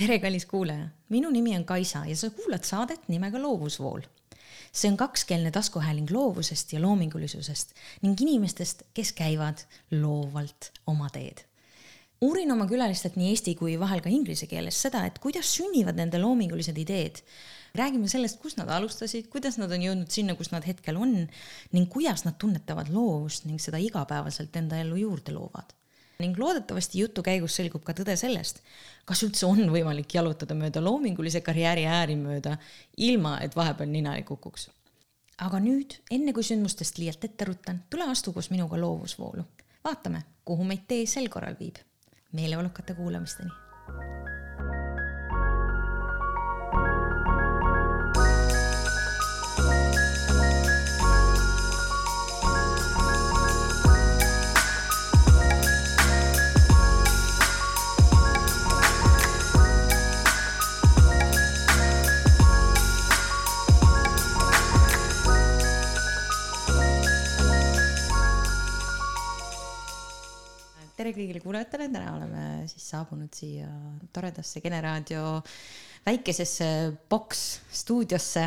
tere, kallis kuulaja, minu nimi on Kaisa ja sa kuulad saadet nimega Loovusvool. see on kakskeelne taskuhääling loovusest ja loomingulisusest ning inimestest, kes käivad loovalt oma teed. uurin oma külalistelt nii eesti kui vahel ka inglise keeles seda, et kuidas sünnivad nende loomingulised ideed. räägime sellest, kust nad alustasid, kuidas nad on jõudnud sinna, kus nad hetkel on ning kuidas nad tunnetavad loovust ning seda igapäevaselt enda ellu juurde loovad ning loodetavasti jutu käigus selgub ka tõde sellest, kas üldse on võimalik jalutada mööda loomingulise karjääri ääri mööda, ilma et vahepeal nina ei kukuks. aga nüüd, enne kui sündmustest liialt ette ruttan, tule astu koos minuga loovusvoolu. vaatame, kuhu meid tee sel korral viib. meeleolukate kuulamisteni tere kõigile kuulajatele, täna oleme siis saabunud siia toredasse Kene raadio väikesesse boks stuudiosse.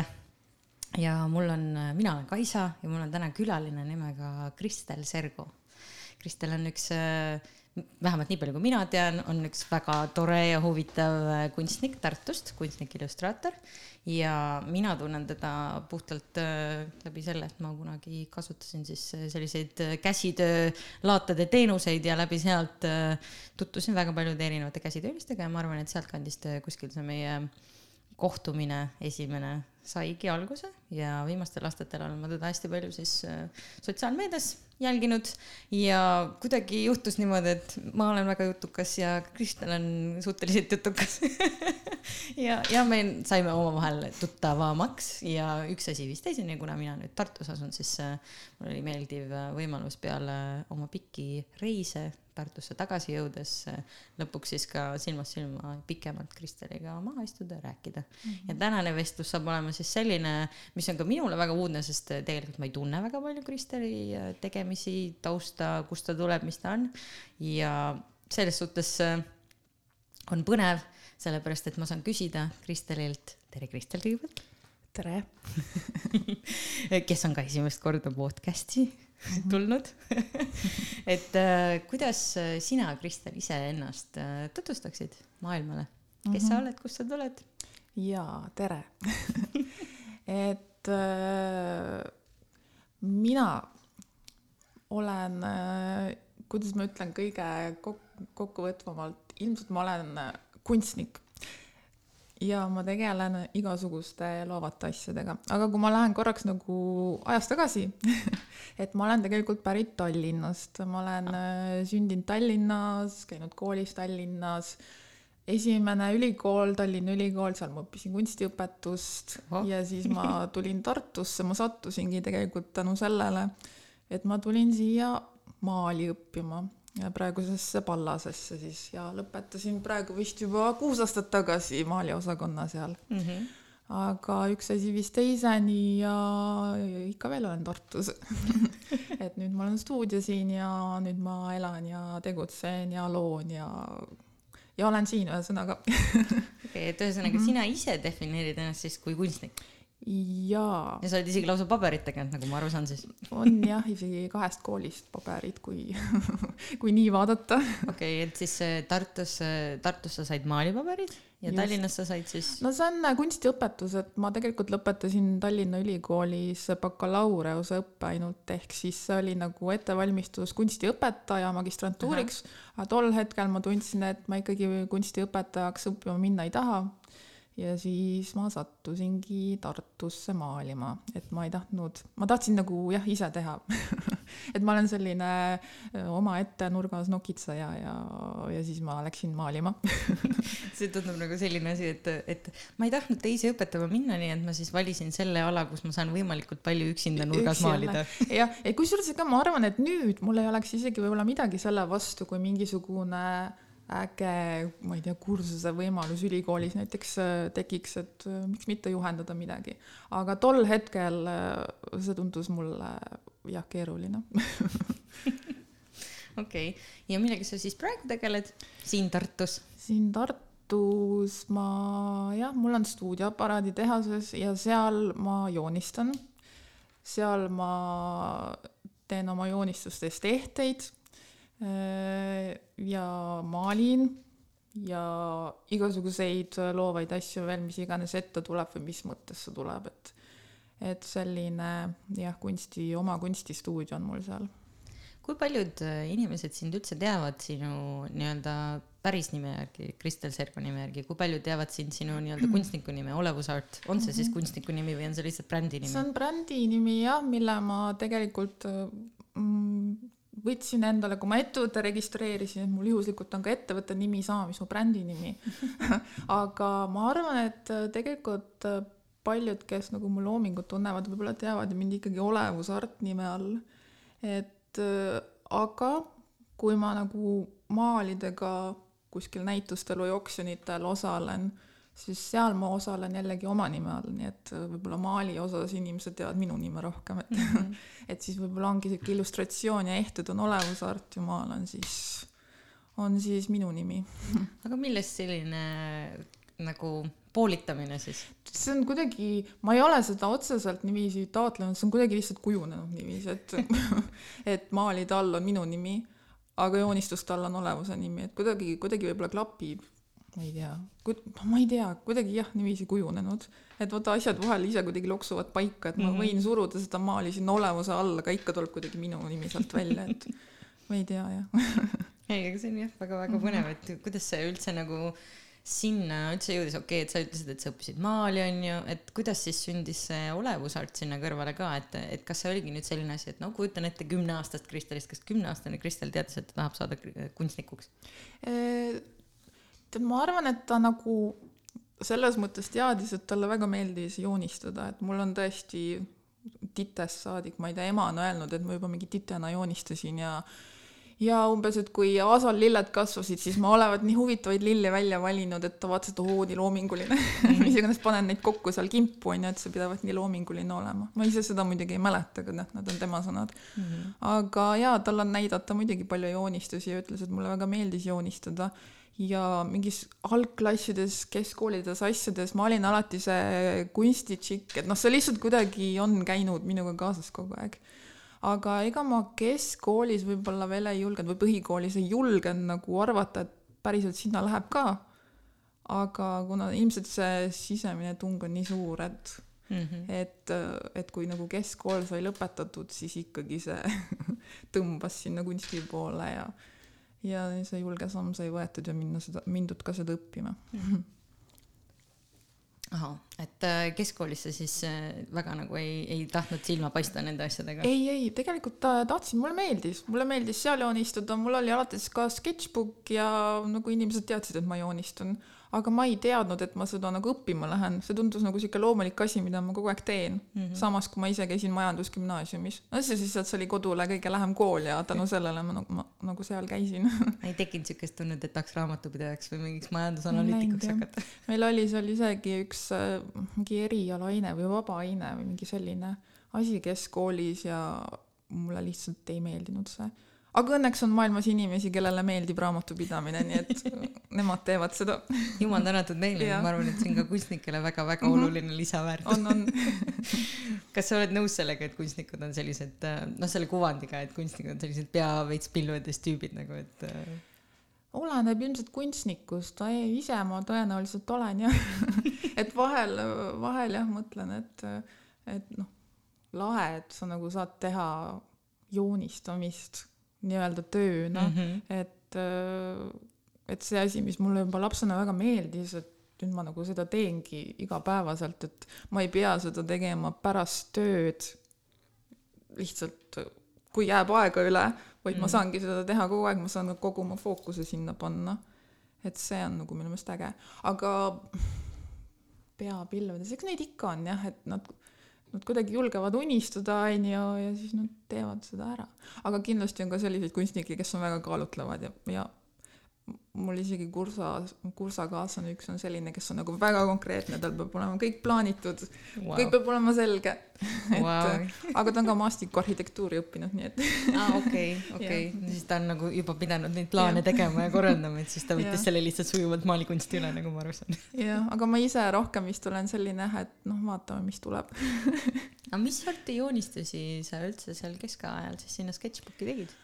ja mul on, mina olen Kaisa ja mul on täna külaline nimega Kristel Sergo. Kristel on üks, vähemalt nii palju, kui mina tean, on üks väga tore ja huvitav kunstnik Tartust, kunstnik, illustraator. Ja mina tunnen teda puhtalt äh, läbi selle, et ma kunagi kasutasin siis äh, selliseid äh, käsitöölaatade teenuseid ja läbi sealt tutvusin väga paljude erinevate käsitöölistega ja ma arvan, et sealtkandist kuskil see meie kohtumine esimene saigi alguse ja viimastel aastatel olen ma teda hästi palju siis sotsiaalmeedias jälginud ja kuidagi juhtus niimoodi, et ma olen väga jutukas ja Kristel on suhteliselt jutukas ja, ja me saime omavahel tuttavamaks ja üks asi viis teiseni, kuna mina nüüd Tartus asun, siis äh, mul oli meeldiv äh, võimalus peale oma pikki reise Tartusse tagasi jõudes äh, lõpuks siis ka silmast silma pikemalt Kristeliga maha istuda ja rääkida mm. -hmm. ja tänane vestlus saab olema siis selline, mis on ka minule väga uudne, sest tegelikult ma ei tunne väga palju Kristeli tegemisi, tausta, kust ta tuleb, mis ta on ja selles suhtes on põnev sellepärast et ma saan küsida Kristelilt, tere Kristel kõigepealt. tere kes on ka esimest korda podcast'i mhm. tulnud et kuidas sina, Kristel, iseennast tutvustaksid maailmale, kes mm -hmm. sa mhm. oled, kust sa tuled? jaa, tere et äh, mina olen äh,, kuidas ma ütlen, kõige kok kokkuvõtvamalt, ilmselt ma olen kunstnik. Ja ma tegelen igasuguste loovate asjadega, aga kui ma lähen korraks nagu ajas tagasi et ma olen tegelikult pärit Tallinnast, ma olen ah. sündinud Tallinnas, käinud koolis Tallinnas, esimene ülikool, Tallinna Ülikool, seal ma õppisin kunstiõpetust oh. ja siis ma tulin Tartusse, ma sattusingi tegelikult tänu sellele, et ma tulin siia maali õppima praegusesse Pallasesse siis ja lõpetasin praegu vist juba kuus aastat tagasi maaliosakonna seal mm. -hmm. aga üks asi viis teiseni ja, ja ikka veel olen Tartus et nüüd ma olen stuudio siin ja nüüd ma elan ja tegutsen ja loon ja, ja olen siin ühesõnaga okei, et ühesõnaga mm -hmm. sina ise defineerid ennast siis kui kunstnik jaa. ja sa oled isegi lausa paberit tegelenud, nagu ma aru saan siis? on jah, isegi kahest koolist paberid, kui kui nii vaadata. okei okay,, et siis äh, Tartus, äh, Tartus sa said maalipaberid ja Just. Tallinnas sa said siis? no see on äh, kunstiõpetus, et ma tegelikult lõpetasin Tallinna Ülikoolis bakalaureuse õppe ainult, ehk siis see oli nagu ettevalmistus kunstiõpetaja magistrantuuriks, aga tol hetkel ma tundsin, et ma ikkagi kunstiõpetajaks õppima minna ei taha ja siis ma sattusingi Tartusse maalima, et ma ei tahtnud, ma tahtsin nagu jah, ise teha et ma olen selline omaette nurgas nokitseja ja, ja siis ma läksin maalima see tundub nagu selline asi, et, et ma ei tahtnud teisi õpetama minna, nii et ma siis valisin selle ala, kus ma saan võimalikult palju üksinda nurgas Üksi maalida. jah, ja kusjuures ega ma arvan, et nüüd mul ei oleks isegi võib-olla midagi selle vastu, kui mingisugune äge, ma ei tea, kursuse võimalus ülikoolis näiteks äh, tekiks, et äh, miks mitte juhendada midagi. aga tol hetkel äh, see tundus mulle jah, keeruline okei okay., ja millega sa siis praegu tegeled siin Tartus? siin Tartus ma jah, mul on stuudioaparaadi tehases ja seal ma joonistan. seal ma teen oma joonistustes tehteid äh, ja maalin ja igasuguseid loovaid asju veel, mis iganes ette tuleb või mis mõttes see tuleb, et et selline jah, kunsti, oma kunstistuudio on mul seal. kui paljud äh, inimesed sind üldse teavad sinu nii-öelda päris nime järgi, Kristel Sergo nime järgi, kui paljud teavad sind sinu nii-öelda kunstniku nime, Olevus Art, on see siis mhm. kunstniku nimi või on see lihtsalt brändi nimi? see on brändi nimi jah, mille ma tegelikult mm, võtsin endale, kui ma ettevõtte registreerisin, et mul juhuslikult on ka ettevõtte nimi sama, mis mu brändi nimi aga ma arvan, et äh, tegelikult äh, paljud, kes nagu mu loomingut tunnevad, võib-olla teavad mind ikkagi Olevus Art nime all. et äh, aga kui ma nagu maalidega kuskil näitustel või oksjonitel osalen siis seal ma osalen jällegi oma nime all, nii et äh, võib-olla maali osas inimesed teavad minu nime rohkem, et mm -hmm. et siis võib-olla ongi sihuke illustratsioon ja ehted on olevusart ja maal on siis, on siis minu nimi. aga millest selline nagu poolitamine siis? see on kuidagi, ma ei ole seda otseselt niiviisi taotlenud, see on kuidagi lihtsalt kujunenud niiviisi, et et maalide all on minu nimi, aga joonistuste all on olevuse nimi, et kuidagi, kuidagi võib-olla klapib ma ei tea, ma ei tea, kuidagi jah, niiviisi kujunenud, et vaata, asjad vahel ise kuidagi loksuvad paika, et ma mm -hmm. võin suruda seda maali sinna olevuse alla, aga ikka tuleb kuidagi minu nimi sealt välja, et ma ei tea jah. Ei, aga see on jah väga-väga põnev, et kuidas see üldse nagu sinna üldse jõudis, okei okay,, et sa ütlesid, et sa õppisid maali, on ju, et kuidas siis sündis see olevusart sinna kõrvale ka, et, et kas see oligi nüüd selline asi, et no kujutan ette kümneaastast Kristelist, kas kümneaastane Kristel teadis, et ta tahab saada kunstnikuks? Tead, ma arvan, et ta nagu selles mõttes teadis, et talle väga meeldis joonistada, et mul on tõesti titest saadik, ma ei tea, ema on öelnud, et ma juba mingi titena joonistasin ja ja umbes, et kui aasal lilled kasvasid, siis ma olevat nii huvitavaid lille välja valinud, et ta vaatas, et oo, nii loominguline mis iganes panen neid kokku seal kimpu onju, et see pidavat nii loominguline olema. ma ise seda muidugi ei mäleta, aga noh, need on tema sõnad mm. -hmm. aga jaa, tal on näidata muidugi palju joonistusi ja ütles, et mulle väga meeldis joonistada ja mingis algklassides, keskkoolides, asjades ma olin alati see kunstitšikk, et noh, see lihtsalt kuidagi on käinud minuga kaasas kogu aeg. aga ega ma keskkoolis võib-olla veel ei julgenud või põhikoolis ei julgenud nagu arvata, et päriselt sinna läheb ka. aga kuna ilmselt see sisemine tung on nii suur, et mm, -hmm. et, et kui nagu keskkool sai lõpetatud, siis ikkagi see tõmbas sinna kunsti poole ja ja see julge samm sai võetud ja minna seda, mindud ka seda õppima. Ahah, et äh, keskkoolis sa siis äh, väga nagu ei, ei tahtnud silma paista nende asjadega? ei, ei, tegelikult tahtsin, mulle meeldis, mulle meeldis seal joonistada, mul oli alates ka sketšbook ja nagu inimesed teadsid, et ma joonistan aga ma ei teadnud, et ma seda nagu õppima lähen, see tundus nagu sihuke loomulik asi, mida ma kogu aeg teen mm. -hmm. samas, kui ma ise käisin majandusgümnaasiumis, no see siis, et see oli kodule kõige lähem kool ja tänu sellele ma, nagu, ma nagu seal käisin ei tekkinud siukest tunnet, et tahaks raamatupidajaks või mingiks majandusanalüütikuks hakata? meil oli seal isegi üks äh, mingi erialaaine või vabaaine või mingi selline asi keskkoolis ja mulle lihtsalt ei meeldinud see aga õnneks on maailmas inimesi, kellele meeldib raamatupidamine, nii et nemad teevad seda. jumal tänatud neile, ma arvan, et see on ka kunstnikele väga-väga mm -hmm. oluline lisaväärtus. on, on. Kas sa oled nõus sellega, et kunstnikud on sellised, noh, selle kuvandiga, et kunstnikud on sellised pea veits pilvedes tüübid nagu, et äh, oleneb ilmselt kunstnikust, ise ma tõenäoliselt olen jah. Et vahel, vahel jah, mõtlen, et, et noh, lahe, et sa nagu saad teha joonistamist nii-öelda tööna mm, -hmm. et, äh, et see asi, mis mulle juba lapsena väga meeldis, et nüüd ma nagu seda teengi igapäevaselt, et ma ei pea seda tegema pärast tööd lihtsalt, kui jääb aega üle, vaid mm. ma mhm. saangi seda teha kogu aeg, ma saan kogu oma fookuse sinna panna. et see on nagu minu meelest äge, aga peapilvedes, eks neid ikka on jah, et nad nad kuidagi julgevad unistada, on ju, ja siis nad teevad seda ära. aga kindlasti on ka selliseid kunstnikke, kes on väga kaalutlevad ja, ja mul isegi kursa, kursakaaslane üks on selline, kes on nagu väga konkreetne, tal peab olema kõik plaanitud wow., kõik peab olema selge wow. aga ta on ka maastikuarhitektuuri õppinud, nii et. aa, okei, okei, siis ta on nagu juba pidanud neid plaane ja. tegema ja korraldama, et siis ta võttis selle lihtsalt sujuvalt maalikunsti üle, nagu ma aru saan. jah, aga ma ise rohkem vist olen selline, et noh, vaatame, mis tuleb aga mis sorti joonistusi sa üldse seal keskajal siis sinna sketšbooki tegid?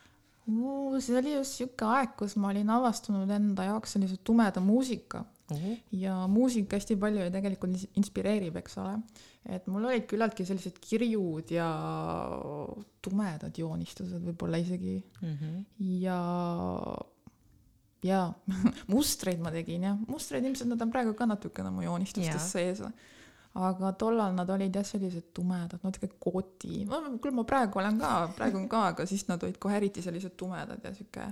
See oli just sihuke aeg, kus ma olin avastanud enda jaoks sellise tumeda muusika uh. -huh. ja muusika hästi palju ju tegelikult inspireerib, eks ole. et mul olid küllaltki sellised kirjud ja tumedad joonistused võib-olla isegi. Mhm. -huh. ja, ja mustreid ma tegin jah, mustreid ilmselt nad on praegu ka natukene mu joonistustes sees aga tollal nad olid jah, sellised tumedad, natuke koti, küll ma praegu olen ka, praegu on ka, aga siis nad olid kohe eriti sellised tumedad ja sihuke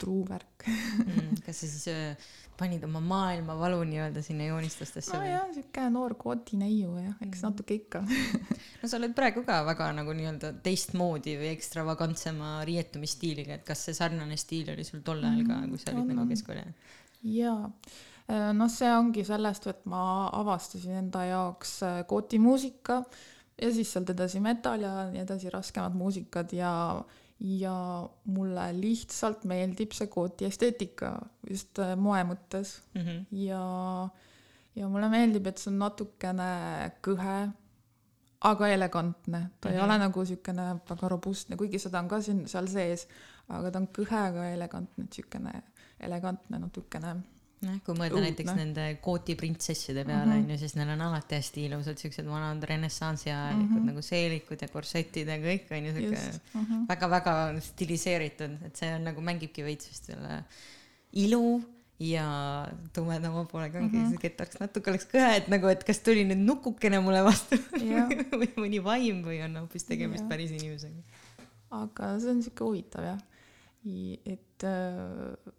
truuvärk mm,. kas sa siis äh, panid oma maailmavalu nii-öelda sinna joonistustesse no,? nojah, sihuke noor koti neiu jah, eks mm. natuke ikka no sa oled praegu ka väga nagu nii-öelda teistmoodi või ekstravagantsema riietumisstiiliga, et kas see sarnane stiil oli sul tol ajal ka, kui sa olid mm, nagu keskkooli ajal? jaa noh, see ongi sellest, et ma avastasin enda jaoks gooti äh, muusika ja siis sealt edasi metal ja nii edasi, raskemad muusikad ja, ja mulle lihtsalt meeldib see gooti esteetika just äh, moe mõttes mm. -hmm. ja, ja mulle meeldib, et see on natukene kõhe, aga elegantne, ta mm -hmm. ei mhm. ole nagu siukene väga robustne, kuigi seda on ka siin seal sees, aga ta on kõhe, aga elegantne, siukene elegantne natukene noh, kui mõelda Uut, näiteks no. nende kooti printsesside peale onju mm -hmm., siis neil on alati hästi ilusad siuksed vanad renessansi ajalikud mm -hmm. nagu seelikud ja korsetid ja kõik onju siuke väga-väga mm -hmm. stiliseeritud, et see on nagu mängibki veits vist selle ilu ja tumedama poolega ongi mm -hmm. siuke, et oleks natuke oleks kõhe, et nagu, et kas tuli nüüd nukukene mulle vastu või mõni vaim või on hoopis tegemist ja. päris inimesega. aga see on siuke huvitav jah, et äh,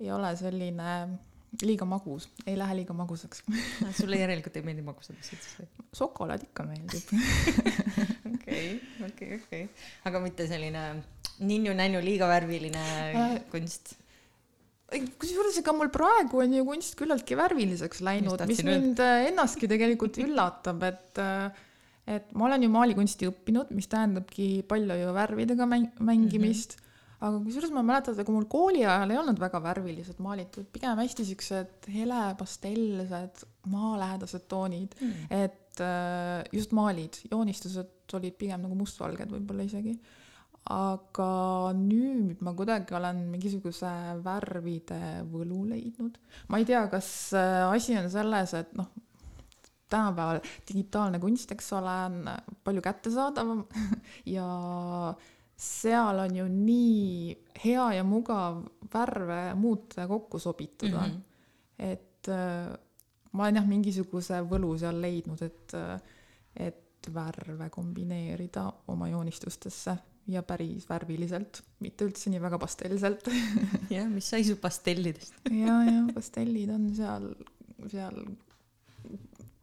ei ole selline liiga magus, ei lähe liiga magusaks sulle järelikult ei meeldi magusad asjad siis või? šokolaad ikka meeldib. okei, okei, okei, aga mitte selline ninnu-nännu liiga värviline äh, kunst? kusjuures ega mul praegu on ju kunst küllaltki värviliseks läinud, mis mind? Äh, ennastki tegelikult üllatab, et äh, et ma olen ju maalikunsti õppinud, mis tähendabki palju ju värvidega mäng-, mängimist mm. -hmm aga kusjuures ma mäletan, et kui mul kooli ajal ei olnud väga värvilised maalitud, pigem hästi siuksed hele pastellsed maalähedased toonid mm., et äh, just maalid, joonistused olid pigem nagu mustvalged võib-olla isegi. aga nüüd ma kuidagi olen mingisuguse värvide võlu leidnud. ma ei tea, kas äh, asi on selles, et noh, tänapäeval digitaalne kunst, eks ole, on palju kättesaadavam ja seal on ju nii hea ja mugav värve muuta ja kokku sobitada mm. -hmm. et äh, ma olen jah, mingisuguse võlu seal leidnud, et, äh, et värve kombineerida oma joonistustesse ja päris värviliselt, mitte üldse nii väga pastellselt jah, mis sai su pastellidest ja, ja pastellid on seal, seal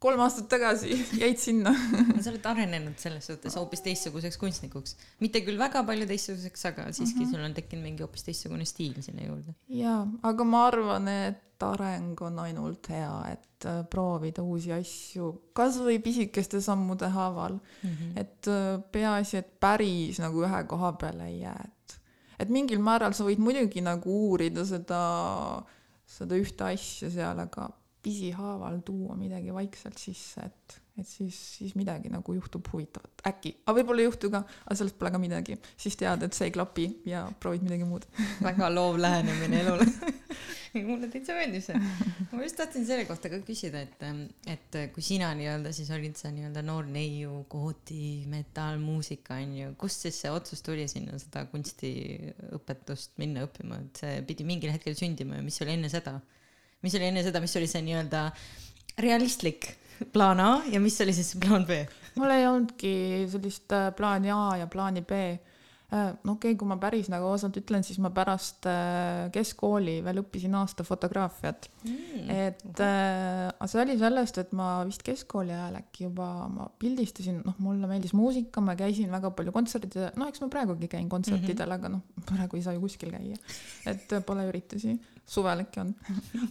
kolm aastat tagasi jäid sinna sa oled arenenud selles suhtes hoopis teistsuguseks kunstnikuks, mitte küll väga palju teistsuguseks, aga siiski mm -hmm. sul on tekkinud mingi hoopis teistsugune stiil sinna juurde. jaa, aga ma arvan, et areng on ainult hea, et äh, proovida uusi asju, kasvõi pisikeste sammude haaval mm. -hmm. et äh, peaasi, et päris nagu ühe koha peale ei jää, et, et mingil määral sa võid muidugi nagu uurida seda, seda ühte asja seal, aga pisihaaval tuua midagi vaikselt sisse, et, et siis, siis midagi nagu juhtub huvitavat, äkki, aga võib-olla ei juhtu ka, aga sellest pole ka midagi, siis tead, et see ei klapi ja proovid midagi muud. Väga loov lähenemine elule. Mulle täitsa meeldis see. ma just tahtsin selle kohta ka küsida, et, et kui sina nii-öelda siis olid sa nii-öelda noor neiu, kooti, metallmuusika onju, kust siis see otsus tuli sinna seda kunstiõpetust minna õppima, et see pidi mingil hetkel sündima ja mis oli enne seda? Mis oli enne seda, mis oli see nii-öelda realistlik plaan A ja mis oli siis plaan B? mul ei olnudki sellist äh, plaani A ja plaani B. Äh, no okei okay,, kui ma päris nagu ausalt ütlen, siis ma pärast äh, keskkooli veel õppisin aasta fotograafiat mm,. et äh, see oli sellest, et ma vist keskkooli ajal äkki juba ma pildistasin, noh, mulle meeldis muusika, ma käisin väga palju kontsertidel, noh, eks ma praegugi käin kontsertidel mm, -hmm. aga noh, praegu ei saa ju kuskil käia. et pole üritusi, suvel äkki on.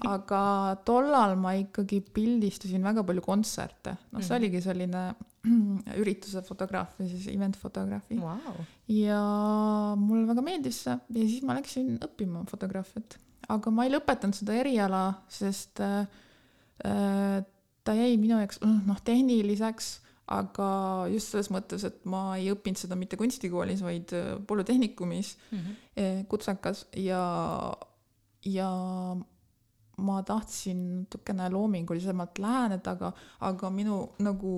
aga tollal ma ikkagi pildistasin väga palju kontserte, noh, see mhm. oligi selline ürituse fotograafia, siis event fotograafi wow.. ja mulle väga meeldis see ja siis ma läksin õppima fotograafiat, aga ma ei lõpetanud seda eriala, sest äh, äh ta jäi minu jaoks noh, tehniliseks, aga just selles mõttes, et ma ei õppinud seda mitte kunstikoolis, vaid äh, polütehnikumis mm -hmm. kutsekas ja, ja ma tahtsin natukene loomingulisemalt läheneda, aga, aga minu nagu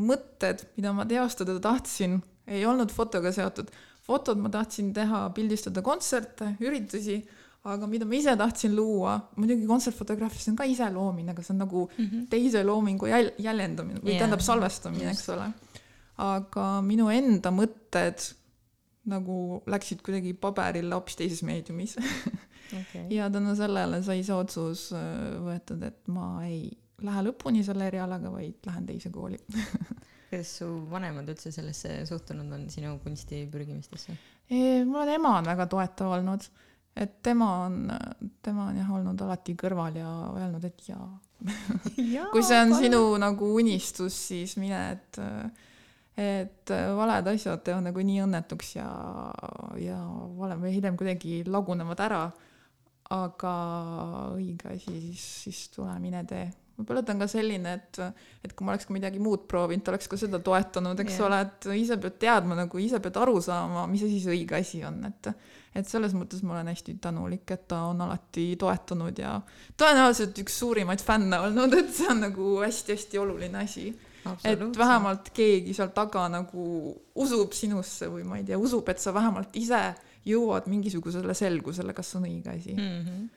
mõtted, mida ma teostada tahtsin, ei olnud fotoga seotud. fotod ma tahtsin teha, pildistada kontserte, üritusi, aga mida ma ise tahtsin luua, muidugi kontsertfotograafias on ka iseloomine, aga see on nagu mm -hmm. teise loomingu jäl-, jäljendamine või yeah. tähendab salvestamine, eks ole. aga minu enda mõtted nagu läksid kuidagi paberile hoopis teises meediumis okay. ja tänu sellele sai see otsus äh, võetud, et ma ei lähe lõpuni selle erialaga, vaid lähen teise kooli kuidas su vanemad üldse sellesse suhtunud on, sinu kunsti pürgimistesse? mul on ema on väga toetav olnud, et tema on, tema on jah olnud alati kõrval ja öelnud, et jaa ja, kui see on palun. sinu nagu unistus, siis mine, et et valed asjad teevad nagu nii õnnetuks ja, ja varem või hiljem kuidagi lagunevad ära. aga õige asi, siis, siis tule mine tee võib-olla ta on ka selline, et, et kui ma oleks ka midagi muud proovinud, oleks ka seda toetanud, eks yeah. ole, et ise pead teadma nagu, ise pead aru saama, mis asi see õige asi on, et et selles mõttes ma olen hästi tänulik, et ta on alati toetanud ja tõenäoliselt üks suurimaid fänne olnud, et see on nagu hästi-hästi oluline asi. Et vähemalt keegi seal taga nagu usub sinusse või ma ei tea, usub, et sa vähemalt ise jõuad mingisugusele selgusele, kas on õige asi mm. -hmm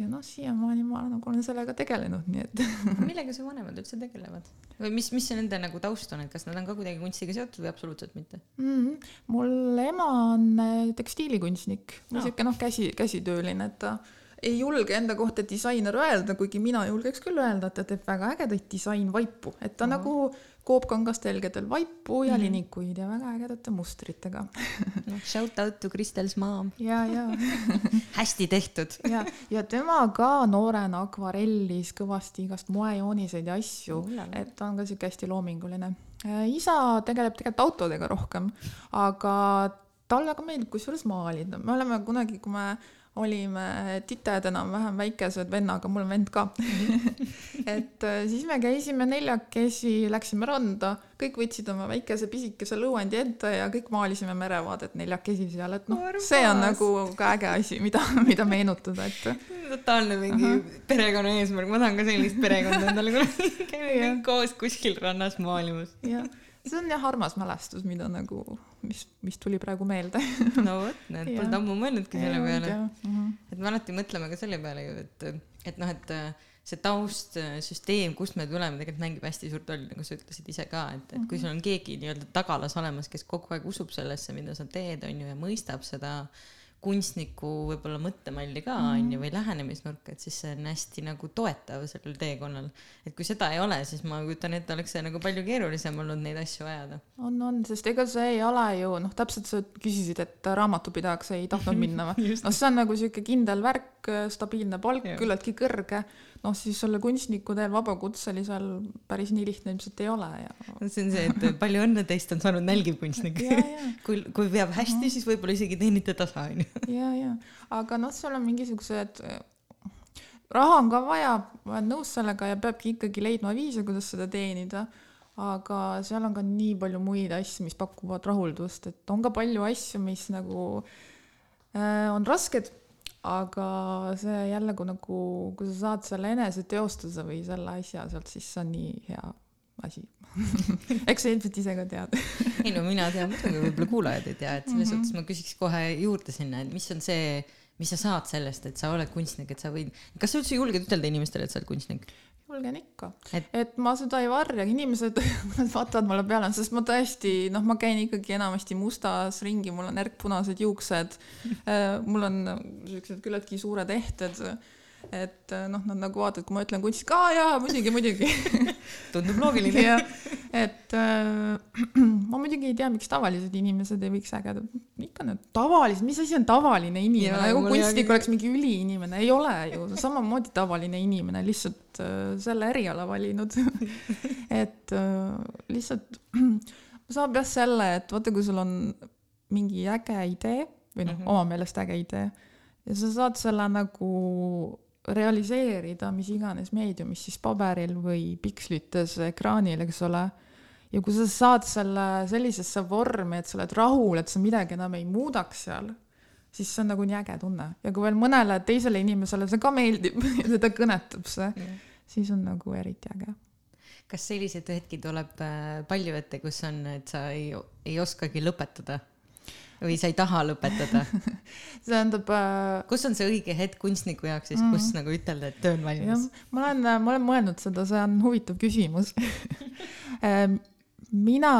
ja noh, siiamaani ma nagu olen sellega tegelenud, nii et millega su vanemad üldse tegelevad või mis, mis see nende nagu taust on, et kas nad on ka kuidagi kunstiga seotud või absoluutselt mitte mm? -hmm. mul ema on äh, tekstiilikunstnik või siuke noh, käsi, käsitööline, et ta ei julge enda kohta disainer öelda, kuigi mina julgeks küll öelda, et ta teeb väga ägedaid disainvaipu, et ta mm nagu koopkangast helgedel vaipu ja mm linikuid ja väga ägedate mustritega. No, shout out to Kristels mom. ja, ja. Hästi tehtud. ja, ja tema ka noorena akvarellis kõvasti igast moejooniseid ja asju, et ta on ka siuke hästi loominguline. Äh, isa tegeleb tegelikult autodega rohkem, aga talle väga meeldib kusjuures maalida, me oleme kunagi, kui me olime tited enam-vähem väikesed vennaga, mul on vend ka et äh, siis me käisime neljakesi, läksime randa, kõik võtsid oma väikese pisikese lõuendi ette ja kõik maalisime merevaadet neljakesi seal, et noh, see on nagu ka äge asi, mida, mida meenutada, et. totaalne mingi uh -huh. perekonna eesmärk, ma tahan ka sellist perekonda endale kunagi, käime kõik koos kuskil rannas maalimas. jah see on jah armas mälestus, mida nagu, mis, mis tuli praegu meelde no vot, näed, polnud ammu mõelnudki selle peale. Mhm. et me alati mõtleme ka selle peale ju, et, et noh, et see taustsüsteem, kust me tuleme, tegelikult mängib hästi suurt rolli, nagu sa ütlesid ise ka, et, et kui mhm. sul on keegi nii-öelda tagalas olemas, kes kogu aeg usub sellesse, mida sa teed, on ju, ja mõistab seda äh, kunstniku võib-olla mõttemalli ka on ju, mhm. või lähenemisnurka, et siis see on hästi nagu toetav sellel teekonnal. et kui seda ei ole, siis ma kujutan ette, oleks see nagu palju keerulisem olnud neid asju ajada. on, on, sest ega see ei ole ju noh, täpselt sa küsisid, et raamatupidajaks ei tahtnud minna või noh, see on nagu sihuke kindel värk, stabiilne palk, küllaltki kõrge noh, siis olla kunstniku teel vabakutselisel päris nii lihtne ilmselt ei ole ja. no see on see, et palju õnne teist on saanud nälgiv kunstnik kui, kui veab hästi uh, -huh. siis võib-olla isegi teenite tasa, onju. ja, ja, aga noh, seal on mingisugused, raha on ka vaja, ma olen nõus sellega ja peabki ikkagi leidma viise, kuidas seda teenida aga seal on ka nii palju muid asju, mis pakuvad rahuldust, et on ka palju asju, mis nagu äh, on rasked aga see jälle, kui nagu, kui sa saad selle eneseteostuse või selle asja sealt, siis see on nii hea asi eks sa ilmselt ise ka tead ei no mina tean muidugi, võib-olla kuulajad ei tea, et selles mm -hmm. suhtes ma küsiks kohe juurde sinna, et mis on see, mis sa saad sellest, et sa oled kunstnik, et sa võid, kas sa üldse julged ütelda inimestele, et sa oled kunstnik? julgen ikka Et- et... ma seda ei varja, inimesed vaatavad mulle peale, sest ma tõesti noh, ma käin ikkagi enamasti mustas ringi, mul on ärkpunased juuksed. mul on siuksed küllaltki suured ehted. Et noh, nad nagu vaatavad, kui ma ütlen kunstnik, aa jaa, muidugi, muidugi. Tundub loogiline. Et äh, ma muidugi ei tea, miks tavalised inimesed ei võiks ägedad, ikka need tavalised, mis asi on tavaline inimene, nagu kunstnik oleks mingi üliinimene, ei ole ju, samamoodi tavaline inimene, lihtsalt äh, selle eriala valinud. Et äh, lihtsalt saab jah selle, et vaata, kui sul on mingi äge idee või noh mm. -hmm. oma meelest äge idee ja sa saad selle nagu realiseerida mis iganes meediumis, siis paberil või pikslites ekraanil, eks ole. ja kui sa saad selle sellisesse vormi, et sa oled rahul, et sa midagi enam ei muudaks seal, siis see on nagu nii äge tunne ja kui veel mõnele teisele inimesele see ka meeldib ja teda kõnetab see, siis on nagu eriti äge. kas selliseid hetki tuleb äh, palju ette, kus on, et sa ei, ei oskagi lõpetada või sa ei taha lõpetada? see tähendab äh, kus on see õige hetk kunstniku jaoks siis, kus nagu ütelda, et töö on valmis?, ma olen, ma olen mõelnud seda, see on huvitav küsimus Ehm, mina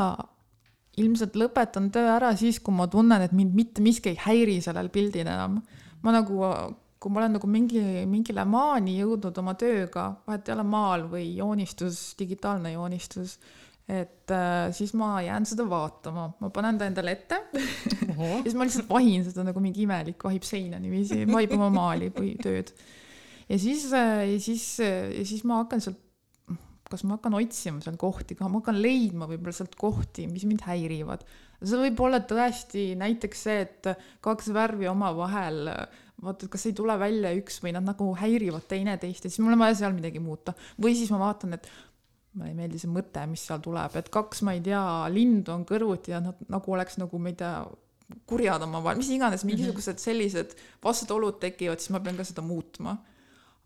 ilmselt lõpetan töö ära siis, kui ma tunnen, et mind mitte miski ei häiri sellel pildil enam. ma nagu, kui ma olen nagu mingi, mingile maani jõudnud oma tööga, vahet ei ole maal või joonistus, digitaalne joonistus, et äh, siis ma jään seda vaatama, ma panen ta endale ette ja siis ma lihtsalt vahin seda nagu mingi imelik vahib seina niiviisi, vahib oma maali või tööd. ja siis, ja siis, ja siis ma hakkan sealt, kas ma hakkan otsima seal kohti ka, ma hakkan leidma võib-olla sealt kohti, mis mind häirivad. see võib olla tõesti näiteks see, et kaks värvi omavahel vaata, et kas ei tule välja üks või nad nagu häirivad teineteist ja siis mul on vaja seal midagi muuta. või siis ma vaatan, et mulle ei meeldi see mõte, mis seal tuleb, et kaks, ma ei tea, lindu on kõrvuti ja nad nagu oleks nagu, ma ei tea, kurjad omavahel, mis iganes, mingisugused sellised vastuolud tekivad, siis ma pean ka seda muutma.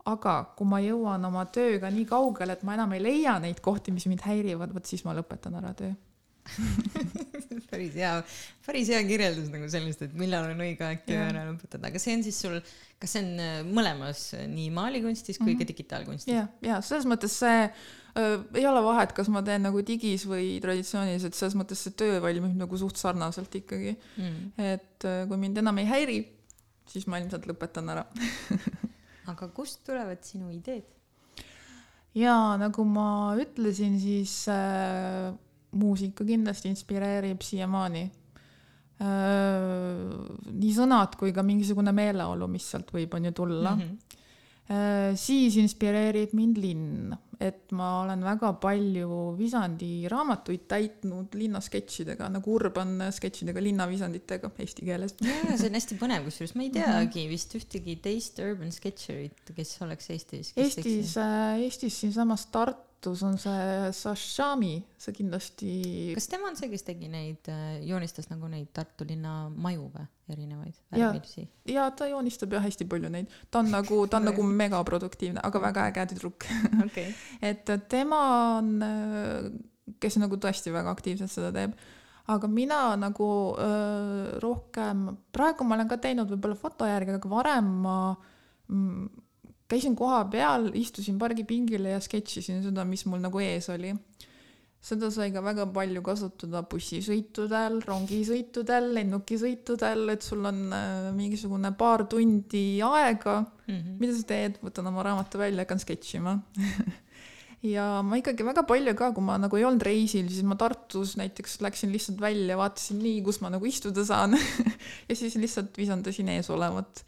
aga kui ma jõuan oma tööga nii kaugele, et ma enam ei leia neid kohti, mis mind häirivad, vot siis ma lõpetan ära töö. päris hea, päris hea kirjeldus nagu sellest, et millal on õige aeg töö ära lõpetada, aga see on siis sul, kas see on äh, mõlemas, äh, nii maalikunstis kui ka digitaalkunstis? ja, ja selles mõttes see ei ole vahet, kas ma teen nagu digis või traditsiooniliselt, selles mõttes see töö valmib nagu suht sarnaselt ikkagi Mm. et äh, kui mind enam ei häiri, siis ma ilmselt lõpetan ära. aga kust tulevad sinu ideed? ja nagu ma ütlesin, siis äh, muusika kindlasti inspireerib siiamaani äh,. nii sõnad kui ka mingisugune meeleolu, mis sealt võib, on ju tulla mm. -hmm. Äh, siis inspireerib mind linn, et ma olen väga palju Visandi raamatuid täitnud linnasketšidega nagu urban sketšidega, linnavisanditega eesti keeles. see on hästi põnev, kusjuures ma ei Mhm. teagi vist ühtegi teist urban sketcherit, kes oleks Eestis. Eestis, Eestis siinsamas Tartus on see Sashami, see kindlasti kas tema on see, kes tegi neid, joonistas nagu neid Tartu linna maju või erinevaid värvilisi? ja ta joonistab jah hästi palju neid, ta on nagu, ta on nagu megaproduktiivne, aga väga äge tüdruk okei. et tema on, kes nagu tõesti väga aktiivselt seda teeb. aga mina nagu öö, rohkem, praegu ma olen ka teinud võib-olla foto järgi, aga varem ma mm, käisin koha peal, istusin pargipingile ja sketšisin seda, mis mul nagu ees oli seda sai ka väga palju kasutada bussisõitudel, rongisõitudel, lennukisõitudel, et sul on äh, mingisugune paar tundi aega Mhm. mida sa teed, võtan oma raamatu välja, hakkan sketšima ja ma ikkagi väga palju ka, kui ma nagu ei olnud reisil, siis ma Tartus näiteks läksin lihtsalt välja, vaatasin nii, kus ma nagu istuda saan ja siis lihtsalt visandasin ees olevat.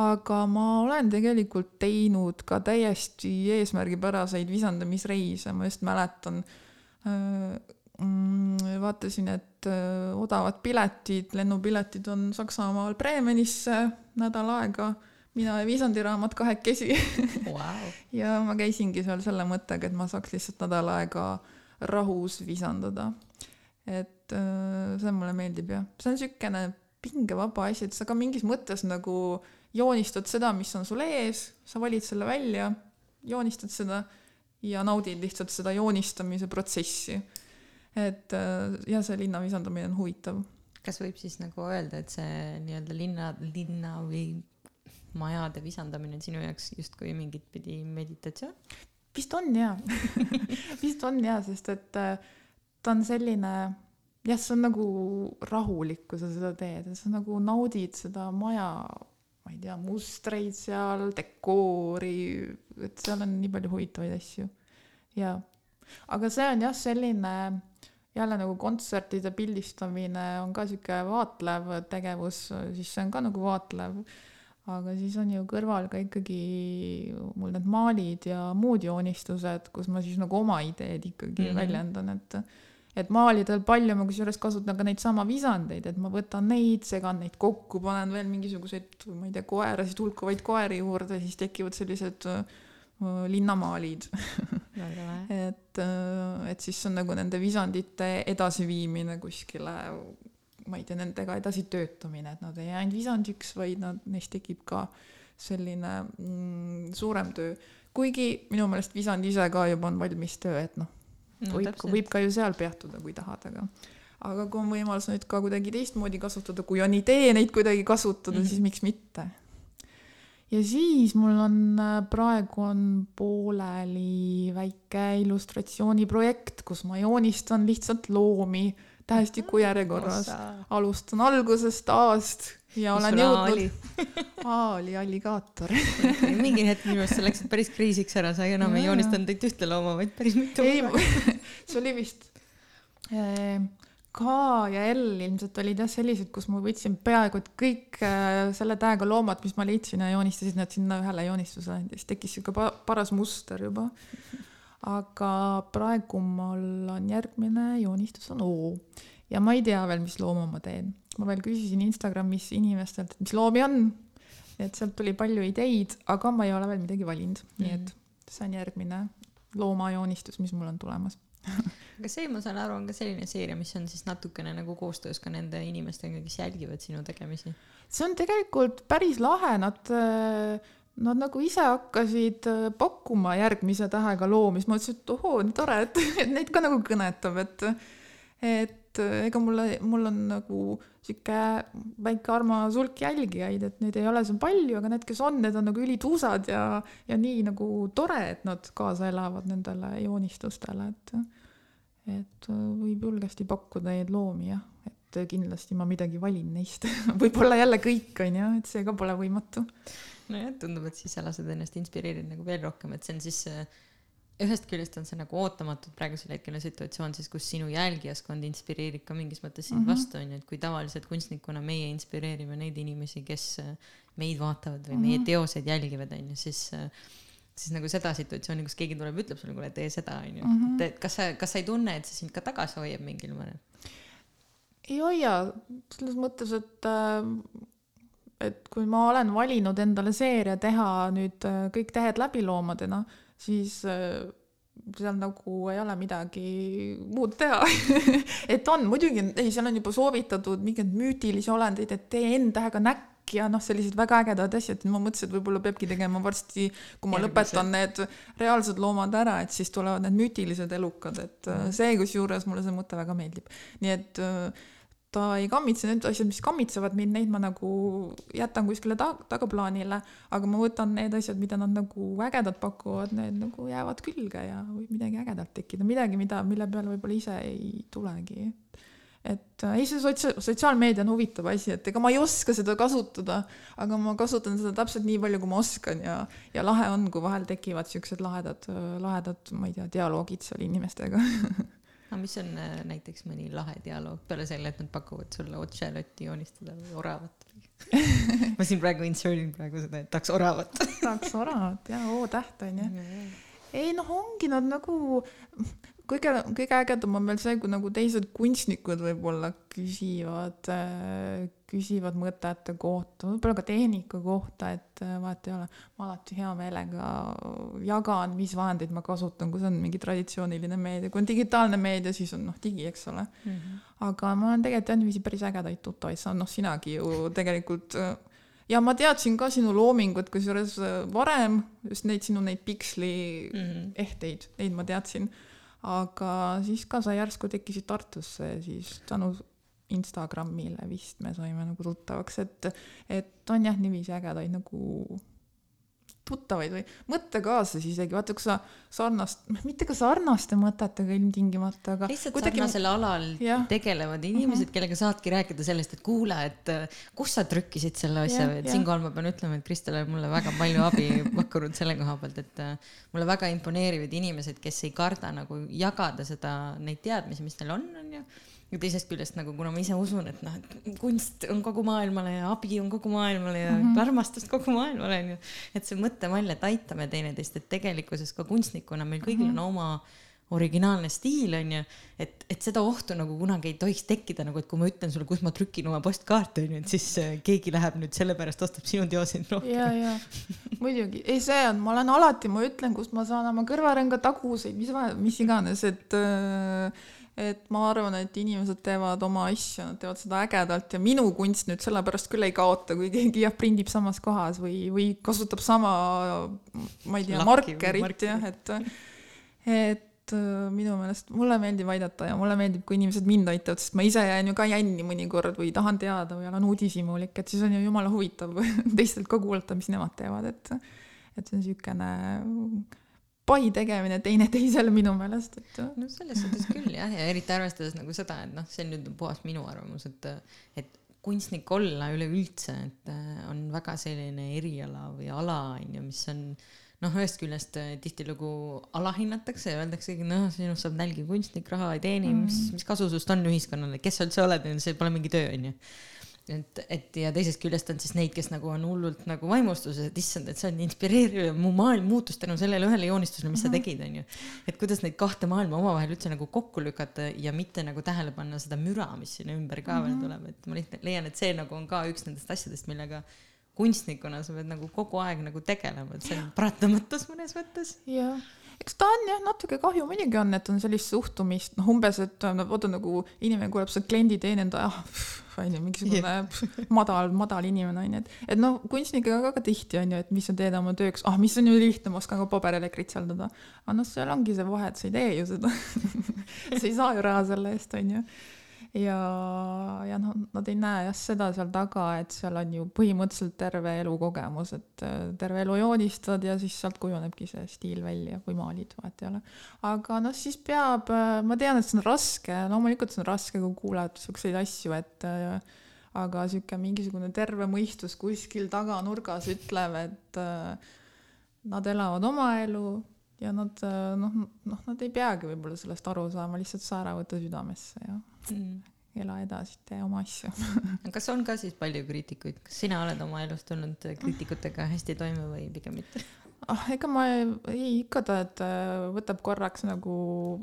Aga ma olen tegelikult teinud ka täiesti eesmärgipäraseid visandamisreise, ma just mäletan äh, mm, vaatasin, et äh, odavad piletid, lennupiletid on Saksamaal Bremenisse nädal aega mina ja viisandiraamat kahekesi Wow. ja ma käisingi seal selle mõttega, et ma saaks lihtsalt nädal aega rahus visandada. et äh, see mulle meeldib jah, see on niisugune pingevaba asi, et sa ka mingis mõttes nagu joonistad seda, mis on sul ees, sa valid selle välja, joonistad seda ja naudid lihtsalt seda joonistamise protsessi. et äh, ja see linna visandamine on huvitav. kas võib siis nagu öelda, et see nii-öelda linna, linna või majade visandamine on sinu jaoks justkui mingit pidi meditatsioon? vist on jaa vist on jaa, sest et äh, ta on selline jah, see on nagu rahulik, kui sa seda teed, sa nagu naudid seda maja, ma ei tea, mustreid seal, dekoori, et seal on nii palju huvitavaid asju. jaa, aga see on jah, selline jälle nagu kontsertide pildistamine on ka sihuke vaatlev tegevus, siis see on ka nagu vaatlev aga siis on ju kõrval ka ikkagi mul need maalid ja muud joonistused, kus ma siis nagu oma ideed ikkagi mm -hmm. väljendan, et et maalidel palju ma kusjuures kasutan ka neid sama visandeid, et ma võtan neid, segan neid kokku, panen veel mingisuguseid, ma ei tea, koerasid, hulkuvaid koeri juurde, siis tekivad sellised uh, linnamaalid et, uh, et siis on nagu nende visandite edasiviimine kuskile ma ei tea, nendega edasi töötamine, et nad ei jää ainult visandiks, vaid nad, neist tekib ka selline mm, suurem töö. kuigi minu meelest visand ise ka juba on valmis töö, et noh no,, võib, võib ka ju seal peatuda, kui tahad, aga aga kui on võimalus neid ka kuidagi teistmoodi kasutada, kui on idee neid kuidagi kasutada mm, -hmm. siis miks mitte. ja siis mul on, äh, praegu on pooleli väike illustratsiooniprojekt, kus ma joonistan lihtsalt loomi tähestiku järjekorras. alustan algusest A-st ja Mis olen jõudnud. A oli alligaator mingi hetk minu arust sa läksid päris kriisiks ära, sa enam ei joonistanud ainult ühte looma, vaid päris mitu. ei, see oli vist eh, K ja L ilmselt olid jah sellised, kus ma võtsin peaaegu et kõik eh, selle tähega loomad, mis ma leidsin ja joonistasin nad sinna ühele joonistusele siis tekkis sihuke paras muster juba aga praegu mul on järgmine joonistus on O ja ma ei tea veel, mis looma ma teen. ma veel küsisin Instagramis inimestelt, et mis loomi on. et sealt tuli palju ideid, aga ma ei ole veel midagi valinud mm, -hmm. nii et see on järgmine loomajoonistus, mis mul on tulemas aga see, ma saan aru, on ka selline seeria, mis on siis natukene nagu koostöös ka nende inimestega, kes jälgivad sinu tegemisi? see on tegelikult päris lahe, nad äh, Nad nagu ise hakkasid äh, pakkuma järgmise tähega loomi, siis ma mõtlesin, et ohoo, nii tore, et, neid ka nagu kõnetab, et et äh, ega mulle, mul on nagu sihuke väike armas hulk jälgijaid, et neid ei ole seal palju, aga need, kes on, need on nagu ülituusad ja, ja nii nagu tore, et nad kaasa elavad nendele joonistustele, et et äh, võib julgesti pakkuda neid loomi jah, et kindlasti ma midagi valin neist. Võib-olla jälle kõik on ju, et see ka pole võimatu nojah, tundub, et siis sa lased ennast inspireerida nagu veel rohkem, et see on siis ühest küljest on see nagu ootamatult praegusel hetkel situatsioon siis, kus sinu jälgijaskond inspireerib ka mingis mõttes sind mm -hmm. vastu onju, et kui tavaliselt kunstnikuna meie inspireerime neid inimesi, kes meid vaatavad või mm -hmm. meie mhm. teoseid jälgivad onju, siis siis nagu seda situatsiooni, kus keegi tuleb, ütleb sulle, kuule tee seda onju mm, -hmm. et kas sa, kas sa ei tunne, et see sind ka tagasi hoiab mingil määral? ei hoia, selles mõttes, et äh, et kui ma olen valinud endale seeria teha nüüd äh, kõik tähed läbiloomadena, siis äh, seal nagu ei ole midagi muud teha et on muidugi, ei, seal on juba soovitatud mingeid müütilisi olendeid, et tee N-tähega näkk ja noh, sellised väga ägedad asjad, ma mõtlesin, et võib-olla peabki tegema varsti, kui ma lõpetan need reaalsed loomad ära, et siis tulevad need müütilised elukad, et mm. see kusjuures mulle see mõte väga meeldib. nii et äh, ta ei kammitse need asjad, mis kammitsevad mind, neid ma nagu jätan kuskile ta tagaplaanile, aga ma võtan need asjad, mida nad nagu ägedad pakuvad, need nagu jäävad külge ja võib midagi ägedat tekkida, midagi, mida, mille peale võib-olla ise ei tulegi. et äh, ei, see sots-, sotsiaalmeedia on huvitav asi, et ega ma ei oska seda kasutada, aga ma kasutan seda täpselt nii palju, kui ma oskan ja, ja lahe on, kui vahel tekivad siuksed lahedad, lahedad, ma ei tea, dialoogid seal inimestega aga mis on äh, näiteks mõni lahe dialoog peale selle, et nad pakuvad sulle otselotti joonistada või oravat ma siin praegu insert in praegu seda, et tahaks oravat. Tahaks oravat ja O-täht on ju. ei noh, ongi nad nagu kõige, kõige ägedam on veel see, kui nagu teised kunstnikud võib-olla küsivad, äh, küsivad mõtete kohta, võib-olla ka tehnika kohta, et äh, vahet ei ole. ma alati hea meelega jagan, mis vahendeid ma kasutan, kui see on mingi traditsiooniline meedia, kui on digitaalne meedia, siis on noh, digi, eks ole mm. -hmm. aga ma olen tegelikult jah niiviisi päris ägedaid tuttavaid saanud, noh, sinagi ju tegelikult äh, ja ma teadsin ka sinu loomingut, kusjuures varem just neid sinu neid piksli mm -hmm. ehteid, neid ma teadsin aga siis ka sa järsku tekkisid Tartusse ja siis tänu Instagramile vist me saime nagu tuttavaks, et, et on jah niiviisi ägedaid nagu tuttavaid või mõttekaaslasi isegi, vaata kui sa sarnast, mitte ka sarnaste mõtetega ilmtingimata, aga lihtsalt kuidagi... sarnasel alal ja. tegelevad inimesed mm, -hmm. kellega saadki rääkida sellest, et kuule, et äh, kus sa trükkisid selle asja või, et siinkohal ma pean ütlema, et Kristel on mulle väga palju abi pakkunud selle koha pealt, et äh, mulle väga imponeerivad inimesed, kes ei karda nagu jagada seda, neid teadmisi, mis neil on, onju ja teisest küljest nagu, kuna ma ise usun, et noh, et kunst on kogu maailmale ja abi on kogu maailmale ja mm -hmm. armastus kogu maailmale onju. et see mõttemall, et aitame teineteist, et tegelikkuses ka kunstnikuna meil kõigil mm -hmm. on oma originaalne stiil onju, et, et seda ohtu nagu kunagi ei tohiks tekkida, nagu et kui ma ütlen sulle, kus ma trükin oma postkaarte onju, et siis äh, keegi läheb nüüd sellepärast ostab sinu teoseid rohkem. ja, ja muidugi, ei see on, ma olen alati, ma ütlen, kust ma saan oma kõrvarõnga taguseid, mis, mis iganes, et äh, et ma arvan, et inimesed teevad oma asju, nad teevad seda ägedalt ja minu kunst nüüd sellepärast küll ei kaota, kui keegi jah, prindib samas kohas või, või kasutab sama, ma ei tea, markerit jah, et, et äh, minu meelest mulle meeldib aidata ja mulle meeldib, kui inimesed mind aitavad, sest ma ise jään ju ka jänni mõnikord või tahan teada või olen uudishimulik, et siis on ju jumala huvitav teistelt ka kuulata, mis nemad teevad, et et see on niisugune pai tegemine teineteisele minu meelest, et. no selles suhtes küll jah, ja eriti arvestades nagu seda, et noh, see on nüüd puhas minu arvamus, et, et kunstnik olla üleüldse, et äh, on väga selline eriala või ala on ju, mis on noh, ühest küljest äh, tihtilugu alahinnatakse ja öeldaksegi, noh, sinust saab nälgiv kunstnik, raha ei teeni mm, -hmm. mis, mis kasu sust on ühiskonnale, kes sa üldse oled, see pole mingi töö, onju et, et ja teisest küljest on siis neid, kes nagu on hullult nagu vaimustuses, et issand, et see on inspireeriv ja mu maailm muutus tänu sellele ühele joonistusele, mis mm -hmm. sa tegid, onju. et kuidas neid kahte maailma omavahel üldse nagu kokku lükata ja mitte nagu tähele panna seda müra, mis sinna ümber ka veel mm -hmm. tuleb, et ma lihtsalt leian, et see nagu on ka üks nendest asjadest, millega kunstnikuna sa pead nagu kogu aeg nagu tegelema, et see on paratamatus mõnes mõttes. jah eks ta on jah, natuke kahju muidugi on, et on sellist suhtumist, noh umbes, et no vaata nagu inimene kuuleb seda klienditeenindaja, onju, mingisugune yeah. madal, madal inimene onju, et, et noh, kunstnikega ka, ka tihti onju, et mis sa teed oma tööks, ah, mis on ju lihtne, ma oskan ka paberile kritseldada. aga noh, seal ongi see vahe, et sa ei tee ju seda sa ei saa ju raha selle eest onju ja, ja noh, nad ei näe jah seda seal taga, et seal on ju põhimõtteliselt terve elukogemus, et äh, terve elu joonistad ja siis sealt kujunebki see stiil välja või maalid, vahet ei ole. aga noh, siis peab, äh, ma tean, et see on raske, loomulikult see on raske, kui kuuled siukseid asju, et äh, aga sihuke mingisugune terve mõistus kuskil taganurgas ütleb, et nad elavad oma elu ja nad noh, noh, nad ei peagi võib-olla sellest aru saama, lihtsalt sa ära võta südamesse ja mm. ela edasi, tee oma asju kas on ka siis palju kriitikuid, kas sina oled oma elus tulnud kriitikutega hästi toime või pigem mitte? ah, ega ma ei, ei ikka ta, et äh, võtab korraks nagu,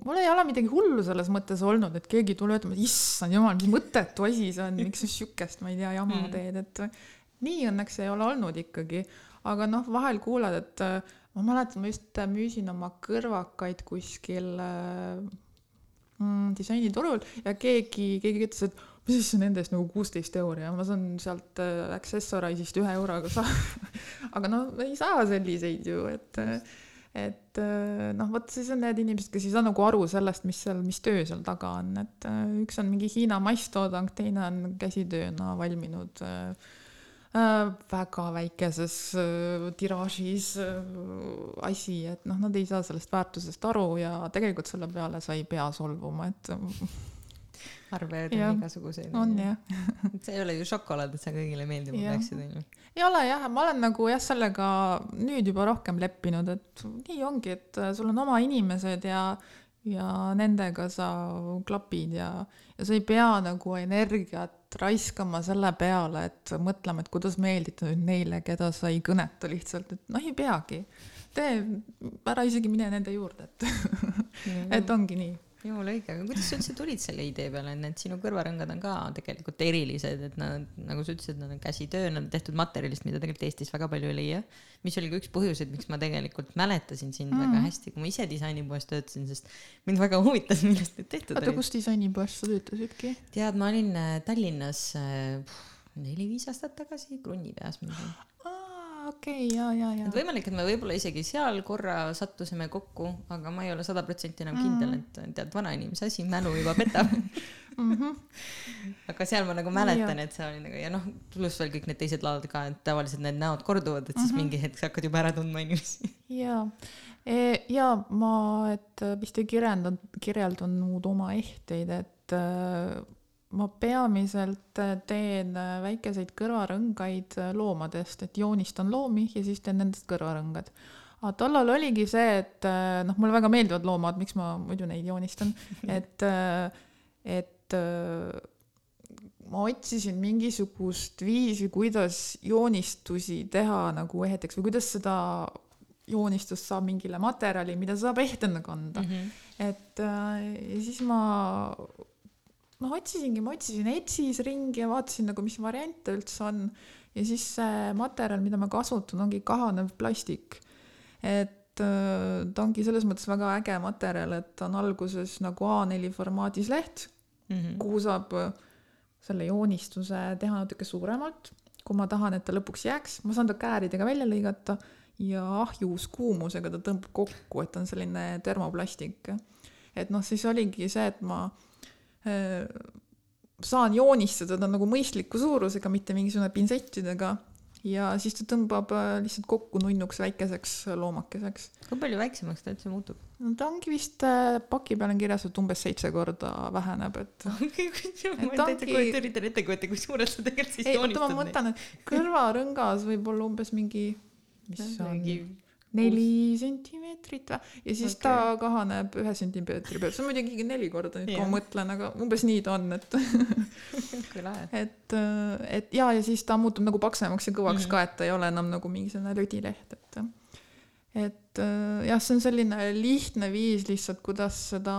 mul ei ole midagi hullu selles mõttes olnud, et keegi ei tule ütlema, et issand jumal, mis mõttetu asi see on, miks sa siukest, ma ei tea, jama mm. teed, et nii õnneks ei ole olnud ikkagi. aga noh, vahel kuulad, et äh, ma mäletan, ma just müüsin oma kõrvakaid kuskil äh, mm, disainiturul ja keegi, keegi ütles, et mis siis nende eest nagu kuusteist euri. Ja ma saan sealt äh, Accessorize'ist ühe euroga saa aga no ei saa selliseid ju, et et äh, noh, vot siis on need inimesed, kes ei saa nagu aru sellest, mis seal, mis töö seal taga on, et äh, üks on mingi Hiina masstoodang, teine on käsitööna valminud äh, Äh, väga väikeses äh, tiraažis äh, asi, et noh, nad ei saa sellest väärtusest aru ja tegelikult selle peale sa ei pea solvuma, et arvajaid on igasuguseid. on jah see ei ole ju šokolaad, et sa kõigile meeldima peaksid, onju. ei ole jah, ma olen nagu jah, sellega nüüd juba rohkem leppinud, et nii ongi, et sul on oma inimesed ja ja nendega sa klapid ja sa ei pea nagu energiat raiskama selle peale, et mõtlema, et kuidas meeldida nüüd neile, keda sa ei kõneta lihtsalt, et noh, ei peagi. tee, ära isegi mine nende juurde, et et ongi nii jumala õige, aga kuidas sa üldse tulid selle idee peale, et need sinu kõrvarõngad on ka tegelikult erilised, et nad, nagu sa ütlesid, nad on käsitöö, nad on tehtud materjalist, mida tegelikult Eestis väga palju ei leia. mis oli ka üks põhjuseid, miks ma tegelikult mäletasin sind mm. väga hästi, kui ma ise disainipoes töötasin, sest mind väga huvitas, millest need tehtud olid. oota, kus disainipoes sa töötasidki? tead, ma olin äh, Tallinnas äh, neli-viis aastat tagasi Krunni peas okei okay,, ja, ja, ja. et võimalik, et me võib-olla isegi seal korra sattusime kokku, aga ma ei ole sada protsenti enam kindel, mhm. et tead, vanainimese asi, mälu juba petab mm. -hmm. aga seal ma nagu mäletan, et see oli nagu ja noh, pluss veel kõik need teised laod ka, et tavaliselt need näod korduvad, et siis mm -hmm. mingi hetk sa hakkad juba ära tundma inimesi. ja e,, ja ma, et vist ei kirjeldan, kirjeldanud oma ehteid, et ma peamiselt teen väikeseid kõrvarõngaid loomadest, et joonistan loomi ja siis teen nendest kõrvarõngad aga tollal oligi see, et noh, mulle väga meeldivad loomad, miks ma muidu neid joonistan, et, et ma otsisin mingisugust viisi, kuidas joonistusi teha nagu eheteks või kuidas seda joonistust saab mingile materjali, mida saab ehtena kanda mm. -hmm. et ja siis ma noh, otsisingi, ma otsisin Etsis ringi ja vaatasin nagu, mis variante üldse on. ja siis see materjal, mida ma kasutan, ongi kahanev plastik. et ta ongi selles mõttes väga äge materjal, et on alguses nagu A4 formaadis leht mm, -hmm. kuhu saab äh, selle joonistuse teha natuke suuremalt, kui ma tahan, et ta lõpuks jääks, ma saan ta kääridega välja lõigata ja ahjus kuumusega ta tõmbab kokku, et on selline termoplastik. et noh, siis oligi see, et ma äh, saan joonistada ta nagu mõistliku suurusega, mitte mingisugune pintsettidega ja siis ta tõmbab äh, lihtsalt kokku nunnuks väikeseks loomakeseks. kui palju väiksemaks ta üldse muutub? no ta ongi vist äh, paki peal on kirjas, et umbes seitse korda väheneb, et. ma kujutan, üritan ette kujutada, kui suurelt sa tegelikult siis joonistad. ei, oota, ma mõtlen, et kõrvarõngas võib olla umbes mingi, mis on neli sentimeetrit või? Ja siis okay. ta kahaneb ühe sentimeetri pealt, see on muidugi neli korda nüüd, kui ma mõtlen, aga umbes nii ta on, et et, et ja, ja siis ta muutub nagu paksemaks ja kõvaks mm -hmm. ka, et ta ei ole enam nagu mingisugune lödileht, et et jah, see on selline lihtne viis lihtsalt, kuidas seda,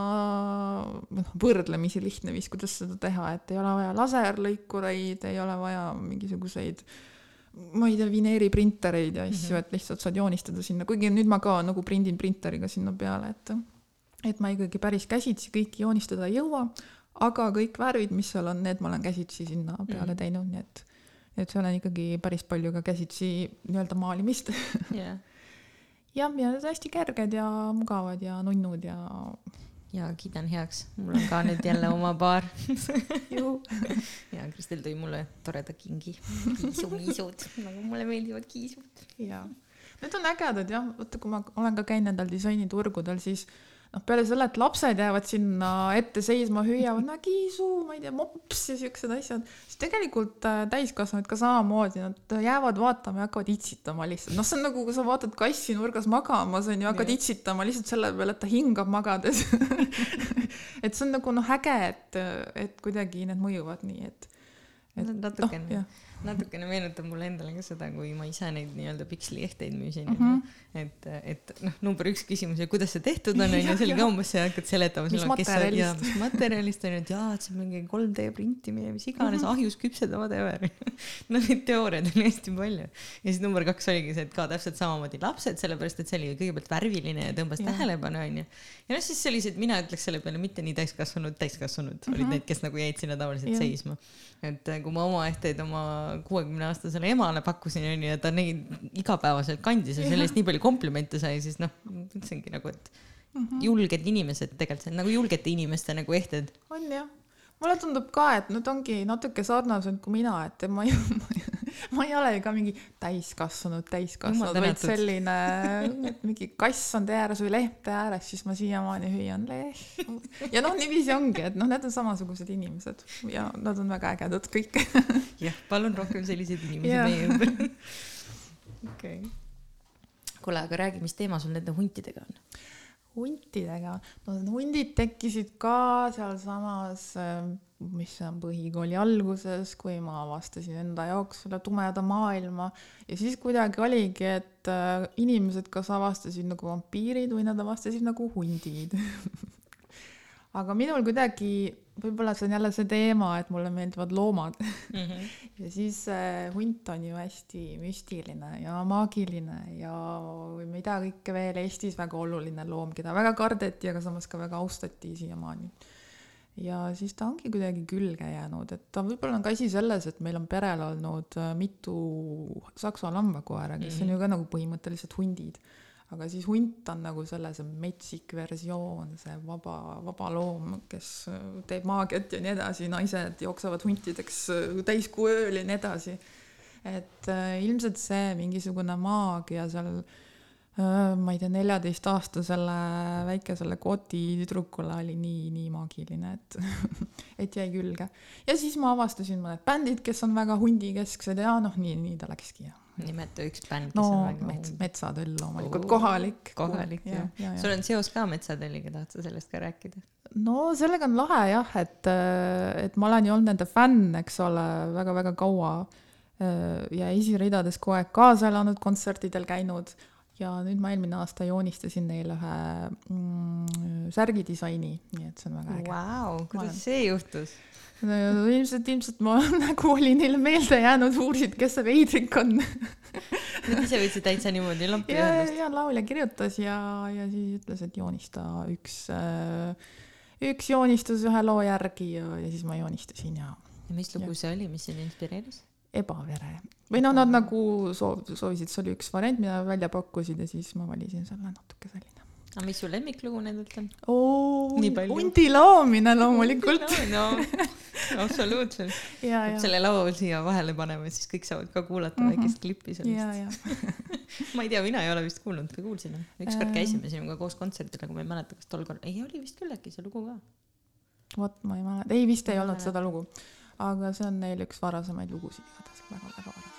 noh, võrdlemisi lihtne viis, kuidas seda teha, et ei ole vaja laserlõikureid, ei ole vaja mingisuguseid äh, ma ei tea, vineeriprintereid ja asju mm, -hmm. et lihtsalt saad joonistada sinna, kuigi nüüd ma ka nagu prindin printeriga sinna peale, et et ma ikkagi päris käsitsi kõiki joonistada ei jõua, aga kõik värvid, mis seal on, need ma olen käsitsi sinna peale mm -hmm. teinud, nii et et seal on ikkagi päris palju ka käsitsi nii-öelda maalimist yeah. jah, ja hästi kerged ja mugavad ja nunnud ja ja kiidan heaks, mul on ka nüüd jälle oma paar ja Kristel tõi mulle toreda kingi, kiisumiisud, nagu mulle meeldivad kiisud. ja, need on ägedad jah, vaata, kui ma olen ka käinud nendel disainiturgudel, siis noh, peale selle, et lapsed jäävad sinna ette seisma, hüüavad no kiisu, ma ei tea, mops ja siuksed asjad, siis tegelikult äh, täiskasvanud ka samamoodi, nad jäävad vaatama ja hakkavad itsitama lihtsalt. noh, see on nagu, kui sa vaatad kassi nurgas magamas onju, hakkad itsitama lihtsalt selle peale, et ta hingab magades et see on nagu noh, äge, et, et kuidagi need mõjuvad nii, et, et. natukene no, natukene meenutab mulle endale ka seda, kui ma ise neid nii-öelda piksliehteid müüsin mm. -hmm. et, et noh, number üks küsimus ja kuidas see tehtud on, onju, see oli ka umbes see, hakkad seletama sa, jaa, mis materjalist on ju, et jaa, et see on mingi 3D printimine, mis iganes mm, -hmm. ahjus küpsed, whatever no neid teooriaid oli hästi palju. ja siis number kaks oligi see, et ka täpselt samamoodi lapsed, sellepärast et see oli kõigepealt värviline ja tõmbas ja. tähelepanu, onju. ja noh, siis sellised, mina ütleks selle peale mitte nii täiskasvanud, täiskasvanud mm -hmm. olid mhm. need, kes nagu jäid sinna tavaliselt ja. seisma. et kui ma oma ehteid oma kuuekümne aastasele emale pakkusin, onju, ja ta neid igapäevaselt kandis ja selle eest nii palju komplimente sai, siis noh, ütlesingi nagu, et mm -hmm. julged inimesed tegelikult, see on nagu julgete inimeste nagu ehted. on jah mulle tundub ka, et nad ongi natuke sarnased kui mina, et ma ei, ma ei ole ju ka mingi täiskasvanud, täiskasvanud, vaid selline, et mingi kass on tee ääres või leht tee ääres, siis ma siiamaani hüüan leht. ja noh, niiviisi ongi, et noh, need on samasugused inimesed ja nad on väga ägedad kõik. jah, palun rohkem selliseid inimesi meie ümber. okei. kuule, aga räägi, mis teema sul nende huntidega on? huntidega, no need hundid tekkisid ka sealsamas, ähm, mis on põhikooli alguses, kui ma avastasin enda jaoks selle tumeda maailma ja siis kuidagi oligi, et äh, inimesed kas avastasid nagu vampiirid või nad avastasid nagu hundid aga minul kuidagi võib-olla see on jälle see teema, et mulle meeldivad loomad mm. -hmm. ja siis äh, hunt on ju hästi müstiline ja maagiline ja mida kõike veel Eestis väga oluline loom, keda väga kardeti, aga samas ka väga austati siiamaani. Ja siis ta ongi kuidagi külge jäänud, et ta võib-olla on ka asi selles, et meil on perel olnud äh, mitu saksa lambakoera, kes mm -hmm. on ju ka nagu põhimõtteliselt hundid aga siis hunt on nagu selle see metsik versioon, see vaba, vaba loom, kes teeb maagiat ja nii edasi, naised jooksevad huntideks täiskuu ööl ja nii edasi. et äh, ilmselt see mingisugune maagia seal äh, ma ei tea, neljateistaastasele väikesele koti tüdrukule oli nii, nii maagiline, et et jäi külge. ja siis ma avastasin mõned bändid, kes on väga hundikesksed ja noh, nii, nii ta läkski ja nimeta üks bänd, kes no, on väga mets, Metsatöll loomulikult, kohalik. kohalik jah ja, ja. sul on seos ka Metsatölliga, tahad sa sellest ka rääkida? no sellega on lahe jah, et, et ma olen ju olnud nende fänn, eks ole väga,, väga-väga kaua. ja esiridades kogu aeg kaasa elanud, kontsertidel käinud ja nüüd ma eelmine aasta joonistasin neile ühe mm, särgidisaini, nii et see on väga äge wow,. kuidas see juhtus? no ilmselt, ilmselt ma nagu oli neile meelde jäänud, uurisid, kes see Veidrik on Nad ise võtsid täitsa niimoodi lampi ühendust? ja, ja laulja kirjutas ja, ja siis ütles, et joonista üks äh,, üks joonistus ühe loo järgi ja, ja siis ma joonistasin ja. ja mis lugu ja. see oli, mis sind inspireeris? Ebavere või noh, nad nagu soov, soovisid, see oli üks variant, mida välja pakkusid ja siis ma valisin selle natuke selline aga mis su lemmiklugu nendelt on? hundi laomine loomulikult. no absoluutselt. selle loo siia vahele paneme, siis kõik saavad ka kuulata mm -hmm. väikest klippi sellest. ma ei tea, mina ei ole vist kuulnud või kuulsin. ükskord ähm. käisime sinuga koos kontserdil, aga ma ei mäleta, kas tol korral, ei oli vist küll äkki see lugu ka. vot ma ei mäleta, ei vist ei olnud seda lugu, aga see on neil üks varasemaid lugusid igatahes väga-väga varasem.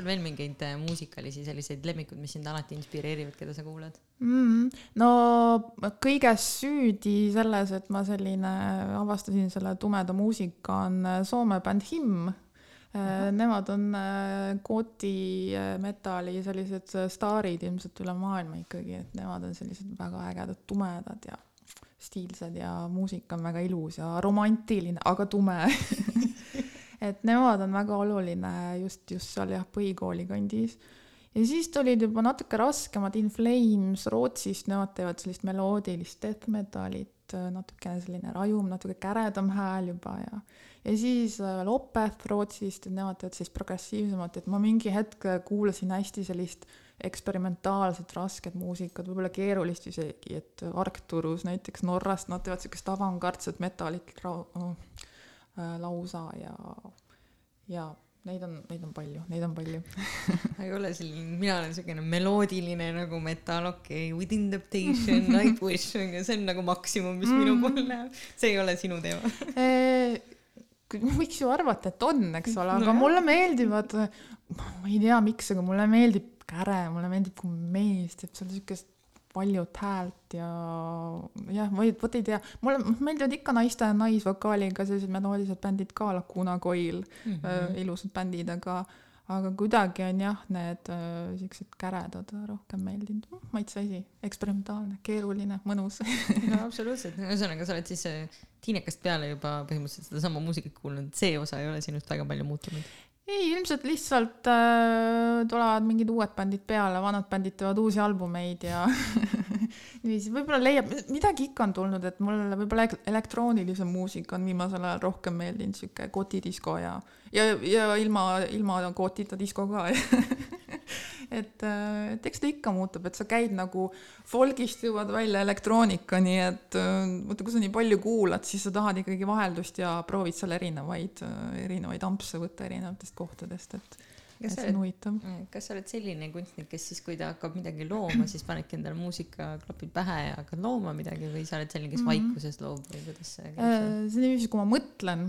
Sul veel mingeid äh, muusikalisi selliseid lemmikud, mis sind alati inspireerivad, keda sa kuulad mm,? no kõiges süüdi selles, et ma selline avastasin selle tumeda muusika, on äh, Soome bänd Him. Äh, nemad on goti metalli sellised staarid ilmselt üle maailma ikkagi, et nemad on sellised väga ägedad, tumedad ja stiilsed ja muusika on väga ilus ja romantiline, aga tume et nemad on väga oluline just, just seal jah, põhikooli kandis. ja siis tulid juba natuke raskemad In Flames Rootsist, nemad teevad sellist meloodilist death metalit, natukene selline rajum, natuke käredam hääl juba ja ja siis veel äh, Opeth Rootsist, et nemad teevad sellist progressiivsemat, et ma mingi hetk kuulasin hästi sellist eksperimentaalset rasket muusikat, võib-olla keerulist isegi, et Arcturus näiteks Norrast, nad teevad siukest avangardset metallit Äh, lausa ja, ja neid on, neid on palju, neid on palju ei ole selline, mina olen siukene meloodiline nagu metal, okei okay,, Within Temptation, Nightwish on ju, see on nagu maksimum, mis mm. minu poole läheb. see ei ole sinu teema võiks ju arvata, et on, eks ole, aga no, mulle meeldivad, ma ei tea, miks, aga mulle meeldib käre, mulle meeldib, kui mees teeb seal siukest valjut häält ja jah, või vot ei tea, mulle meeldivad ikka naiste naisvokaaliga sellised meloodilised bändid ka, Lacuna Coil mm, -hmm. äh, ilusad bändid, aga aga kuidagi on jah, need äh, siuksed käredad rohkem meeldinud, maitse asi, eksperimentaalne, keeruline, mõnus no absoluutselt, ühesõnaga sa oled siis äh, tiinekast peale juba põhimõtteliselt sedasama muusikat kuulnud, see osa ei ole sinust väga palju muutunud? Ei, ilmselt lihtsalt äh, tulevad mingid uued bändid peale, vanad bändid teevad uusi albumeid ja niiviisi, võib-olla leiab, midagi ikka on tulnud, et mulle võib-olla elektroonilisem muusika on viimasel ajal rohkem meeldinud, sihuke kotidisko ja, ja, ja ilma, ilma kotita disko ka et, äh, et eks ta ikka muutub, et sa käid nagu folgist jõuad välja elektroonikani, et äh, vaata, kui sa nii palju kuulad, siis sa tahad ikkagi vaheldust ja proovid seal erinevaid, äh, erinevaid ampse võtta erinevatest kohtadest, et Kas sa oled- huvitav. kas sa oled selline kunstnik, kes siis, kui ta hakkab midagi looma, siis panedki endale muusikaklapid pähe ja hakkad looma midagi või sa oled selline, kes Mhm. vaikuses loob või kuidas see käib? See on niiviisi, kui ma mõtlen,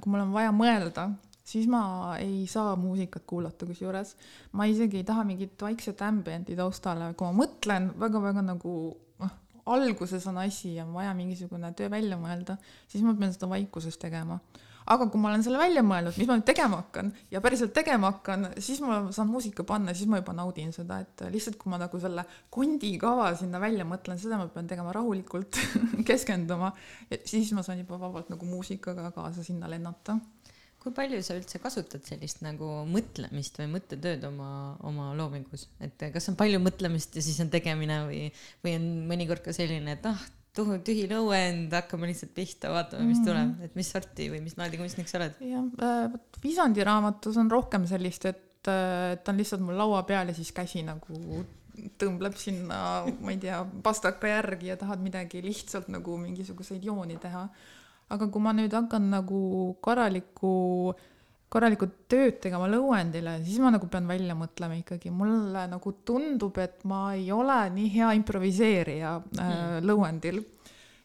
kui mul on vaja mõelda, siis ma ei saa muusikat kuulata, kusjuures ma isegi ei taha mingit vaikset ambienti taustale, kui ma mõtlen väga-väga nagu noh, alguses on asi ja on vaja mingisugune töö välja mõelda, siis ma pean seda vaikuses tegema. aga kui ma olen selle välja mõelnud, mis ma nüüd tegema hakkan ja päriselt tegema hakkan, siis ma saan muusika panna, siis ma juba naudin seda, et lihtsalt kui ma nagu selle kondikava sinna välja mõtlen, seda ma pean tegema rahulikult, keskenduma siis ma saan juba vabalt nagu muusikaga kaasa sinna lennata. Kui palju sa üldse kasutad sellist nagu mõtlemist või mõttetööd oma, oma loomingus, et kas on palju mõtlemist ja siis on tegemine või, või on mõnikord ka selline, et ah, tühi lõuend, hakkame lihtsalt pihta, vaatame, mis tuleb, et mis sorti või mis laadi kunstnik sa oled? jah, vot Visandi raamatus on rohkem sellist, et, et ta on lihtsalt mul laua peal ja siis käsi nagu tõmbleb sinna, ma ei tea, pastaka järgi ja tahad midagi lihtsalt nagu mingisuguseid jooni teha. Aga kui ma nüüd hakkan nagu korralikku, korralikku tööd tegema lõuendile, siis ma nagu pean välja mõtlema ikkagi, mulle nagu tundub, et ma ei ole nii hea improviseerija äh, lõuendil.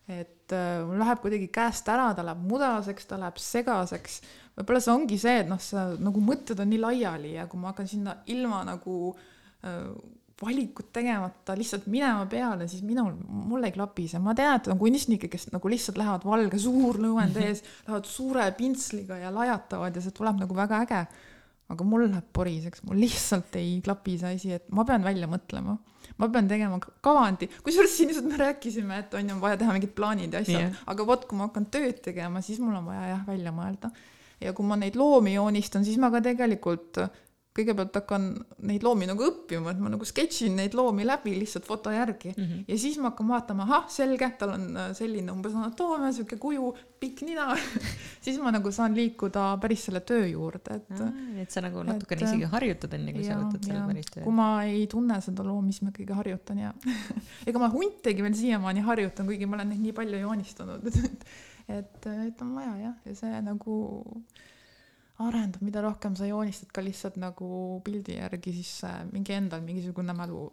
Et äh, mul läheb kuidagi käest ära, ta läheb mudaseks, ta läheb segaseks. võib-olla see ongi see, et noh, sa nagu mõtted on nii laiali ja kui ma hakkan sinna ilma nagu äh, valikut tegemata lihtsalt minema peale, siis minul, mul ei klapi see, ma tean, et on kunstnikke, kes nagu lihtsalt lähevad valge suur lõuend ees, lähevad suure pintsliga ja lajatavad ja see tuleb nagu väga äge. aga mul läheb poriseks, mul lihtsalt ei klapi see asi, et ma pean välja mõtlema ma pean tegema kavandi, kusjuures siin lihtsalt me rääkisime, et on ju vaja teha mingid plaanid ja asjad yeah., aga vot, kui ma hakkan tööd tegema, siis mul on vaja jah välja mõelda. ja kui ma neid loomi joonistan, siis ma ka tegelikult kõigepealt hakkan neid loomi nagu õppima, et ma nagu sketšin neid loomi läbi lihtsalt foto järgi mm. -hmm. ja siis ma hakkan vaatama, ahah, selge, tal on äh, selline umbes anatoomia, sihuke kuju, pikk nina siis ma nagu saan liikuda päris selle töö juurde, et et sa nagu natukene et, isegi harjutad enne, kui sa Jaa, võtad selle päris töö kui. ma ei tunne seda loomi, siis ma ikkagi harjutan ja ega ma huntegi veel siiamaani harjutan, kuigi ma olen neid nii palju joonistanud, et et, et on vaja jah, ja see nagu arendab, mida rohkem sa joonistad ka lihtsalt nagu pildi järgi, siis see mingi endal mingisugune mälu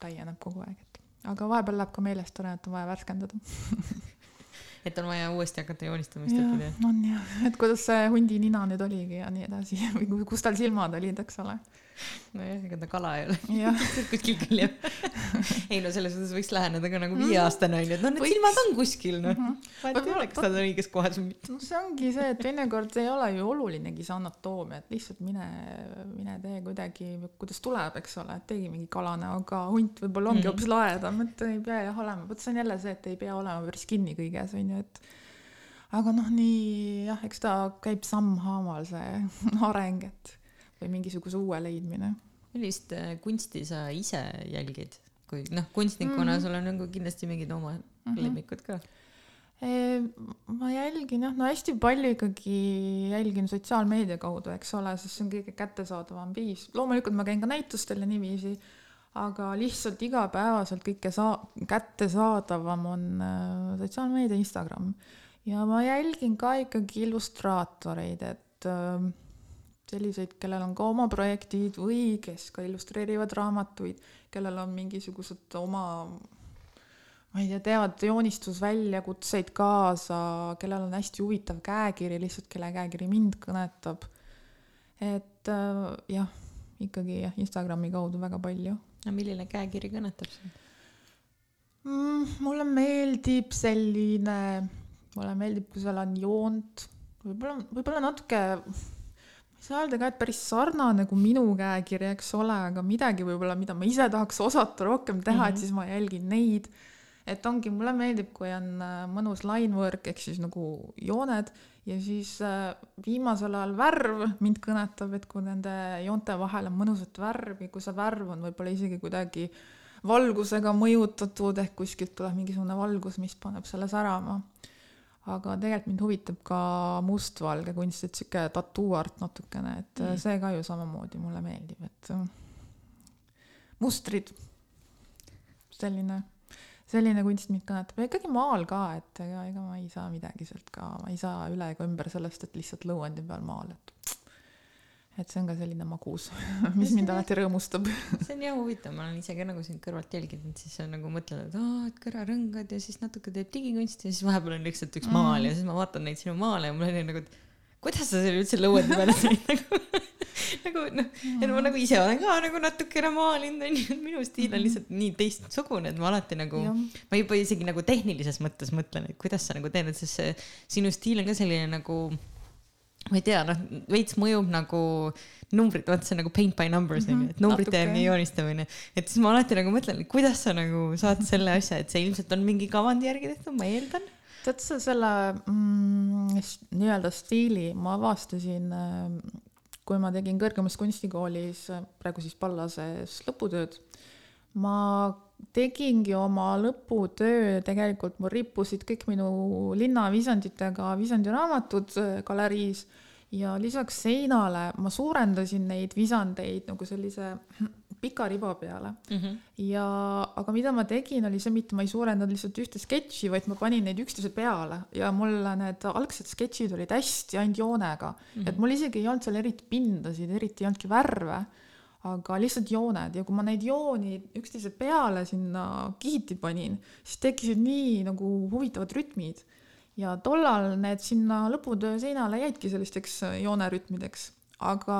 täieneb kogu aeg, et aga vahepeal läheb ka meelest ära, et on vaja värskendada. et on vaja uuesti hakata joonistamist õppida. jah, on jah, et kuidas see hundi nina nüüd oligi ja nii edasi või ku- kus tal silmad olid, eks ole. nojah, ega ta kala ei ole. Kuskil külje ei no selles suhtes võiks läheneda ka nagu viieaastane onju, et no need silmad on kuskil noh. vahet ei ole, kas ta on õiges kohas või mitte. no see ongi see, et teinekord ei ole ju olulinegi see anatoomia, et lihtsalt mine, mine tee kuidagi, kuidas tuleb, eks ole, et teegi mingi kalane, aga hunt võib-olla ongi Mhm. hoopis laedam, et ei pea jah olema, vot see on jälle see, et ei pea olema päris kinni kõiges, on ju, et aga noh, nii jah, eks ta käib sammhaaval, see areng, et või mingisuguse uue leidmine. millist äh, kunsti sa ise jälgid, kui noh, kunstnikuna Mhm. sul on nagu kindlasti mingid oma Mhm. lemmikud ka. ma jälgin jah, no hästi palju ikkagi jälgin sotsiaalmeedia kaudu, eks ole, sest see on kõige kättesaadavam viis. loomulikult ma käin ka näitustel ja niiviisi, aga lihtsalt igapäevaselt kõike saa-, kättesaadavam on äh, sotsiaalmeedia, Instagram. ja ma jälgin ka ikkagi illustraatoreid, et äh, selliseid, kellel on ka oma projektid või kes ka illustreerivad raamatuid, kellel on mingisugused oma ma ei tea, teevad joonistusväljakutseid kaasa, kellel on hästi huvitav käekiri, lihtsalt kelle käekiri mind kõnetab. et äh, jah, ikkagi jah, Instagrami kaudu väga palju no milline käekiri kõnetab sind? mm,. mulle meeldib selline, mulle meeldib, kui seal on joont, võib-olla, võib-olla natuke, ka, et päris sarnane kui minu käekiri, eks ole, aga midagi võib-olla, mida ma ise tahaks osata rohkem teha mm, -hmm. Mhm. et siis ma jälgin neid. et ongi, mulle meeldib, kui on äh, mõnus line work ehk siis nagu jooned ja siis äh, viimasel ajal värv mind kõnetab, et kui nende joonte vahel on mõnusat värvi, kui see värv on võib-olla isegi kuidagi valgusega mõjutatud ehk kuskilt tuleb mingisugune valgus, mis paneb selle särama. Aga tegelikult mind huvitab ka mustvalge kunst, et sihuke tattoo art natukene, et Mm. see ka ju samamoodi mulle meeldib, et äh, mustrid, selline, selline kunst mind kõnetab ja ikkagi maal ka, et ega, ega ma ei saa midagi sealt ka, ma ei saa üle ega ümber sellest, et lihtsalt lõuendi peal maal, et et see on ka selline magus, mis mind alati rõõmustab. see on jah huvitav, ma olen ise ka nagu sind kõrvalt jälginud, siis on nagu mõtlen, et aa, et kõrarõngad ja siis natuke teeb digikunsti ja siis vahepeal on lihtsalt üks maal mm. ja siis ma vaatan neid sinu maale ja mul on nagu, et kuidas sa selle üldse lõuende peale said nagu nagu noh, et ma nagu ise olen ka nagu natukene maalinud onju, minu stiil on mhm. lihtsalt nii teistsugune, et ma alati nagu, ma juba isegi nagu tehnilises mõttes mõtlen, et kuidas sa nagu teed, et sest see sinu stiil on ka selline nagu ma ei tea, noh, veits mõjub nagu numbrid, vaata see on nagu paint by numbers onju mm -hmm., et numbrite järgi joonistamine. et siis ma alati nagu mõtlen, kuidas sa nagu saad selle asja, et see ilmselt on mingi kavandi järgi tehtud, ma eeldan. tead sa selle mm, nii-öelda stiili ma avastasin äh, kui ma tegin kõrgemas kunstikoolis, praegu siis Pallases lõputööd, ma tegingi oma lõputöö, tegelikult mul rippusid kõik minu linnavisanditega Visandi raamatud galeriis ja lisaks seinale ma suurendasin neid visandeid nagu sellise pika riba peale mm. -hmm. ja, aga mida ma tegin, oli see, mitte ma ei suurendanud lihtsalt ühte sketši, vaid ma panin neid üksteise peale ja mul need algsed sketšid olid hästi ainult joonega mm, -hmm. et mul isegi ei olnud seal eriti pindasid, eriti ei olnudki värve, aga lihtsalt jooned ja kui ma neid jooni üksteise peale sinna kihiti panin, siis tekkisid nii nagu huvitavad rütmid ja tollal need sinna lõputöö seinale jäidki sellisteks joonerütmideks, aga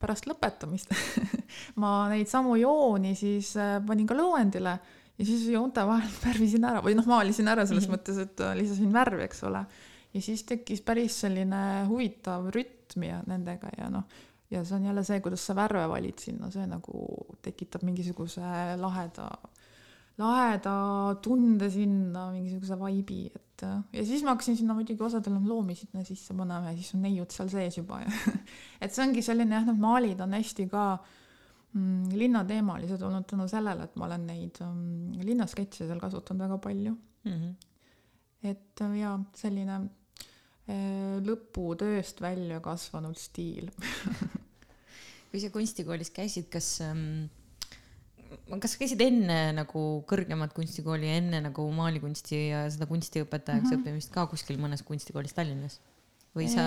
pärast lõpetamist ma neid samu jooni siis äh, panin ka lõuendile ja siis joonte vahel värvisin ära või noh, maalisin ära selles mm -hmm. mõttes, et äh, lisasin värvi, eks ole. ja siis tekkis päris selline huvitav rütm ja nendega ja noh, ja see on jälle see, kuidas sa värve valid sinna, see nagu tekitab mingisuguse laheda laheda tunde sinna, mingisuguse vaibi, et ja siis ma hakkasin sinna muidugi osadele loomi sinna sisse panema ja siis on neiud seal sees juba ja et see ongi selline jah, need maalid on hästi ka mm, linnateemalised olnud tänu sellele, et ma olen neid mm, linnasketše seal kasutanud väga palju mm. -hmm. et ja selline äh, lõputööst välja kasvanud stiil kui sa kunstikoolis käisid, kas ähm kas sa käisid enne nagu kõrgemat kunstikooli, enne nagu maalikunsti ja seda kunstiõpetajaks mm -hmm. õppimist ka kuskil mõnes kunstikoolis Tallinnas? või sa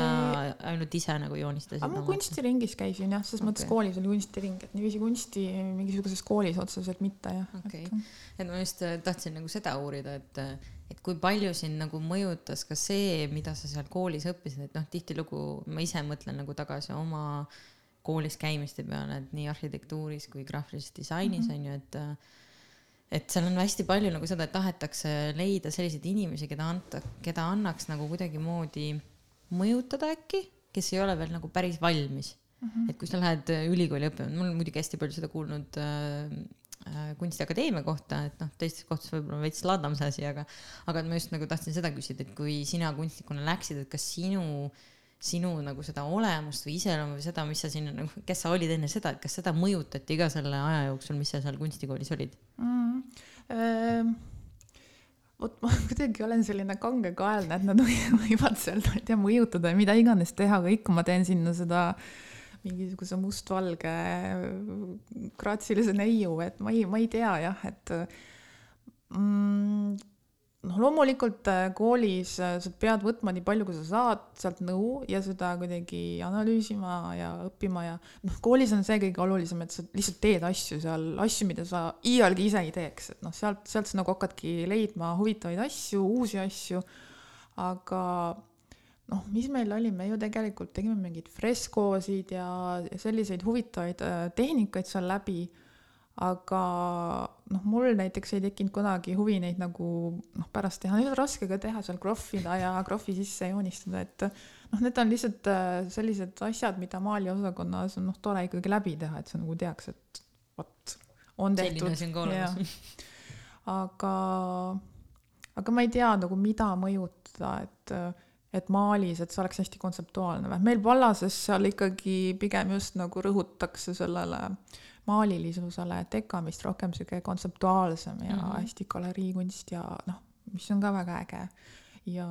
ainult ise nagu joonistasid? ma kunstiringis käisin jah, selles okay. mõttes koolis oli kunstiring, et niiviisi kunsti mingisuguses koolis otseselt mitte jah. okei okay., et ma just äh, tahtsin nagu seda uurida, et, äh, et kui palju sind nagu mõjutas ka see, mida sa seal koolis õppisid, et noh, tihtilugu ma ise mõtlen nagu tagasi oma äh, koolis käimiste peale, et nii arhitektuuris kui graafilises disainis mm -hmm. on ju, et et seal on hästi palju nagu seda, et tahetakse leida selliseid inimesi, keda anta, keda annaks nagu kuidagimoodi mõjutada äkki, kes ei ole veel nagu päris valmis mm. -hmm. et kui sa lähed ülikooli õppima, ma olen muidugi hästi palju seda kuulnud äh, äh kunstiakadeemia kohta, et noh, teistes kohtades võib-olla veits ladam see asi, aga, aga ma just nagu tahtsin seda küsida, et kui sina kunstnikuna läksid, et kas sinu äh, sinu nagu seda olemust või iseloomu või seda, mis sa sinna nagu, kes sa olid enne seda, et kas seda mõjutati ka selle aja jooksul, mis sa seal kunstikoolis olid mm,? Ähm, vot ma kuidagi olen selline kangekaelne, et nad võivad seal, ma ei tea, mõjutada ja mida iganes teha, aga ikka ma teen sinna seda mingisuguse mustvalge graatsilise neiu, et ma ei, ma ei tea jah, et mm, noh, loomulikult äh, koolis äh, sa pead võtma nii palju, kui sa saad sealt nõu ja seda kuidagi analüüsima ja õppima ja noh, koolis on see kõige olulisem, et sa lihtsalt teed asju seal, asju, mida sa iialgi ise ei teeks, et noh, sealt, sealt sa nagu hakkadki leidma huvitavaid asju, uusi asju, aga noh, mis meil oli, me ju tegelikult tegime mingeid freskosid ja selliseid huvitavaid äh, tehnikaid seal läbi. Aga noh, mul näiteks ei tekkinud kunagi huvi neid nagu noh, pärast teha, neid on raske ka teha seal krohvida ja krohvi sisse joonistada, et noh, need on lihtsalt äh, sellised asjad, mida maaliosakonnas on noh, tore ikkagi läbi teha, et sa nagu teaks, et vot on tehtud. selline asi on ka olemas. aga, aga ma ei tea nagu, mida mõjutada, et et maalis, et see oleks hästi kontseptuaalne või meil Pallases seal ikkagi pigem just nagu rõhutakse sellele äh, maalilisusele tekamist rohkem sihuke kontseptuaalsem ja mm -hmm. hästi galeriikunst ja noh, mis on ka väga äge. Ja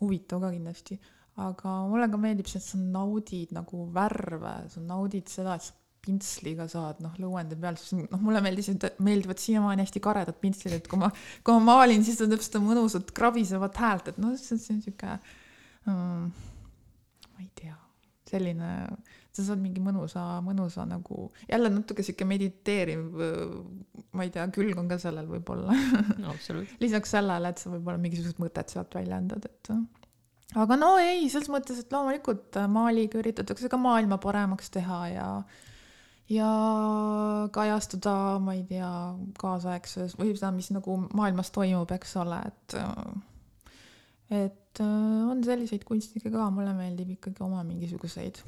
huvitav ka kindlasti, aga mulle ka meeldib see, et sa naudid nagu värve, sa naudid seda, et sa pintsliga saad noh, lõuende peal, siis noh, mulle meeldisid, meeldivad siiamaani hästi karedad pintslid, et kui ma, kui ma maalin, siis ta teeb seda mõnusat krabisevat häält, et noh, see on sihuke mm,, ma ei tea selline, sa saad mingi mõnusa, mõnusa nagu, jälle natuke sihuke mediteeriv, ma ei tea, külg on ka sellel võib-olla. No, lisaks sellele, et sa võib-olla mingisugust mõtet sealt väljendad, et aga no ei, selles mõttes, et loomulikult maaliga üritatakse ka maailma paremaks teha ja ja kajastuda, ma ei tea, kaasaegses või seda, mis nagu maailmas toimub, eks ole, et et on selliseid kunstnikke ka, mulle meeldib ikkagi oma mingisuguseid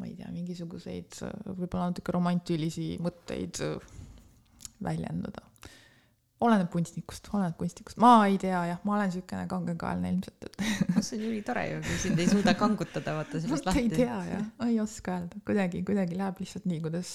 ma ei tea, mingisuguseid võib-olla natuke romantilisi mõtteid väljendada. oleneb kunstnikust, oleneb kunstnikust, ma ei tea jah, ma olen siukene kangekaelne ilmselt, et see on ülitore ju, kui sind ei suuda kangutada, vaata sellest lahti. ei tea jah, ei oska öelda, kuidagi, kuidagi läheb lihtsalt nii, kuidas,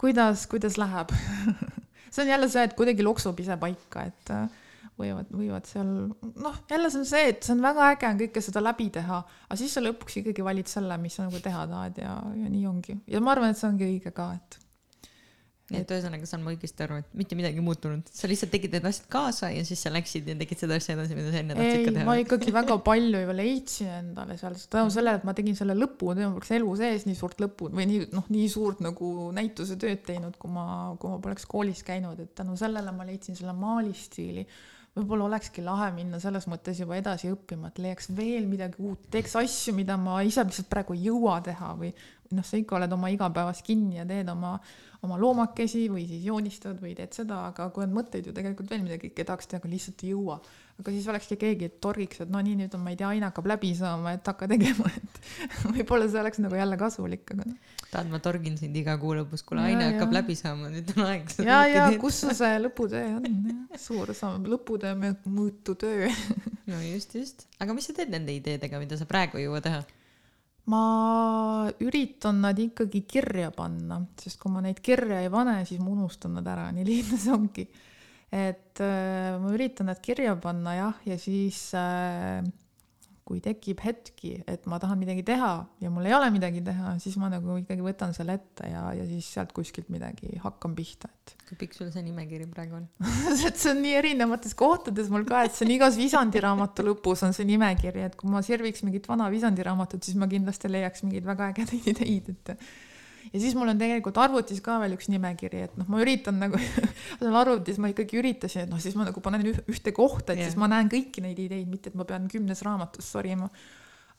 kuidas, kuidas läheb see on jälle see, et kuidagi loksub ise paika, et äh, võivad, võivad seal, noh, jälle see on see, et see on väga äge on kõike seda läbi teha, aga siis sa lõpuks ikkagi valid selle, mis sa nagu teha tahad ja, ja nii ongi. ja ma arvan, et see ongi õige ka, et. nii et ühesõnaga saan ma õigesti aru, et mitte midagi muutunud, sa lihtsalt tegid need asjad kaasa ja siis sa läksid ja tegid seda asja edasi, mida sa enne tahtsid ka teha. ma ikkagi väga palju ju leidsin endale seal, tänu sellele, et ma tegin selle lõpu, poleks elu sees nii suurt lõppu või nii, noh, nii suurt nagu näitusetööd teinud, kui ma, kui ma poleks koolis käinud, et tänu sellele ma leidsin selle maalistiili võib-olla olekski lahe minna selles mõttes juba edasi õppima, et leiaks veel midagi uut, teeks asju, mida ma ise lihtsalt praegu ei jõua teha või noh, sa ikka oled oma igapäevas kinni ja teed oma, oma loomakesi või siis joonistad või teed seda, aga kui on mõtteid ju tegelikult veel midagi, ikka tahaks teha, aga lihtsalt ei jõua aga siis olekski keegi, et torgiks, et no nii, nüüd on, ma ei tea, aine hakkab läbi saama, et hakka tegema, et võib-olla see oleks nagu jälle kasulik, aga noh. tahad, ma torgin sind iga kuu lõpus, kuule aine ja, hakkab ja. läbi saama, nüüd on aeg. ja, ja kus sul see lõputöö on, suur osa, lõputöö mõõtu töö no just, just, aga mis sa teed nende ideedega, mida sa praegu ei jõua teha? ma üritan nad ikkagi kirja panna, sest kui ma neid kirja ei pane, siis ma unustan nad ära, nii lihtne see ongi et äh, ma üritan nad kirja panna jah, ja siis äh, kui tekib hetki, et ma tahan midagi teha ja mul ei ole midagi teha, siis ma nagu ikkagi võtan selle ette ja, ja siis sealt kuskilt midagi hakkan pihta, et. kui pikk sul see nimekiri praegu on et see on nii erinevates kohtades mul ka, et see on igas Visandi raamatu lõpus on see nimekiri, et kui ma sirviks mingit vana Visandi raamatut, siis ma kindlasti leiaks mingeid väga ägedaid ideid, et ja siis mul on tegelikult arvutis ka veel üks nimekiri, et noh, ma üritan nagu seal arvutis ma ikkagi üritasin, et noh, siis ma nagu panen ühte kohta, et yeah. siis ma näen kõiki neid ideid, mitte et ma pean kümnes raamatus sorima.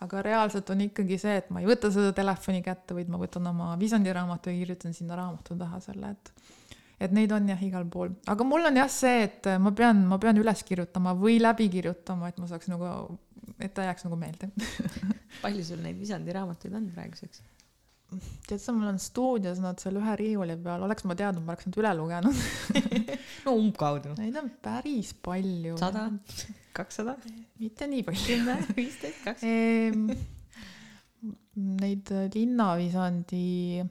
aga reaalselt on ikkagi see, et ma ei võta seda telefoni kätte, vaid ma võtan oma Visandi raamatu ja kirjutan sinna raamatu taha selle, et et neid on jah igal pool, aga mul on jah see, et ma pean, ma pean üles kirjutama või läbi kirjutama, et ma saaks nagu, et ta jääks nagu meelde palju sul neid Visandi raamatuid on praeguseks? Tead sa, mul on stuudios nad seal ühe riiuli peal, oleks ma teadnud, ma oleks nad üle lugenud no umbkaudu. Neid on päris palju. sada, kakssada? mitte nii palju. kümme, viisteist, kakskümmend? Neid Linnavisandi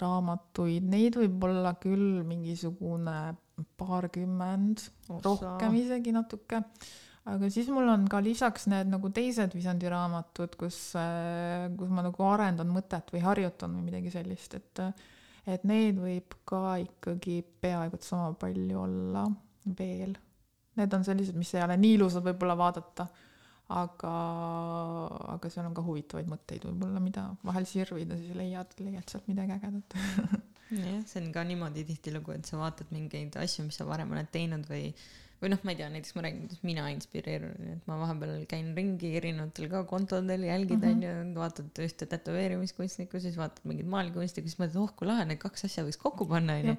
raamatuid, neid võib olla küll mingisugune paarkümmend, rohkem isegi natuke aga siis mul on ka lisaks need nagu teised Visandi raamatud, kus, äh, kus ma nagu arendan mõtet või harjutan või midagi sellist, et et need võib ka ikkagi peaaegu et sama palju olla veel. Need on sellised, mis ei ole nii ilusad võib-olla vaadata, aga, aga seal on ka huvitavaid mõtteid võib-olla, mida vahel sirvida, siis leiad, leiad sealt midagi ägedat jah, see on ka niimoodi tihtilugu, et sa vaatad mingeid asju, mis sa varem oled teinud või või noh, ma ei tea, näiteks ma räägin, kuidas mina inspireerun, et ma vahepeal käin ringi erinevatel ka kontodel, jälgid onju mm -hmm., vaatad ühte tätoveerimiskunstnikku, siis vaatad mingit maalkunstnikku, siis mõtled, oh kui lahe, need kaks asja võiks kokku panna onju.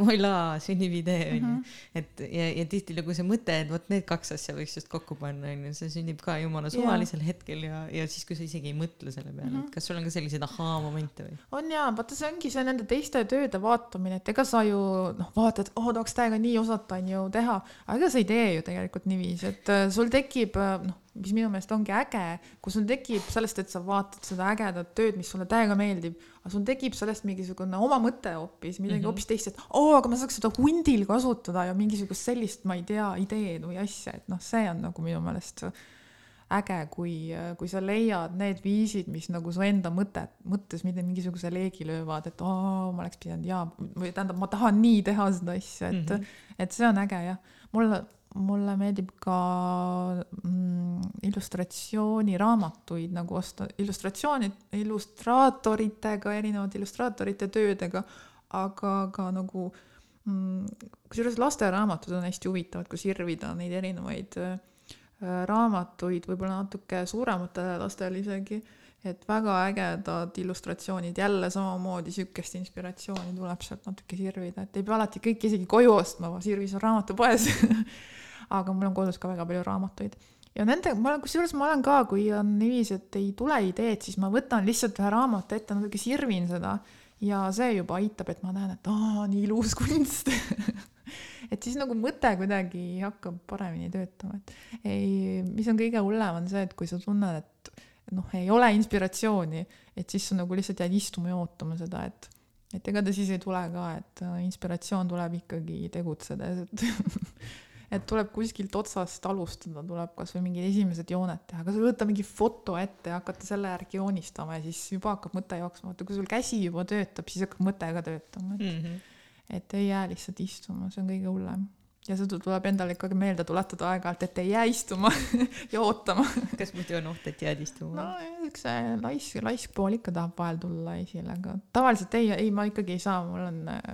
voilà, sünnib idee onju -hmm.. et ja, ja tihtilugu see mõte, et vot need kaks asja võiks just kokku panna onju, see sünnib ka jumala suvalisel yeah. hetkel ja, ja siis, kui sa isegi ei mõtle selle peale mm, -hmm. et kas sul on ka selliseid ahaa-momente või? on jaa, vaata, see ongi see nende teiste tööde vaatamine, et ega sa ju noh, vaatad, oh tahaks täiega nii osata onju teha, aga ega sa ei tee ju tegelikult niiviisi, et äh, sul tekib äh, noh, mis minu meelest ongi äge, kui sul tekib sellest, et sa vaatad seda ägedat tööd, mis sulle täiega meeldib, aga sul tekib sellest mingisugune oma mõte hoopis, midagi mm -hmm. hoopis teist, et oo oh,, aga ma saaks seda hundil kasutada ja mingisugust sellist, ma ei tea, ideed või asja, et noh, see on nagu minu meelest äge, kui, kui sa leiad need viisid, mis nagu su enda mõtet, mõttes mitte mingisuguse leegi löövad, et aa, ma oleks pidanud jaa, või tähendab, ma tahan nii teha seda asja, et mm, -hmm. et see on äge jah. Mulle mulle meeldib ka mm, illustratsiooniraamatuid nagu osta, illustratsioonid, illustraatoritega, erinevate illustraatorite töödega, aga ka nagu mm, kusjuures lasteraamatud on hästi huvitavad, kui sirvida neid erinevaid äh, raamatuid võib-olla natuke suurematele lastele isegi et väga ägedad illustratsioonid, jälle samamoodi sihukest inspiratsiooni tuleb sealt natuke sirvida, et ei pea alati kõike isegi koju ostma, sirvis on raamatupoes. Aga mul on kodus ka väga palju raamatuid. Ja nende, ma olen, kusjuures ma olen ka, kui on niiviisi, et ei tule ideed, siis ma võtan lihtsalt ühe raamatu ette, natuke sirvin seda. Ja see juba aitab, et ma näen, et aa, nii ilus kunst. Et siis nagu mõte kuidagi hakkab paremini töötama, et ei, mis on kõige hullem, on see, et kui sa tunned, et noh, ei ole inspiratsiooni, et siis sa nagu lihtsalt jääd istuma ja ootama seda, et et ega ta siis ei tule ka, et äh, inspiratsioon tuleb ikkagi tegutsedes, et et tuleb kuskilt otsast alustada, tuleb kasvõi mingid esimesed jooned teha, kas või võtta mingi foto ette ja hakata selle järgi joonistama ja siis juba hakkab mõte jooksma, vaata kui sul käsi juba töötab, siis hakkab mõte ka töötama, et mm -hmm. et ei jää lihtsalt istuma, see on kõige hullem ja seda tuleb endale ikkagi meelde tuletada aeg-ajalt, et ei jää istuma ja ootama. kas muidu on oht, et jääd istuma? no üks see laisk, laisk pool ikka tahab vahel tulla esile, aga tavaliselt ei, ei, ma ikkagi ei saa, mul on äh,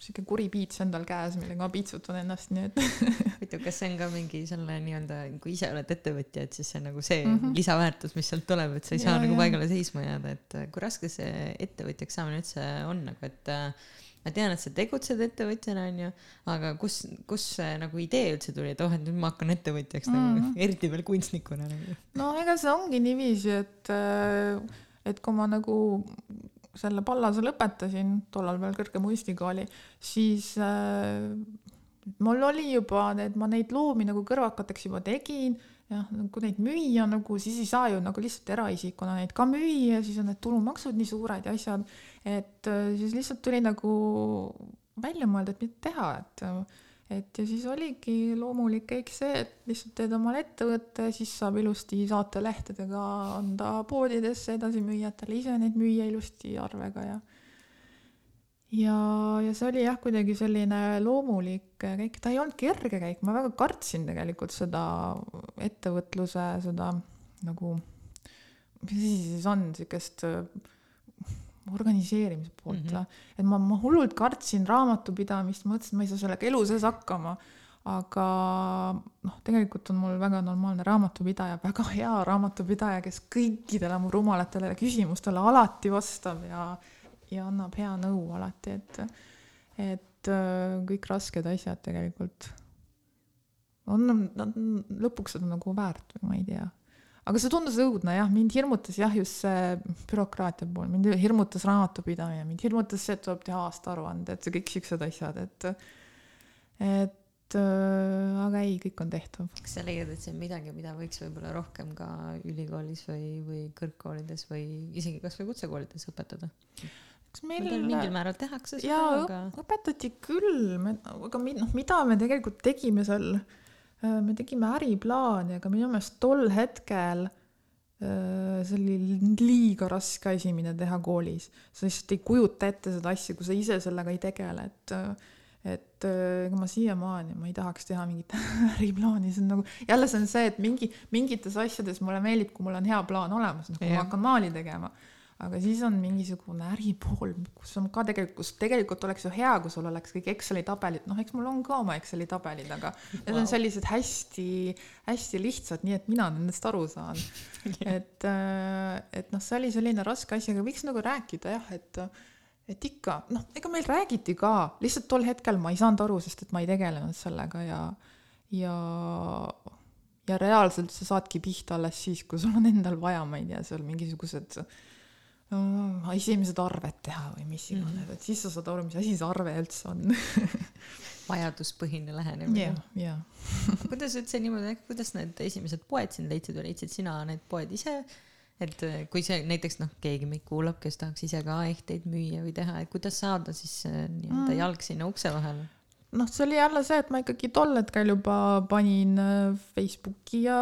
sihuke kuri piits endal käes, millega ma piitsutan ennast, nii et huvitav, kas see on ka mingi selle nii-öelda, kui ise oled ettevõtja, et siis see on nagu see mm -hmm. lisaväärtus, mis sealt tuleb, et sa ei saa ja, nagu paigale seisma jääda, et äh, kui raske see ettevõtjaks saamine üldse on nagu, et äh, ma tean, et sa tegutsed ettevõtjana, onju, aga kus, kus see nagu idee üldse tuli, et oh, et nüüd ma hakkan ettevõtjaks mm -hmm. nagu, mhm. eriti veel kunstnikuna nagu? no ega see ongi niiviisi, et, äh, et kui ma nagu selle Pallase lõpetasin, tollal veel Kõrge Kunstikooli, siis äh, mul oli juba need, ma neid loomi nagu kõrvakateks juba tegin jah, kui neid müüa nagu, siis ei saa ju nagu lihtsalt eraisikuna neid ka müüa, siis on need tulumaksud nii suured ja asjad, et äh, siis lihtsalt tuli nagu välja mõelda, et mida teha, et et ja siis oligi loomulik kõik see, et lihtsalt teed omale ettevõtte, siis saab ilusti saatelehtedega anda poodidesse edasimüüjatele, ise neid müüa ilusti arvega ja ja, ja see oli jah, kuidagi selline loomulik käik, ta ei olnud kerge käik, ma väga kartsin tegelikult seda ettevõtluse, seda nagu, mis asi siis on, sihukest äh, organiseerimise poolt mm -hmm., et ma, ma hullult kartsin raamatupidamist, mõtlesin, et ma ei saa sellega elu sees hakkama aga noh, tegelikult on mul väga normaalne raamatupidaja, väga hea raamatupidaja, kes kõikidele mu rumalatele küsimustele alati vastab ja ja annab hea nõu alati, et, et äh, kõik rasked asjad tegelikult on, nad lõpuks on nagu väärt või ma ei tea. Aga see tundus õudne jah, mind hirmutas jah, just see bürokraatia pool, mind hirmutas raamatupidamine, mind hirmutas see, et tuleb teha aastaaruande, et see kõik siuksed asjad, et, et äh, aga ei, kõik on tehtav. kas sa leiad, et see on midagi, mida võiks võib-olla rohkem ka ülikoolis või, või kõrgkoolides või isegi kasvõi kutsekoolides õpetada? kas meil mingil määral tehakse seda, aga õpetati küll, aga mi, noh, mida me tegelikult tegime seal, äh, me tegime äriplaani, aga minu meelest tol hetkel äh, see oli liiga raske asi, mida teha koolis. sa lihtsalt ei kujuta ette seda asja, kui sa ise sellega ei tegele, et et äh, ega ma siiamaani, ma ei tahaks teha mingit äriplaani, see on nagu, jälle see on see, et mingi, mingites asjades mulle meeldib, kui mul on hea plaan olemas, nagu ma hakkan maali tegema aga siis on mingisugune äripool, kus on ka tegelikult, kus tegelikult oleks ju hea, kui sul oleks kõik Exceli tabelid, noh, eks mul on ka oma Exceli tabelid, aga wow. need on sellised hästi-hästi lihtsad, nii et mina nendest aru saan. Et, äh, et noh, see oli selline raske asi, aga võiks nagu rääkida jah, et et ikka, noh, ega meil räägiti ka, lihtsalt tol hetkel ma ei saanud aru, sest et ma ei tegelenud sellega ja, ja ja reaalselt sa saadki pihta alles siis, kui sul on endal vaja, ma ei tea, seal mingisugused äh, no, esimesed arved teha või mis iganes mm, -hmm. et siis sa saad aru, mis asi see arve üldse on vajaduspõhine lähenemine. jah, jah. kuidas üldse niimoodi, kuidas need esimesed poed sind leidsid või leidsid sina need poed ise? et äh, kui see näiteks noh, keegi meid kuulab, kes tahaks ise ka ehteid müüa või teha, et kuidas saada siis äh, nii-öelda mm. jalg sinna ukse vahele? Noh, see oli jälle see, et ma ikkagi tol hetkel juba panin äh, Facebooki ja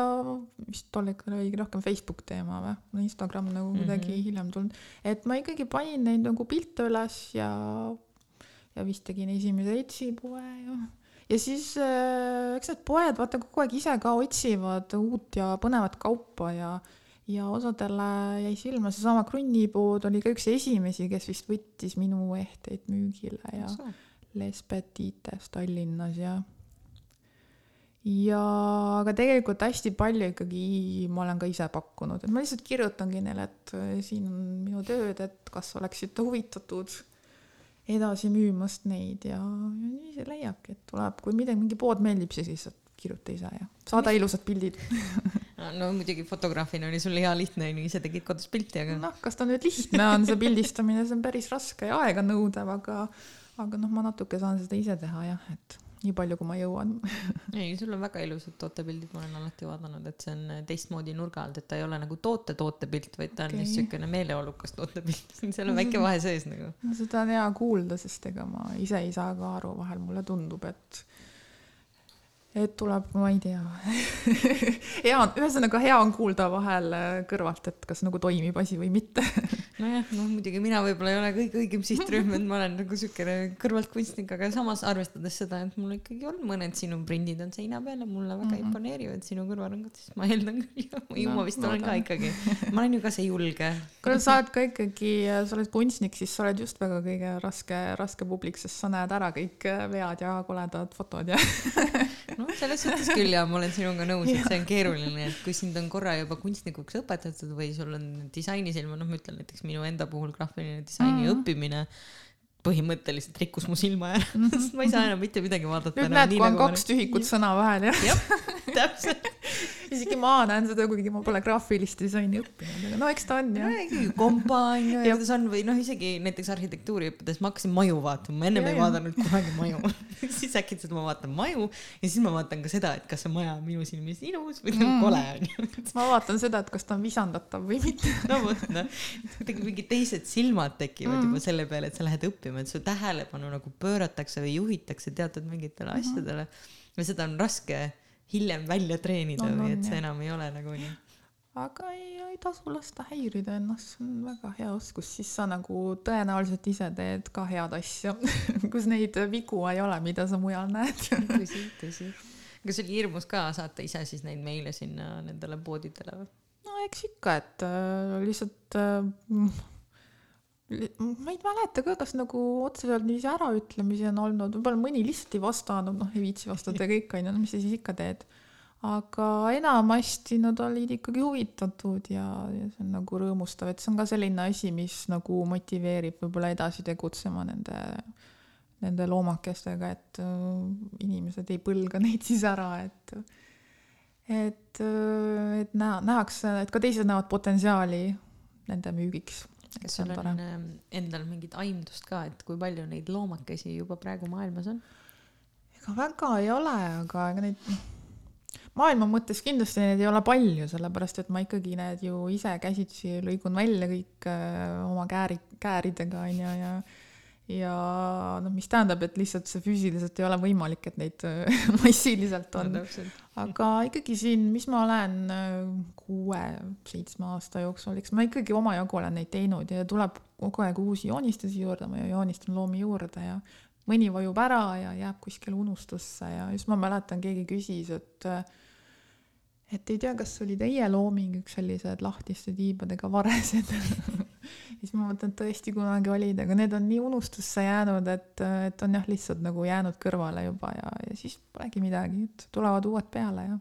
vist tol hetkel oligi rohkem Facebook teema või, Instagram nagu kuidagi mm -hmm. hiljem tulnud, et ma ikkagi panin neid nagu pilte üles ja, ja vist tegin esimese Etsi poe ja ja siis äh, eks need poed vaata kogu aeg ise ka otsivad uut ja põnevat kaupa ja ja osadele jäi silma seesama Krunnipood oli ka üks esimesi, kes vist võttis minu ehteid müügile ja Les Petites Tallinnas ja ja aga tegelikult hästi palju ikkagi ma olen ka ise pakkunud, et ma lihtsalt kirjutangi neile, et äh, siin on minu tööd, et kas oleksite huvitatud edasi müümast neid. Ja, ja nii see leiabki, et tuleb, kui midagi, mingi pood meeldib, siis lihtsalt kirjuta ise ja saada ilusad pildid. No muidugi fotograafina oli sul hea lihtne, onju, ise tegid kodus pilti, aga. noh, kas ta nüüd lihtne on, see pildistamine, see on päris raske ja aeganõudev, aga, aga noh, ma natuke saan seda ise teha jah, et nii palju, kui ma jõuan ei, sul on väga ilusad tootepildid, ma olen alati vaadanud, et see on teistmoodi nurga alt, et ta ei ole nagu toote tootepilt, vaid ta on okay. lihtsalt siukene meeleolukas tootepilt seal on väike vahe sees nagu. no seda on hea kuulda, sest ega ma ise ei saa ka aru, vahel mulle tundub, et et tuleb, ma ei tea. Hea on, ühesõnaga hea on kuulda vahel äh, kõrvalt, et kas nagu toimib asi või mitte. Nojah, noh muidugi mina võib-olla ei ole kõige õigem sihtrühm, et ma olen nagu siukene kõrvaltkunstnik, aga samas arvestades seda, et mul ikkagi on mõned sinu prindid on seina peal ja mulle väga mm -hmm. imponeerivad sinu kõrvarõngad, siis ma eeldan küll ja ju no, ma vist olen ka ikkagi, ma olen ju ka see julge. kuule, sa oled ka ikkagi, sa oled kunstnik, siis sa oled just väga kõige raske, raske publik, sest sa näed ära kõik vead ja koledad fotod ja noh, selles suhtes küll ja ma olen sinuga nõus, et see on keeruline, et kui sind on korra juba kunstnikuks õpetatud või sul on disainisilma, noh, ma ütlen näiteks minu enda puhul graafiline disaini mm -hmm. õppimine põhimõtteliselt rikkus mu silma ära mm, -hmm. sest ma ei saa enam mitte midagi vaadata. nüüd näed, kui on nagu kaks tühikut sõna vahel jah. jah, täpselt isegi ma näen seda, kuigi ma pole graafilist disaini õppinud, aga no eks ta on jah. ikkagi kompa on ju ja kuidas on või noh, isegi näiteks arhitektuuri õppides ma hakkasin maju vaatama, ma ennem ja, ei vaadanud kunagi maju siis äkitselt ma vaatan maju ja siis ma vaatan ka seda, et kas see maja on minu silmis ilus või mm. kole on ju. ma vaatan seda, et kas ta on visandatav või mitte. no vot noh, kuidagi mingid teised silmad tekivad mm. juba selle peale, et sa lähed õppima, et su tähelepanu nagu pööratakse või juhitakse teatud mingitele mm -hmm. asjadele ja seda on raske hiljem välja treenida no, või et see enam ei ole nagu nii aga ei, ei tasu lasta häirida ennast, see on väga hea oskus, siis sa nagu tõenäoliselt ise teed ka head asja kus neid vigu ei ole, mida sa mujal näed tõsi, tõsi. kas oli hirmus ka saata ise siis neid meile sinna nendele poodidele või? no eks ikka, et äh, lihtsalt äh, ma ei mäleta ka, kas nagu otseselt niiviisi äraütlemisi on olnud, võib-olla mõni lihtsalt ei vastanud, noh, ei viitsi vastata kõik onju, no mis sa siis ikka teed. aga enamasti nad olid ikkagi huvitatud ja, ja see on nagu rõõmustav, et see on ka selline asi, mis nagu motiveerib võib-olla edasi tegutsema nende, nende loomakestega, et äh, inimesed ei põlga neid siis ära, et et, äh, et näha, nähakse, et ka teised näevad potentsiaali nende müügiks kas sul on, on ähm, endal mingit aimdust ka, et kui palju neid loomakesi juba praegu maailmas on? ega väga ei ole, aga ega neid maailma mõttes kindlasti neid ei ole palju, sellepärast et ma ikkagi need ju ise käsitsi lõigun välja kõik öö, oma kääri, kääridega onju ja, ja ja noh, mis tähendab, et lihtsalt see füüsiliselt ei ole võimalik, et neid massiliselt on no,. aga ikkagi siin, mis ma olen kuue-seitsme aasta jooksul, eks ma ikkagi omajagu olen neid teinud ja tuleb kogu aeg uusi joonistusi juurde, ma joonistan loomi juurde ja mõni vajub ära ja jääb kuskile unustusse ja just ma mäletan, keegi küsis, et et ei tea, kas oli teie looming, üks sellised lahtiste tiibadega varesed siis ma mõtlen, et tõesti kunagi olid, aga need on nii unustusse jäänud, et, et on jah, lihtsalt nagu jäänud kõrvale juba ja, ja siis polegi midagi, et tulevad uued peale ja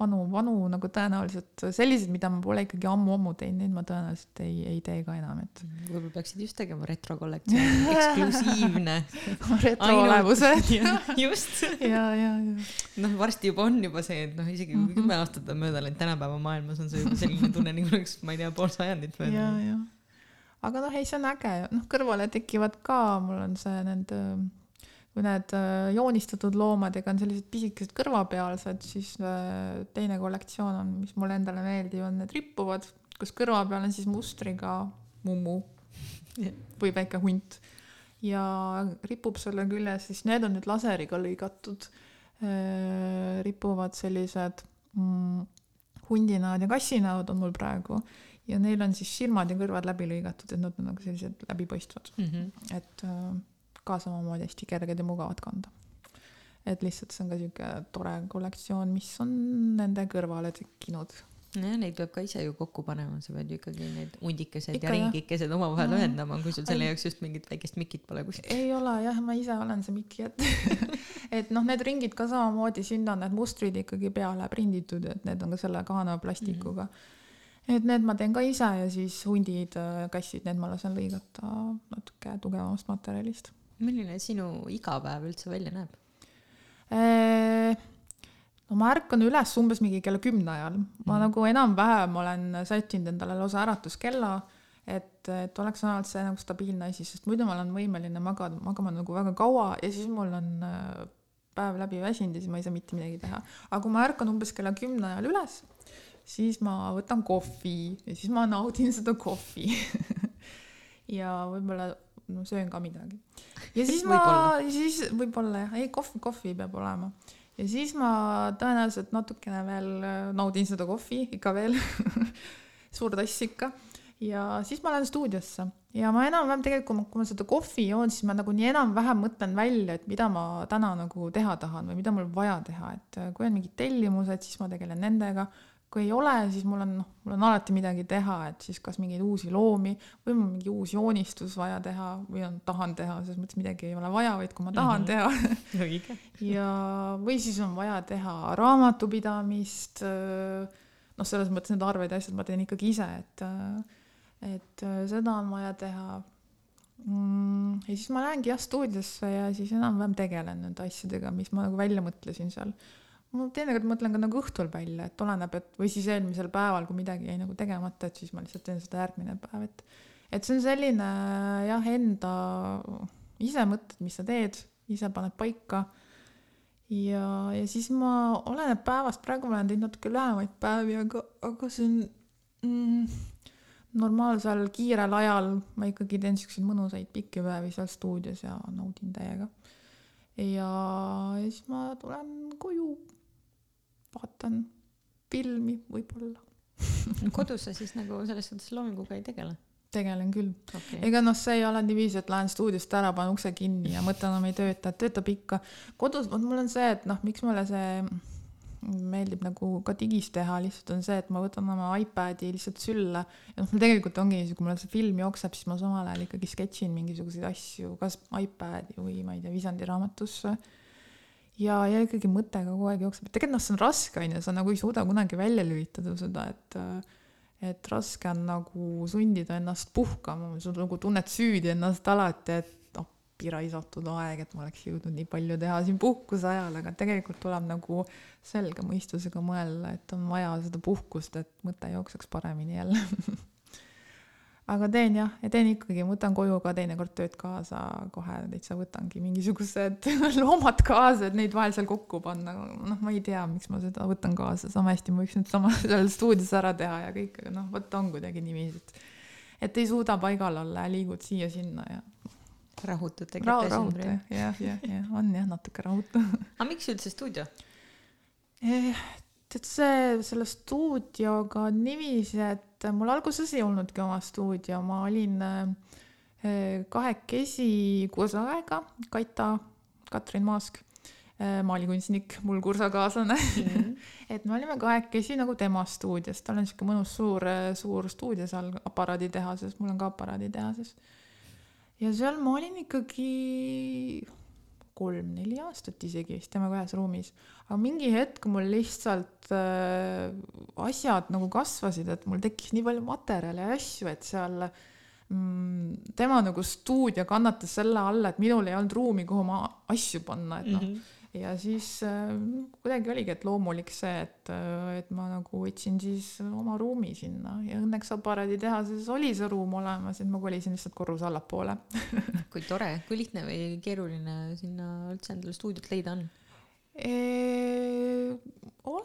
vanu, vanu nagu tõenäoliselt selliseid, mida ma pole ikkagi ammu-ammu teinud, neid ma tõenäoliselt ei, ei tee ka enam, et. võib-olla peaksid just tegema retrokollektsiooni, eksklusiivne retroolevused. just. ja, ja, ja. noh, varsti juba on juba see, et noh, isegi kui mm -hmm. kümme aastat on mööda läinud, tänapäeva maailmas on see juba selline tunne, nagu oleks, ma ei tea, pool sajandit mööda. ja. Aga noh, ei, see on äge, noh, kõrvale tekivad ka, mul on see nende kui need äh, joonistatud loomadega on sellised pisikesed kõrvapealsed, siis äh, teine kollektsioon on, mis mulle endale meeldivad, need rippuvad, kus kõrva peal on siis mustriga mummu või väike hunt ja ripub selle küljes, siis need on nüüd laseriga lõigatud. Äh, ripuvad sellised mm, hundinäod ja kassinäod on mul praegu ja neil on siis silmad ja kõrvad läbi lõigatud, et nad on nagu sellised läbipaistvad mm. -hmm. et ka samamoodi hästi kerged ja mugavad kanda. et lihtsalt see on ka sihuke tore kollektsioon, mis on nende kõrvale tekkinud nojah, neid peab ka ise ju kokku panema, sa pead ju ikkagi need hundikesed Ikka, ja ringikesed omavahel no. ühendama, kui sul selle jaoks just mingit väikest mikit pole kuskil. ei ole jah, ma ise olen see miki, et et noh, need ringid ka samamoodi, sinna on need mustrid ikkagi peale prinditud, et need on ka selle kaanava plastikuga mm. -hmm. Et need ma teen ka ise ja siis hundid, äh, kassid, need ma lasen lõigata natuke tugevamast materjalist. milline sinu igapäev üldse välja näeb? Äh, no ma ärkan üles umbes mingi kella kümne ajal, ma mm. nagu enam-vähem olen sättinud endale lausa äratuskella, et, et oleks vähemalt see nagu stabiilne asi, sest muidu ma olen võimeline magada, magama nagu väga kaua ja siis mul on äh, päev läbi väsinud ja siis ma ei saa mitte midagi teha. aga kui ma ärkan umbes kella kümne ajal üles, siis ma võtan kohvi ja siis ma naudin seda kohvi. Ja võib-olla no söön ka midagi. ja siis ma, siis võib-olla jah, ei kohvi, kohvi peab olema. Ja siis ma tõenäoliselt natukene veel äh, naudin seda kohvi ikka veel. Suur tass ikka. ja siis ma lähen stuudiosse. Ja ma enam-vähem tegelikult, kui ma seda kohvi joon, siis ma nagunii enam-vähem mõtlen välja, et mida ma täna nagu teha tahan või mida mul vaja teha, et äh, kui on mingid tellimused, siis ma tegelen nendega kui ei ole, siis mul on, noh, mul on alati midagi teha, et siis kas mingeid uusi loomi või mul mingi uus joonistus vaja teha või on, tahan teha, selles mõttes midagi ei ole vaja, vaid kui ma tahan mm -hmm. teha õige ja, või siis on vaja teha raamatupidamist. noh, selles mõttes need arved ja asjad ma teen ikkagi ise, et, et seda on vaja teha mm,. ja siis ma lähengi jah stuudiosse ja siis enam-vähem tegelen nende asjadega, mis ma nagu välja mõtlesin seal ma teinekord mõtlen ka nagu õhtul välja, et oleneb, et või siis eelmisel päeval, kui midagi jäi nagu tegemata, et siis ma lihtsalt teen seda järgmine päev, et et see on selline jah, enda ise mõtled, mis sa teed, ise paned paika. ja, ja siis ma, oleneb päevast, praegu ma olen teinud natuke lühemaid päevi, aga, aga see on mm, normaalsel kiirel ajal ma ikkagi teen siukseid mõnusaid pikki päevi seal stuudios ja naudin täiega. ja, ja siis ma tulen koju vaatan filmi võib-olla. Kodus sa siis nagu selles suhtes loominguga ei tegele? tegelen küll. Okay.. ega noh, see ei ole niiviisi, et lähen stuudiost ära, panen ukse kinni ja mõtlen ei tööta, et töötab ikka. kodus, vot mul on see, et noh, miks mulle see meeldib nagu ka digis teha, lihtsalt on see, et ma võtan oma iPad'i lihtsalt sülle. Ja noh, mul tegelikult ongi niisugune, kui mul see film jookseb, siis ma samal ajal ikkagi sketšin mingisuguseid asju, kas iPad'i või ma ei tea, Visandi raamatusse ja, ja ikkagi mõte kogu aeg jookseb, et tegelikult noh, see on raske, on ju, sa nagu ei suuda kunagi välja lülitada seda, et et raske on nagu sundida ennast puhkama, sa nagu tunned süüdi ennast alati, et noh, raisatud aeg, et ma oleks jõudnud nii palju teha siin puhkuse ajal, aga tegelikult tuleb nagu selge mõistusega mõelda, et on vaja seda puhkust, et mõte jookseks paremini jälle aga teen jah, ja teen ikkagi, võtan koju ka teinekord tööd kaasa, kohe täitsa võtangi mingisugused loomad kaasa, et neid vahel seal kokku panna, noh, ma ei tea, miks ma seda võtan kaasa, sama hästi ma võiks nüüd sama seal stuudios ära teha ja kõik, aga noh, vot on kuidagi niiviisi, et et ei suuda paigal olla ja liigud siia-sinna ja rahutad tegelikult Ra rahutu jah, jah, jah, jah, on jah natuke rahutu. Aga miks üldse stuudio? Eh,? tead see, selle stuudioga niiviisi, et mul alguses ei olnudki oma stuudio, ma olin eh, kahekesi kursaega, Kaita, Katrin Maask, maalikunstnik, mul kursakaaslane mm. -hmm. et me olime kahekesi nagu tema stuudios, tal on sihuke mõnus suur, suur stuudio seal aparaaditehases, mul on ka aparaaditehases. ja seal ma olin ikkagi kolm-neli aastat isegi vist temaga ühes ruumis. Aga mingi hetk mul lihtsalt äh, asjad nagu kasvasid, et mul tekkis nii palju materjale ja asju, et seal mm, tema nagu stuudio kannatas selle alla, et minul ei olnud ruumi, kuhu ma asju panna, et noh. Mm -hmm ja siis äh, kuidagi oligi, et loomulik see, et, äh, et ma nagu võtsin siis oma ruumi sinna. Ja õnneks aparaaditehases oli see ruum olemas, et ma kolisin lihtsalt korruse allapoole. Kui tore, kui lihtne või keeruline sinna üldse endale stuudiot leida on?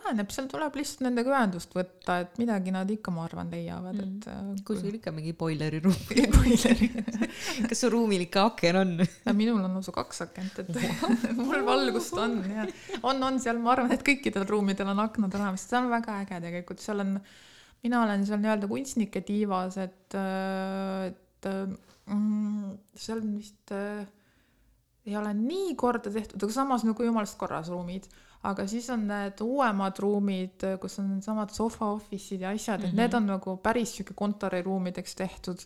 Oleneb, seal tuleb lihtsalt nendega ühendust võtta, et midagi nad ikka, ma arvan, leiavad mm., et äh, kui sul ikka mingi boileri ruum boileri kas su ruumil ikka aken on? minul on lausa kaks akent, et mul valgust on ja on, on seal, ma arvan, et kõikidel ruumidel on aknad olemas, see on väga äge tegelikult, seal on, mina olen seal nii-öelda kunstnike tiivas, et, äh, et mm, seal on vist ei ole nii korda tehtud, aga samas nagu jumalast korras ruumid. aga siis on need uuemad ruumid, kus on needsamad sofa office'id ja asjad, et mm -hmm. need on nagu päris sihuke kontoriruumideks tehtud.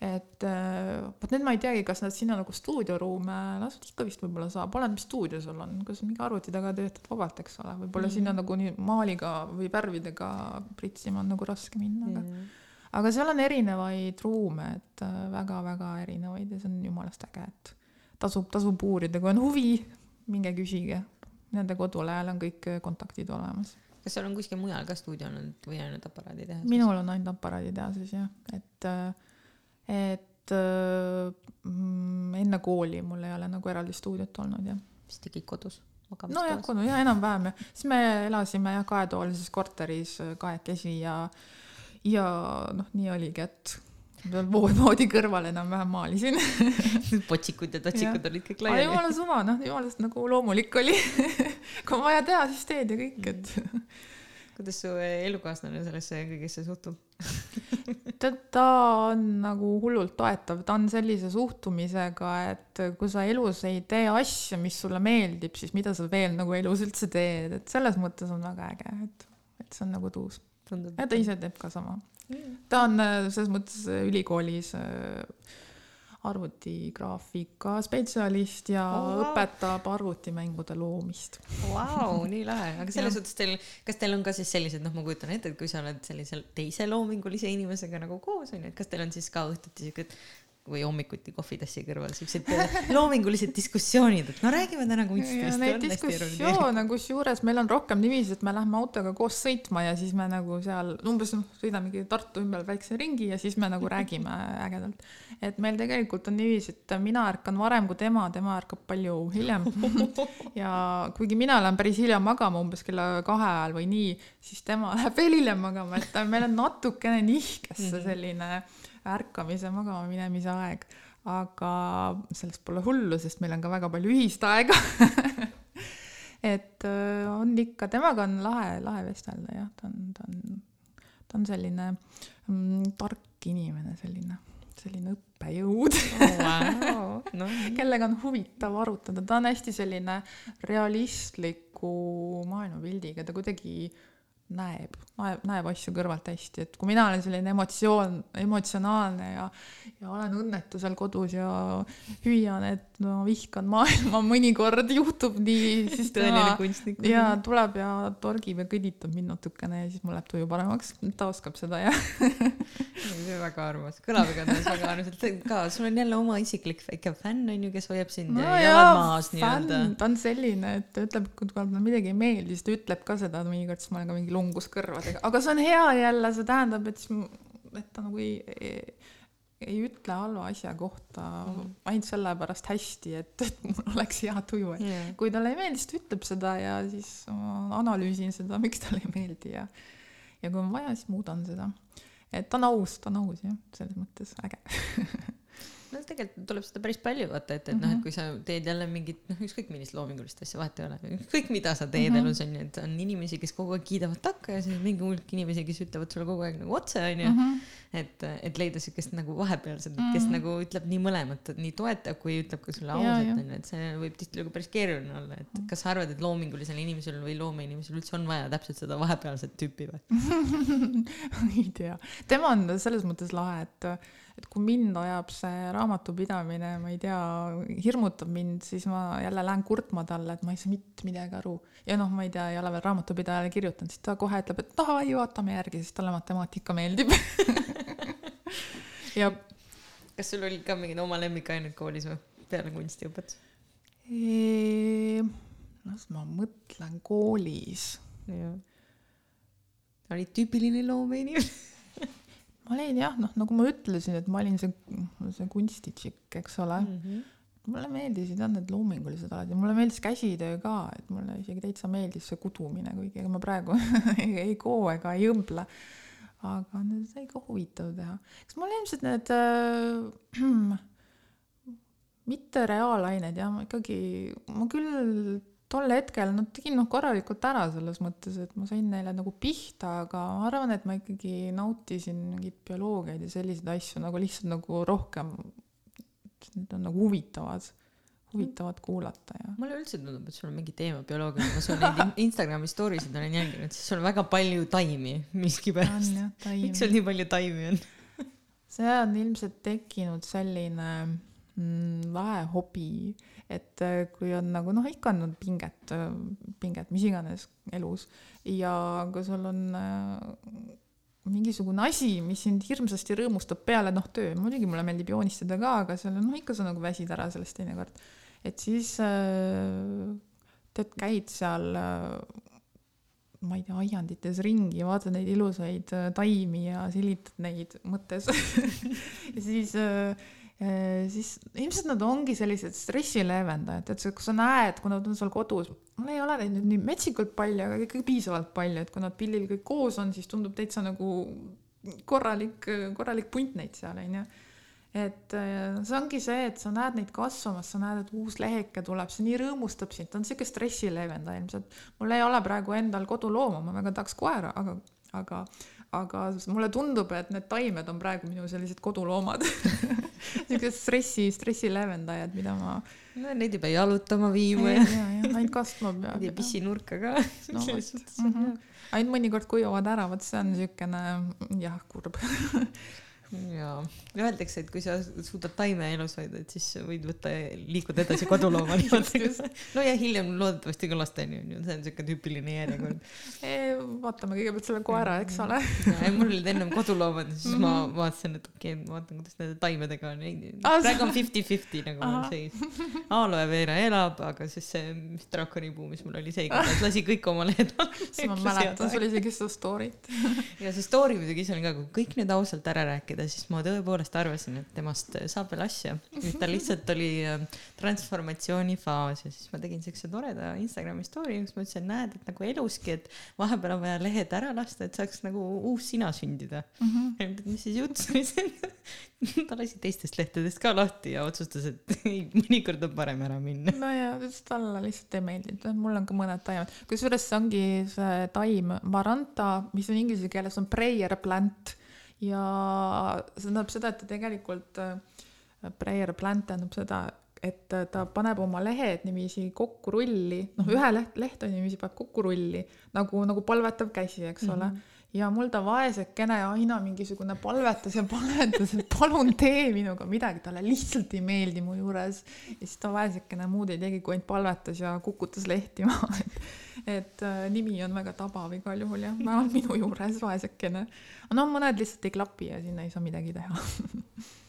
et äh, vot need ma ei teagi, kas nad sinna nagu stuudioruume lasevad, ikka vist võib-olla saab, oleneb, mis stuudio sul on, sa mingi arvuti taga töötad vabalt, eks ole, võib-olla mm -hmm. sinna nagu nii maaliga või värvidega pritsima on nagu raske minna, aga mm -hmm aga seal on erinevaid ruume, et väga-väga äh, erinevaid ja see on jumalast äge, et tasub, tasub uurida, kui on huvi, minge küsige. Nende kodulehel on kõik äh, kontaktid olemas. kas seal on kuskil mujal ka stuudio olnud või ainult aparaaditehases? minul on ainult aparaaditehases jah, et, äh, et mm, enne kooli mul ei ole nagu eraldi stuudiot olnud jah. vist tegid kodus? nojah, kodus jah, enam-vähem jah, siis me elasime jah kahetoalises korteris kahekesi ja ja noh, nii oligi, et voodi kõrval enam-vähem maalisin. Potsikud ja totsikud olid kõik laiali. jumala suva, noh, jumalast nagu loomulik oli. Kui on vaja teha, siis teed ja kõik, et kuidas su elukaaslane sellesse kõigesse suhtub? Tead, ta on nagu hullult toetav, ta on sellise suhtumisega, et kui sa elus ei tee asja, mis sulle meeldib, siis mida sa veel nagu elus üldse teed, et selles mõttes on väga äge, et, et see on nagu tuus. Ja ta ise teeb ka sama. Ta on äh, selles mõttes äh, ülikoolis äh, arvutigraafika spetsialist ja oh, wow. õpetab arvutimängude loomist. Vau, nii lahe, aga selles suhtes teil, kas teil on ka siis sellised, noh, ma kujutan ette, et kui sa oled sellise teise loomingulise inimesega nagu koos onju, et kas teil on siis ka õhtuti siuksed või hommikuti kohvitassi kõrval siuksed loomingulised diskussioonid, et no räägime täna kunstist. Neid diskussioone, kusjuures meil on rohkem niiviisi, et me lähme autoga koos sõitma ja siis me nagu seal umbes noh, sõidamegi Tartu ümber väikse ringi ja siis me nagu räägime ägedalt. et meil tegelikult on niiviisi, et mina ärkan varem kui tema, tema ärkab palju hiljem. ja kuigi mina lähen päris hilja magama, umbes kella kahe ajal või nii, siis tema läheb veel hiljem magama, et meil on natukene nihkes see mhm. selline mm -hmm ärkamise, magama minemise aeg. aga sellest pole hullu, sest meil on ka väga palju ühist aega. Et äh, on ikka, temaga on lahe, lahe vestelda jah, ta on, ta on, ta on selline mm, tark inimene, selline, selline õppejõud. Oh, wow. no, kellega on huvitav arutada, ta on hästi selline realistliku maailmapildiga, ta kuidagi näeb, näeb, näeb asju kõrvalt hästi, et kui mina olen selline emotsioon, emotsionaalne ja, ja olen õnnetu seal kodus ja hüüan, et no vihkan maailma, mõnikord juhtub nii, siis tõeline kunstnik. ja tuleb ja torgib ja kõditab mind natukene ja siis mul läheb tuju paremaks, ta oskab seda jah see on väga armas, kõlab igatahes väga armsalt, ka sul on jälle oma isiklik väike fänn on ju, kes hoiab sind no, jalad maas nii-öelda. ta on selline, et ta ütleb, kui talle midagi ei meeldi, siis ta ütleb ka seda mõnikord, siis ma olen ka mingi lungus kõrvadega, aga see on hea jälle, see tähendab, et siis, et ta nagu ei, ei, ei ütle halva asja kohta mm. ainult sellepärast hästi, et, et mul oleks hea tuju, yeah. kui talle ei meeldi, siis ta ütleb seda ja siis ma analüüsin seda, miks talle ei meeldi ja ja kui on vaja, siis muudan seda. et ta on aus, ta on aus jah, selles mõttes äge no tegelikult tuleb seda päris palju vaata, et, et mm -hmm. noh, et mhm. kui sa teed jälle mingit noh, ükskõik millist loomingulist asja, vahet ei ole, ükskõik mida sa teed mm -hmm. elus on ju, et on inimesi, kes kogu aeg kiidavad takka ja siis mingi hulk inimesi, kes ütlevad sulle kogu aeg nagu otse onju mm. -hmm. et, et leida siukest nagu vahepealset mm, -hmm. kes mhm. nagu ütleb nii mõlemat, et nii toetab kui ütleb ka sulle ausalt onju, et see võib tihtilugu päris keeruline olla, et kas sa arvad, et loomingulisel inimesel või loomeinimesel üldse on vaja täpselt seda vahepealset tüüpi või ei tea, tema on selles mõttes lahe, et et kui mind ajab see raamatupidamine, ma ei tea, hirmutab mind, siis ma jälle lähen kurtma talle, et ma ei saa mitte midagi aru. ja noh, ma ei tea, ei ole veel raamatupidajale kirjutanud, siis ta kohe ütleb, et davai, vaatame järgi, sest talle matemaatika meeldib ja kas sul olid ka mingid oma lemmikained koolis või, peale kunstiõpetuse? las ma mõtlen koolis. olid tüüpiline loomeinimene ma olin jah, noh, nagu ma ütlesin, et ma olin see, see kunstitšikk, eks ole mm. -hmm. mulle meeldisid jah need loomingulised alad ja mulle meeldis käsitöö ka, et mulle isegi täitsa meeldis see kudumine, kuigi ega ma praegu ei, ei koo ega ei õmble. aga see ikka huvitav teha. eks mul ilmselt need äh, mitte reaalained jah, ma ikkagi, ma küll tol hetkel nad tegid noh korralikult ära selles mõttes, et ma sain neile nagu pihta, aga ma arvan, et ma ikkagi nautisin mingeid bioloogiaid ja selliseid asju nagu lihtsalt nagu rohkem, need on nagu huvitavad, huvitavad kuulata ja mulle üldse tundub, et sul on mingi teemabioloogia, ma sul neid in- Instagrami story sid olen jälginud, siis sul on väga palju taimi miskipärast. Miks sul nii palju taimi on? see on ilmselt tekkinud selline mm, lahe hobi, et äh, kui on nagu noh, ikka on pinget, pinget mis iganes elus. Ja kui sul on äh, mingisugune asi, mis sind hirmsasti rõõmustab peale noh, töö, muidugi mulle meeldib joonistada ka, aga seal on noh, ikka sa nagu väsid ära sellest teinekord. et siis äh, tead, käid seal äh, ma ei tea, aiandites ringi, vaatad neid ilusaid äh, taimi ja silitad neid mõttes. Ja siis äh, äh, siis ilmselt nad ongi sellised stressi leevendajad, et kui sa näed, kui nad on seal kodus, mul ei ole neid nüüd nii metsikult palju, aga ikkagi piisavalt palju, et kui nad pillil kõik koos on, siis tundub täitsa nagu korralik, korralik punt neid seal onju. et äh, see ongi see, et sa näed neid kasvamas, sa näed, et uus leheke tuleb, see nii rõõmustab sind, ta on siuke stressi leevendaja ilmselt. mul ei ole praegu endal kodulooma, ma väga tahaks koera, aga, aga aga mulle tundub, et need taimed on praegu minu sellised koduloomad siuksed stressi, stressi leevendajad, mida ma. no neid ei pea jalutama viima ja, ja, ja ainult kastma peab. Neid ei pissi nurka ka no,. Mm -hmm. ainult mõnikord kuivavad ära, vot see on siukene jah, kurb jaa, öeldakse, et kui sa suudad taime elus hoida, et siis võid võtta, liikuda edasi koduloomani no ja hiljem loodetavasti ka lasteni on ju, see on siuke tüüpiline järjekord. Vaatame kõigepealt selle koera, eks ole. Mul olid ennem koduloomad, siis mm ma mhm. vaatasin, et okei okay,, ma vaatan, kuidas nende taimedega on. praegu on fifty-fifty nagu mul seis. aloe vera elab, aga siis see draakonipuu, mis mul oli seekord, lasi kõik oma lehed alla. siis ma mäletan, sul oli isegi seda story't. Ja see story muidugi ise on ka, kui kõik nüüd ausalt ära rääkida rääkida, siis ma tõepoolest arvasin, et temast saab veel asja. nüüd tal lihtsalt oli ähm, transformatsioonifaas ja siis ma tegin siukse toreda Instagrami story, kus ma ütlesin, näed, et nagu eluski, et vahepeal on vaja lehed ära lasta, et saaks nagu uus sina sündida mm. -hmm. mis siis juhtus, ta lasi teistest lehtedest ka lahti ja otsustas, et mõnikord on parem ära minna. no ja talle lihtsalt ei meeldinud, mul on ka mõned taimed, kusjuures see ongi see taim Maranta, mis on inglise keeles on prayer plant ja see tähendab seda, et ta tegelikult, äh, prayer plant tähendab seda, et ta paneb oma lehed niiviisi kokku rulli, noh, ühe leht, leht on niiviisi, paneb kokku rulli nagu, nagu palvetav käsi, eks ole mm. -hmm ja mul ta vaesekene aina mingisugune palvetas ja palvetas, et palun tee minuga midagi, talle lihtsalt ei meeldi mu juures. ja siis ta vaesekene muud ei tegi, kui ainult palvetas ja kukutas lehti maha, et, et äh, nimi on väga tabav igal juhul jah, vähemalt minu juures vaesekene. no mõned lihtsalt ei klapi ja sinna ei saa midagi teha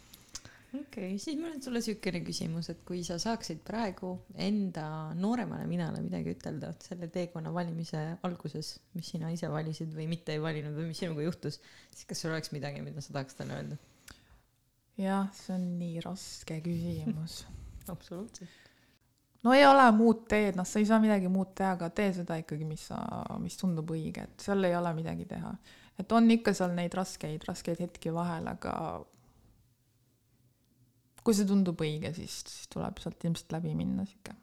okei okay,, siis mul on sulle siukene küsimus, et kui sa saaksid praegu enda nooremale minale midagi ütelda selle teekonna valimise alguses, mis sina ise valisid või mitte ei valinud või mis sinuga juhtus, siis kas sul oleks midagi, mida sa tahaks talle öelda? jah, see on nii raske küsimus absoluutselt. no ei ole muud teed, noh, sa ei saa midagi muud teha, aga tee seda ikkagi, mis sa, mis tundub õige, et seal ei ole midagi teha. et on ikka seal neid raskeid, raskeid hetki vahel, aga kui see tundub õige, siis, siis tuleb sealt ilmselt läbi minna sihuke,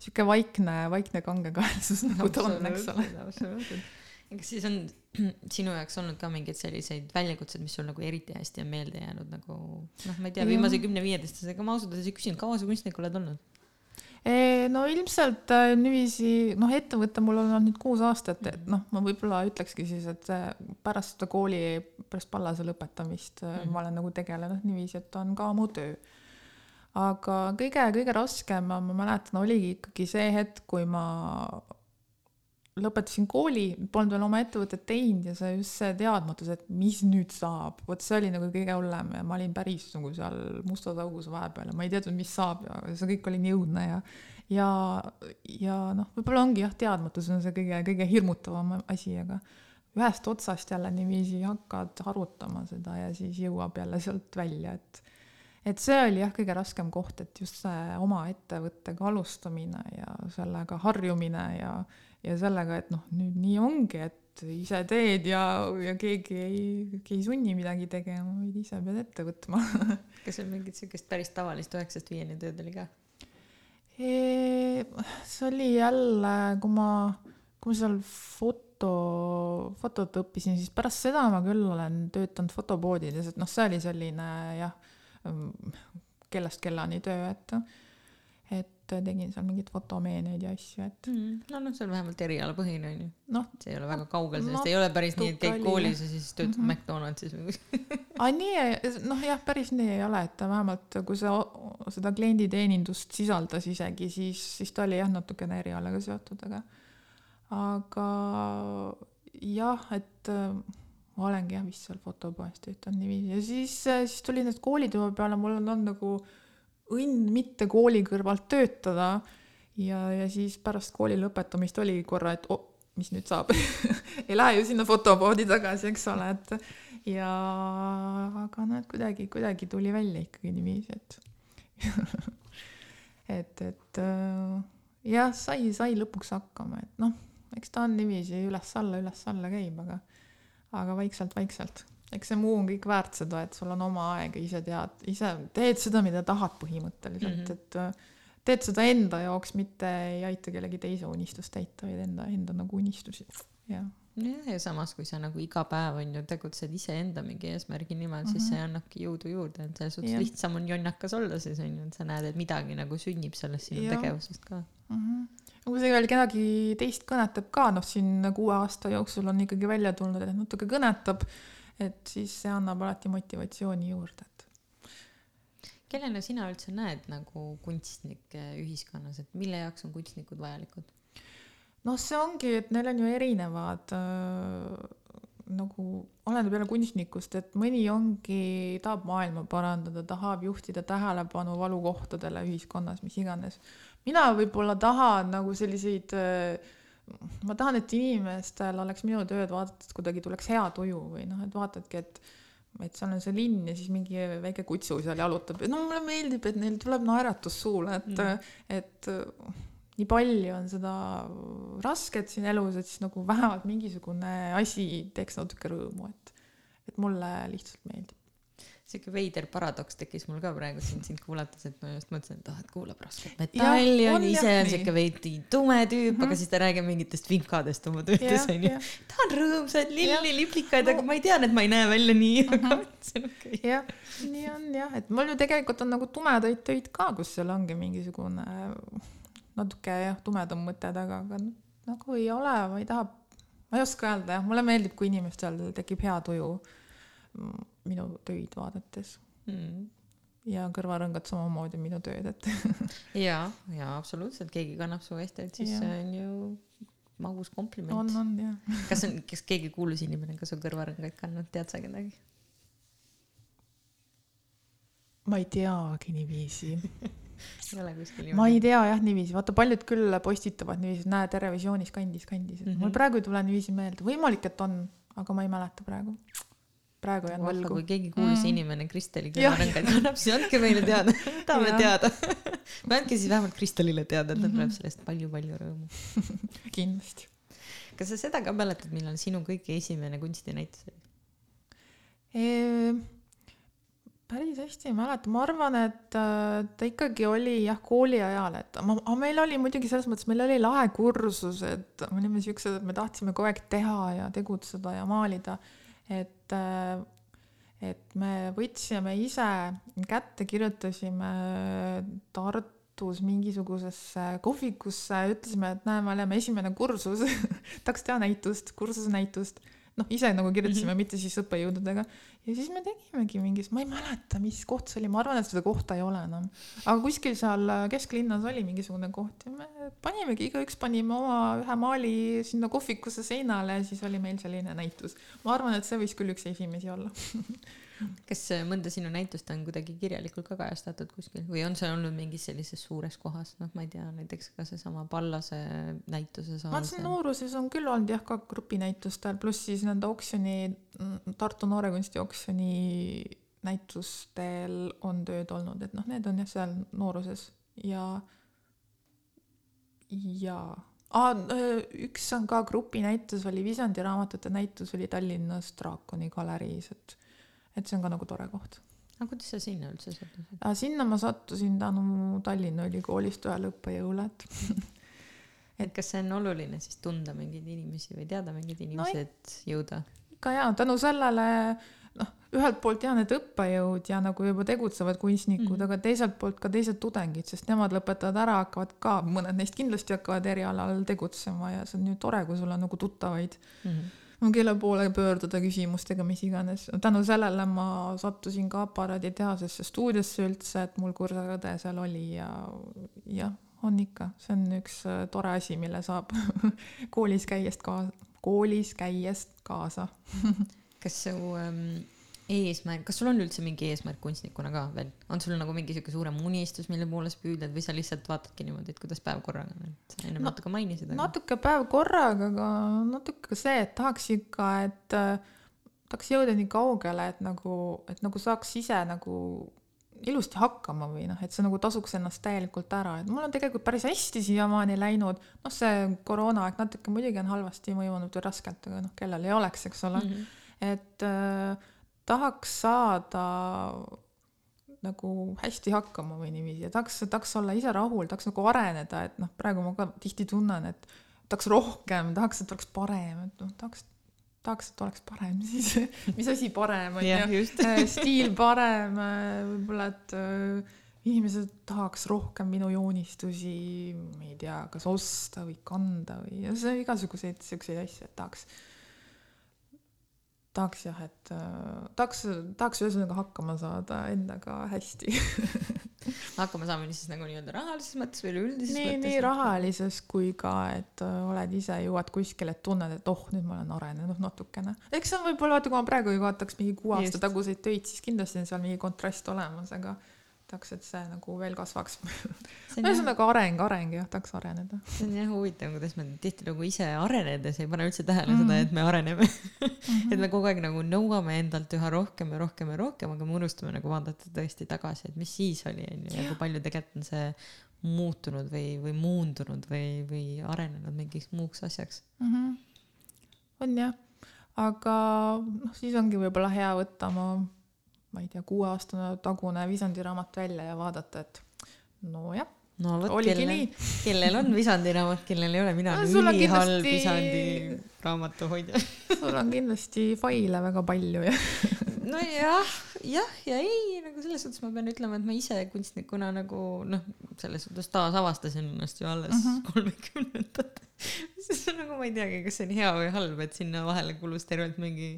sihuke vaikne, vaikne kangekaelsus nagu ta on, eks ole. absoluutselt. kas siis on sinu jaoks olnud ka mingeid selliseid väljakutsed, mis sul nagu eriti hästi on meelde jäänud nagu noh, ma ei tea, viimase kümne-viieteistkümnega ma ausalt öeldes ei küsinud, kaua sa kunstnik oled olnud? No ilmselt äh, niiviisi, noh, ettevõte mul on olnud nüüd kuus aastat, et noh, ma võib-olla ütlekski siis, et pärast seda kooli, pärast Pallase lõpetamist mm -hmm. ma olen nagu tegelenud niiviisi, et on ka mu töö. aga kõige-kõige raskem, ma mäletan, oligi ikkagi see hetk, kui ma lõpetasin kooli, polnud veel oma ettevõtet teinud ja see just see teadmatus, et mis nüüd saab, vot see oli nagu kõige hullem ja ma olin päris nagu seal mustas augus vahepeal ja ma ei teadnud, mis saab ja see kõik oli nii õudne ja ja, ja noh, võib-olla ongi jah, teadmatus on see kõige, kõige hirmutavam asi, aga ühest otsast jälle niiviisi hakkad arutama seda ja siis jõuab jälle sealt välja, et et see oli jah, kõige raskem koht, et just see oma ettevõttega alustamine ja sellega harjumine ja ja sellega, et noh, nüüd nii ongi, et ise teed ja, ja keegi ei, keegi ei sunni midagi tegema, vaid ise pead ette võtma kas sul mingit siukest päris tavalist üheksast viieni tööd oli ka? see oli jälle, kui ma, kui ma seal foto, fotot õppisin, siis pärast seda ma küll olen töötanud fotopoodides, et noh, see oli selline jah, kellast kellani töö, et, et tegin seal mingeid fotomeeneid ja asju, et mm.. no noh, see on vähemalt erialapõhine onju. noh, see ei ole väga kaugel sellest, Natuke ei ole päris nii, et käid oli, koolis ja siis töötad Mhm. McDonaldsis või kuskil. aga nii, noh jah, päris nii ei ole, et vähemalt kui sa seda klienditeenindust sisaldas isegi, siis, siis ta oli jah, natukene erialaga seotud, aga aga jah, et äh, ma olengi jah vist seal fotopoes töötanud niiviisi ja siis, siis tuli nüüd koolitöö peale, mul on olnud nagu õnn mitte kooli kõrvalt töötada. Ja, ja siis pärast kooli lõpetamist oligi korra, et oh, mis nüüd saab? Ei lähe ju sinna fotopoodi tagasi, eks ole, et ja aga näed, kuidagi, kuidagi tuli välja ikkagi niiviisi, et et, et äh, jah, sai, sai lõpuks hakkama, et noh, eks ta on niiviisi üles-alla, üles-alla käib, aga aga vaikselt-vaikselt, eks see muu on kõik väärt seda, et sul on oma aeg ja ise tead, ise teed seda, mida tahad põhimõtteliselt mm, Mhm. -hmm. et äh, teed seda enda jaoks, mitte ei aita kellegi teise unistust täita, vaid enda, enda nagu unistusi, jah jah, ja samas, kui sa nagu iga päev on ju tegutsed iseenda mingi eesmärgi nimel mm, -hmm. siis see annabki jõudu juurde, et selles suhtes Jah. lihtsam on jonnakas olla siis on ju, et sa näed, et midagi nagu sünnib sellest sinu Jah. tegevusest ka. mm. -hmm. kui see veel kedagi teist kõnetab ka, noh, siin kuue aasta jooksul on ikkagi välja tulnud, et natuke kõnetab, et siis see annab alati motivatsiooni juurde, et kellena sina üldse näed nagu kunstnikke ühiskonnas, et mille jaoks on kunstnikud vajalikud? noh, see ongi, et neil on ju erinevad äh, nagu oleneb jälle kunstnikust, et mõni ongi, tahab maailma parandada, tahab juhtida tähelepanu valukohtadele ühiskonnas, mis iganes. mina võib-olla tahan nagu selliseid äh, ma tahan, et inimestel oleks minu tööd vaadates kuidagi tuleks hea tuju või noh, et vaatadki, et et seal on see linn ja siis mingi väike kutsu seal jalutab ja no mulle meeldib, et neil tuleb naeratus suule, et Mm. et nii palju on seda rasket siin elus, et siis nagu vähemalt mingisugune asi teeks natuke rõõmu, et et mulle lihtsalt meeldib. Sihuke veider paradoks tekkis mul ka praegu sind, sind kuulates, et ma just mõtlesin, et ah, et kuulab rasket metalli on ise on sihuke veidi tume tüüp mm, -hmm. aga Mhm. siis ta räägib mingitest vimkadest oma töödes onju. ta on rõõmsaid lilli liplikaid, aga ma ei teadnud, et ma ei näe välja nii, aga Mhm. see on okei. jah, nii on jah, et mul ju tegelikult on nagu tumedaid töid ka, kus seal ongi mingisugune natuke jah, tumedam mõte taga, aga nagu ei ole, ma ei taha, ma ei oska öelda jah, mulle meeldib, kui inimestel tekib hea tuju mm, minu töid vaadates Mm. ja kõrvarõngad samamoodi minu tööd, et ja, ja absoluutselt, keegi kannab su eest, et siis Jah. see on ju magus kompliment on, on jah. kas on, kas keegi kuulus inimene ka su kõrvarõngaid kandnud, tead sa kedagi? ma ei teagi niiviisi, ei ole kuskil ma ei tea jah niiviisi, vaata paljud küll postitavad niiviisi, näe Terevisioonis kandis, kandis, et mm -hmm. mul Mhm. praegu ei tule niiviisi meelde, võimalik, et on, aga ma ei mäleta praegu. Praegu jään vahva, võlgu kui. keegi kuulus Mm. inimene Kristeli Jah. kõrvarõngaid kannab, siis andke meile teada, tahame teada. või andke siis vähemalt Kristelile teada, et ta Mhm. tuleb sellest palju-palju rõõmu. kindlasti. kas sa seda ka mäletad, millal sinu kõige esimene kunstinäitus oli? päris hästi ei mäleta, ma arvan, et äh, ta ikkagi oli jah, kooli ajal, et ma, meil oli muidugi selles mõttes, meil oli lahe kursus, et me olime siuksed, et me tahtsime kogu aeg teha ja tegutseda ja maalida, et et me võtsime ise kätte, kirjutasime Tartus mingisugusesse kohvikusse, ütlesime, et näe, me oleme esimene kursus, tahaks teha näitust, kursuse näitust. noh, ise nagu kirjutasime mm, -hmm. mitte siis õppejõududega. ja siis me tegimegi mingis, ma ei mäleta, mis koht see oli, ma arvan, et seda kohta ei ole enam. aga kuskil seal kesklinnas oli mingisugune koht ja me panimegi, igaüks panime oma ühe maali sinna kohvikusse seinale ja siis oli meil selline näitus. ma arvan, et see võis küll üks esimesi olla. kas äh, mõnda sinu näitust on kuidagi kirjalikult ka kajastatud kuskil? Või on see olnud mingis sellises suures kohas, noh, ma ei tea, näiteks ka seesama Pallase näituse saal ma ütlesin, nooruses on küll olnud jah, ka grupinäitustel, pluss siis nende oksjoni, Tartu Noorekunsti oksjoni näitustel on tööd olnud, et noh, need on jah seal nooruses. Ja ja. Ah, üks on ka grupinäitus oli Visandi raamatute näitus oli Tallinnas Draakoni galeriis, et et see on ka nagu tore koht. aga kuidas sa sinna üldse sattusid? aga sinna ma sattusin tänu Tallinna Ülikoolist ühele õppejõule, et et kas see on oluline siis tunda mingeid inimesi või teada mingeid inimesi, et jõuda? ikka jaa, tänu sellele noh, ühelt poolt jah, need õppejõud ja nagu juba tegutsevad kunstnikud mm, -hmm. aga teiselt poolt ka teised tudengid, sest nemad lõpetavad ära, hakkavad ka, mõned neist kindlasti hakkavad erialal tegutsema ja see on ju tore, kui sul on nagu tuttavaid mm. -hmm kelle poole pöörduda küsimustega, mis iganes. tänu sellele ma sattusin ka aparaaditehasesse stuudiosse üldse, et mul kursaõde seal oli ja jah, on ikka, see on üks äh, tore asi, mille saab koolis käiest kaasa, koolis käiest kaasa kas su ähm, eesmärk, kas sul on üldse mingi eesmärk kunstnikuna ka veel, on sul nagu mingi sihuke suurem unistus, mille poole sa püüdled või sa lihtsalt vaatadki niimoodi, et kuidas päev korraga on, et sa enne no, natuke mainisid aga.... natuke päev korraga, aga natuke ka see, et tahaks ikka, et äh, tahaks jõuda nii kaugele, et nagu, et nagu saaks ise nagu ilusti hakkama või noh, et see nagu tasuks ennast täielikult ära, et mul on tegelikult päris hästi siiamaani läinud, noh, see koroonaaeg natuke muidugi on halvasti mõjunud või raskelt, aga noh, kellel ei oleks, eks ole. Mm, -hmm. et äh, tahaks saada nagu hästi hakkama või niiviisi ja tahaks, tahaks olla ise rahul, tahaks nagu areneda, et noh, praegu ma ka tihti tunnen, et tahaks rohkem, tahaks, et oleks parem, et noh, tahaks, tahaks, et oleks parem, siis. Mis asi parem on ju, äh, stiil parem, äh, võib-olla, et äh, inimesed tahaks rohkem minu joonistusi, ma ei tea, kas osta või kanda või ja see igasuguseid siukseid asju, et tahaks tahaks jah, et äh, tahaks, tahaks ühesõnaga hakkama saada endaga hästi hakkama saamine siis nagu nii-öelda rahalises mõttes või üleüldises mõttes? nii rahalises kui ka, et äh, oled ise, jõuad kuskile, et tunned, et oh, nüüd ma olen arenenud natukene. eks see on võib-olla, vaata, kui ma praegu vaataks mingi kuu aasta taguseid töid, siis kindlasti on seal mingi kontrast olemas, aga tahaks, et see nagu veel kasvaks ühesõnaga areng, areng jah, tahaks areneda. see on jah huvitav, kuidas me tihtilugu ise arenedes ei pane üldse tähele mm. seda, et me areneme mm. -hmm. et me kogu aeg nagu nõuame endalt üha rohkem ja rohkem ja rohkem, aga me unustame nagu vaadata tõesti tagasi, et mis siis oli, onju, ja kui palju tegelikult on see muutunud või, või muundunud või, või arenenud mingiks muuks asjaks mm. -hmm. on jah, aga noh, siis ongi võib-olla hea võtta oma ma ei tea, kuueaastane tagune Visandi raamat välja ja vaadata, et nojah no vot, kellel, kellel on Visandi raamat, kellel ei ole, mina olen no, ülihalb kindlasti... Visandi raamatuhoidja sul on kindlasti faile väga palju ja nojah, jah ja ei, nagu selles suhtes ma pean ütlema, et ma ise kunstnikuna nagu noh, selles suhtes taasavastasin ennast ju alles mhm. kolmekümnendatel uh -huh. siis nagu ma ei teagi, kas see on hea või halb, et sinna vahele kulus tervelt mingi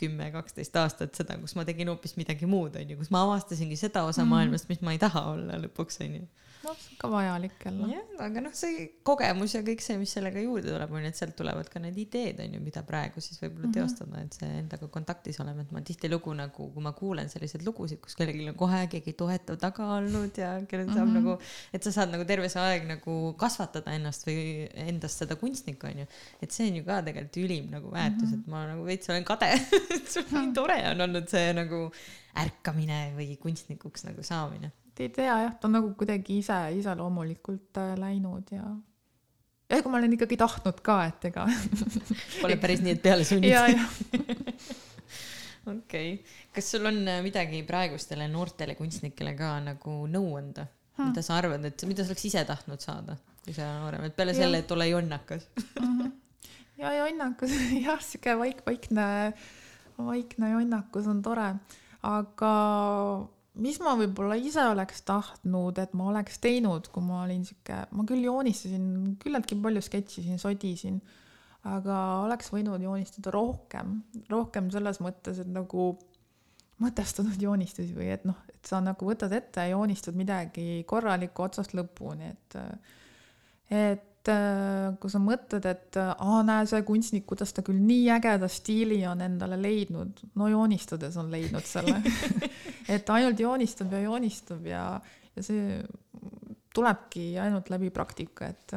kümme, kaksteist aastat seda, kus ma tegin hoopis midagi muud, onju, kus ma avastasingi seda osa mm maailmast, mis ma ei taha olla lõpuks, onju noh, see on ka vajalik jälle. jah, aga noh, see kogemus ja kõik see, mis sellega juurde tuleb, on ju, et sealt tulevad ka need ideed, on ju, mida praegu siis võib-olla mm -hmm. teostada, et see endaga kontaktis olema, et ma tihtilugu nagu, kui ma kuulen selliseid lugusid, kus kellelgi on kohe keegi toetav taga olnud ja kellel saab mm -hmm. nagu, et sa saad nagu terve see aeg nagu kasvatada ennast või endast seda kunstnikku, on ju. et see on ju ka tegelikult ülim nagu väärtus mm, -hmm. et ma nagu veits olen kade et see on nii tore on olnud see nagu ärkamine või kunstnikuks nagu saamine ei tea jah, ta on nagu kuidagi ise, iseloomulikult äh, läinud ja ega ma olen ikkagi tahtnud ka, et ega Pole päris nii, et peale sunnitud. okei, kas sul on äh, midagi praegustele noortele kunstnikele ka nagu nõu anda hmm.? mida sa arvad, et mida sa oleks ise tahtnud saada, kui sa noorem, et peale ja. selle, et ole jonnakas ja jonnakas jah, sihuke vaik, vaikne, vaikne jonnakus on tore, aga mis ma võib-olla ise oleks tahtnud, et ma oleks teinud, kui ma olin sihuke, ma küll joonistasin küllaltki palju sketšisin, sodisin, aga oleks võinud joonistada rohkem, rohkem selles mõttes, et nagu mõtestatud joonistusi või et noh, et sa nagu võtad ette ja joonistad midagi korralikku otsast lõpuni, et et kui sa mõtled, et äh, aa, näe, see kunstnik, kuidas ta küll nii ägeda stiili on endale leidnud, no joonistades on leidnud selle. Et ainult joonistab ja joonistab ja, ja see tulebki ainult läbi praktika, et,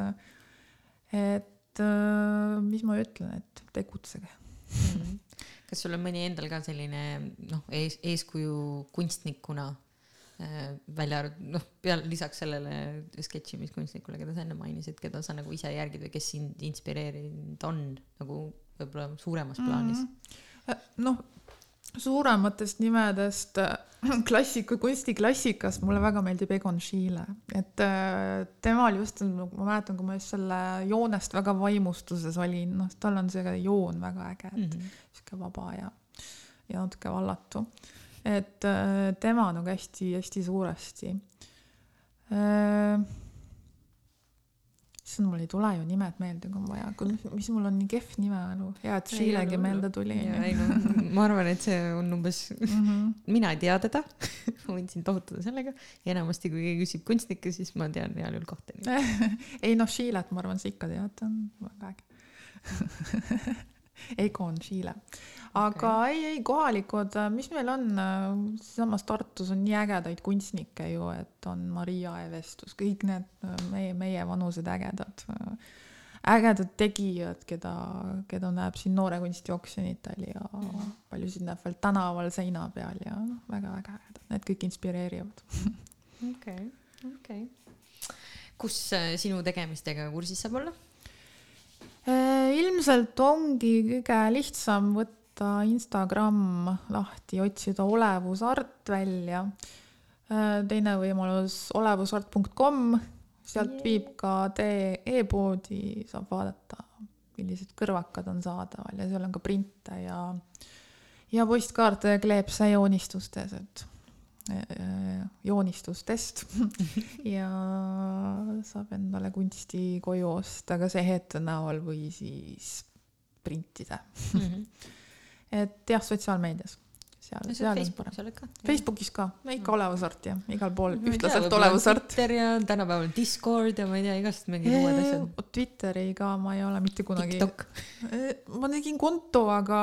et äh, mis ma ütlen, et tegutsege. Mhm. kas sul on mõni endal ka selline noh, ees, eeskuju kunstnikuna? Äh, välja arvatud, noh, peale, lisaks sellele sketšimiskunstnikule, keda sa enne mainisid, keda sa nagu ise järgid või kes sind inspireerinud on nagu võib-olla suuremas plaanis mm? -hmm. noh, suurematest nimedest äh, klassiku, kunstiklassikas mulle väga meeldib Egon Schiele, et äh, temal just, ma mäletan, kui ma just selle joonest väga vaimustuses olin, noh, tal on see joon väga äge, et mm -hmm. sihuke vaba ja ja natuke vallatu. Et äh, tema nagu hästi-hästi suuresti. Äh, issand, mul ei tule ju nimed meelde, kui on vaja, mis mul on nii kehv nimemälu, hea, et Sheilegi meelde tuli. ma arvan, et see on umbes mm, -hmm. mina ei tea teda. Ma võin sind ohutada sellega. Enamasti, kui keegi küsib kunstnikke, siis ma tean heal juhul kahte nime. Ei noh, Sheilat ma arvan, sa ikka tead, ta on väga äge Egon Schiele aga okay. ei, ei kohalikud, mis meil on, siinsamas Tartus on nii ägedaid kunstnikke ju, et on Maria Evestus, kõik need meie, meie vanused ägedad, ägedad tegijad, keda, keda näeb siin Noore Kunstioksjonitel ja mm. paljusid näeb veel tänaval seina peal ja noh, väga-väga ägedad, need kõik inspireerivad. okei, okei. kus äh, sinu tegemistega kursis saab olla? Äh, ilmselt ongi kõige lihtsam võtta Instagram lahti, otsida olevusart välja. Äh, teine võimalus olevusart.com, sealt yeah. viib ka tee e-poodi, saab vaadata, millised kõrvakad on saadaval ja seal on ka printe ja, ja postkaarte ja kleepse joonistustes, et joonistustest. Ja saab endale kunsti koju osta kas ehete näol või siis printida. Mm. -hmm et jah, sotsiaalmeedias seal, seal on parem. Facebookis ka, ikka olevusart ja igal pool mm, ühtlaselt olevusart. Twitter ja tänapäeval Discord ja ma ei tea, igast mingid uued asjad. Twitteri ka ma ei ole mitte kunagi. ma tegin konto, aga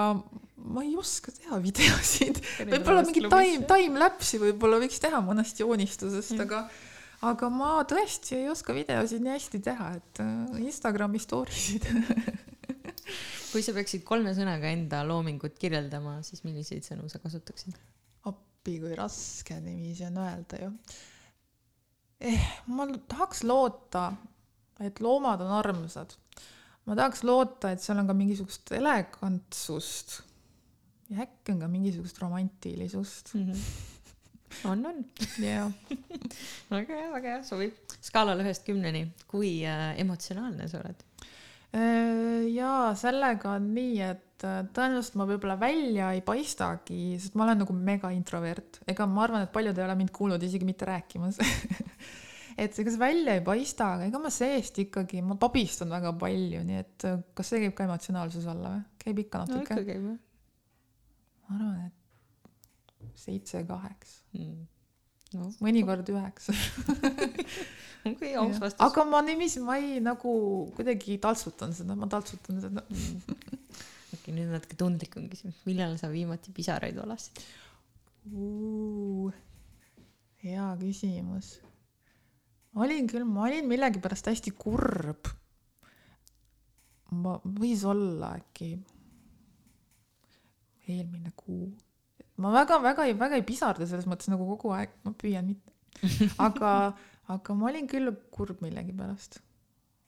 ma ei oska teha videosid. võib-olla mingi time, time-lapse'i võib-olla võiks teha mõnest joonistusest mm., aga aga ma tõesti ei oska videosid nii hästi teha, et äh, Instagrami story sid kui sa peaksid kolme sõnaga enda loomingut kirjeldama, siis milliseid sõnu sa kasutaksid? appi, kui raske niiviisi on öelda ju eh,. ma tahaks loota, et loomad on armsad. ma tahaks loota, et seal on ka mingisugust elegantsust ja äkki on ka mingisugust romantilisust mm. -hmm. on, on. jah. väga hea, väga hea, sobib. skaalal ühest kümneni, kui äh, emotsionaalne sa oled? Äh, ja sellega on nii, et äh, tõenäoliselt ma võib-olla välja ei paistagi, sest ma olen nagu mega introvert, ega ma arvan, et paljud ei ole mind kuulnud isegi mitte rääkimas. Et ega see välja ei paista, aga ega ma seest ikkagi, ma pabistan väga palju, nii et äh, kas see käib ka emotsionaalsuse alla või? käib ikka natuke? no ma arvan, et seitse-kaheksa. Mm no. mõnikord üheksa kui aus vastus. aga ma niiviisi, ma ei nagu kuidagi taltsutan seda, ma taltsutan seda okei, nüüd natuke tundlikum küsimus, millal sa viimati pisaraid valasid uh,? hea küsimus. olin küll, ma olin millegipärast hästi kurb. ma, võis olla äkki eelmine kuu ma väga-väga ei, väga ei pisarda selles mõttes nagu kogu aeg, ma püüan mitte. aga, aga ma olin küll kurb millegipärast.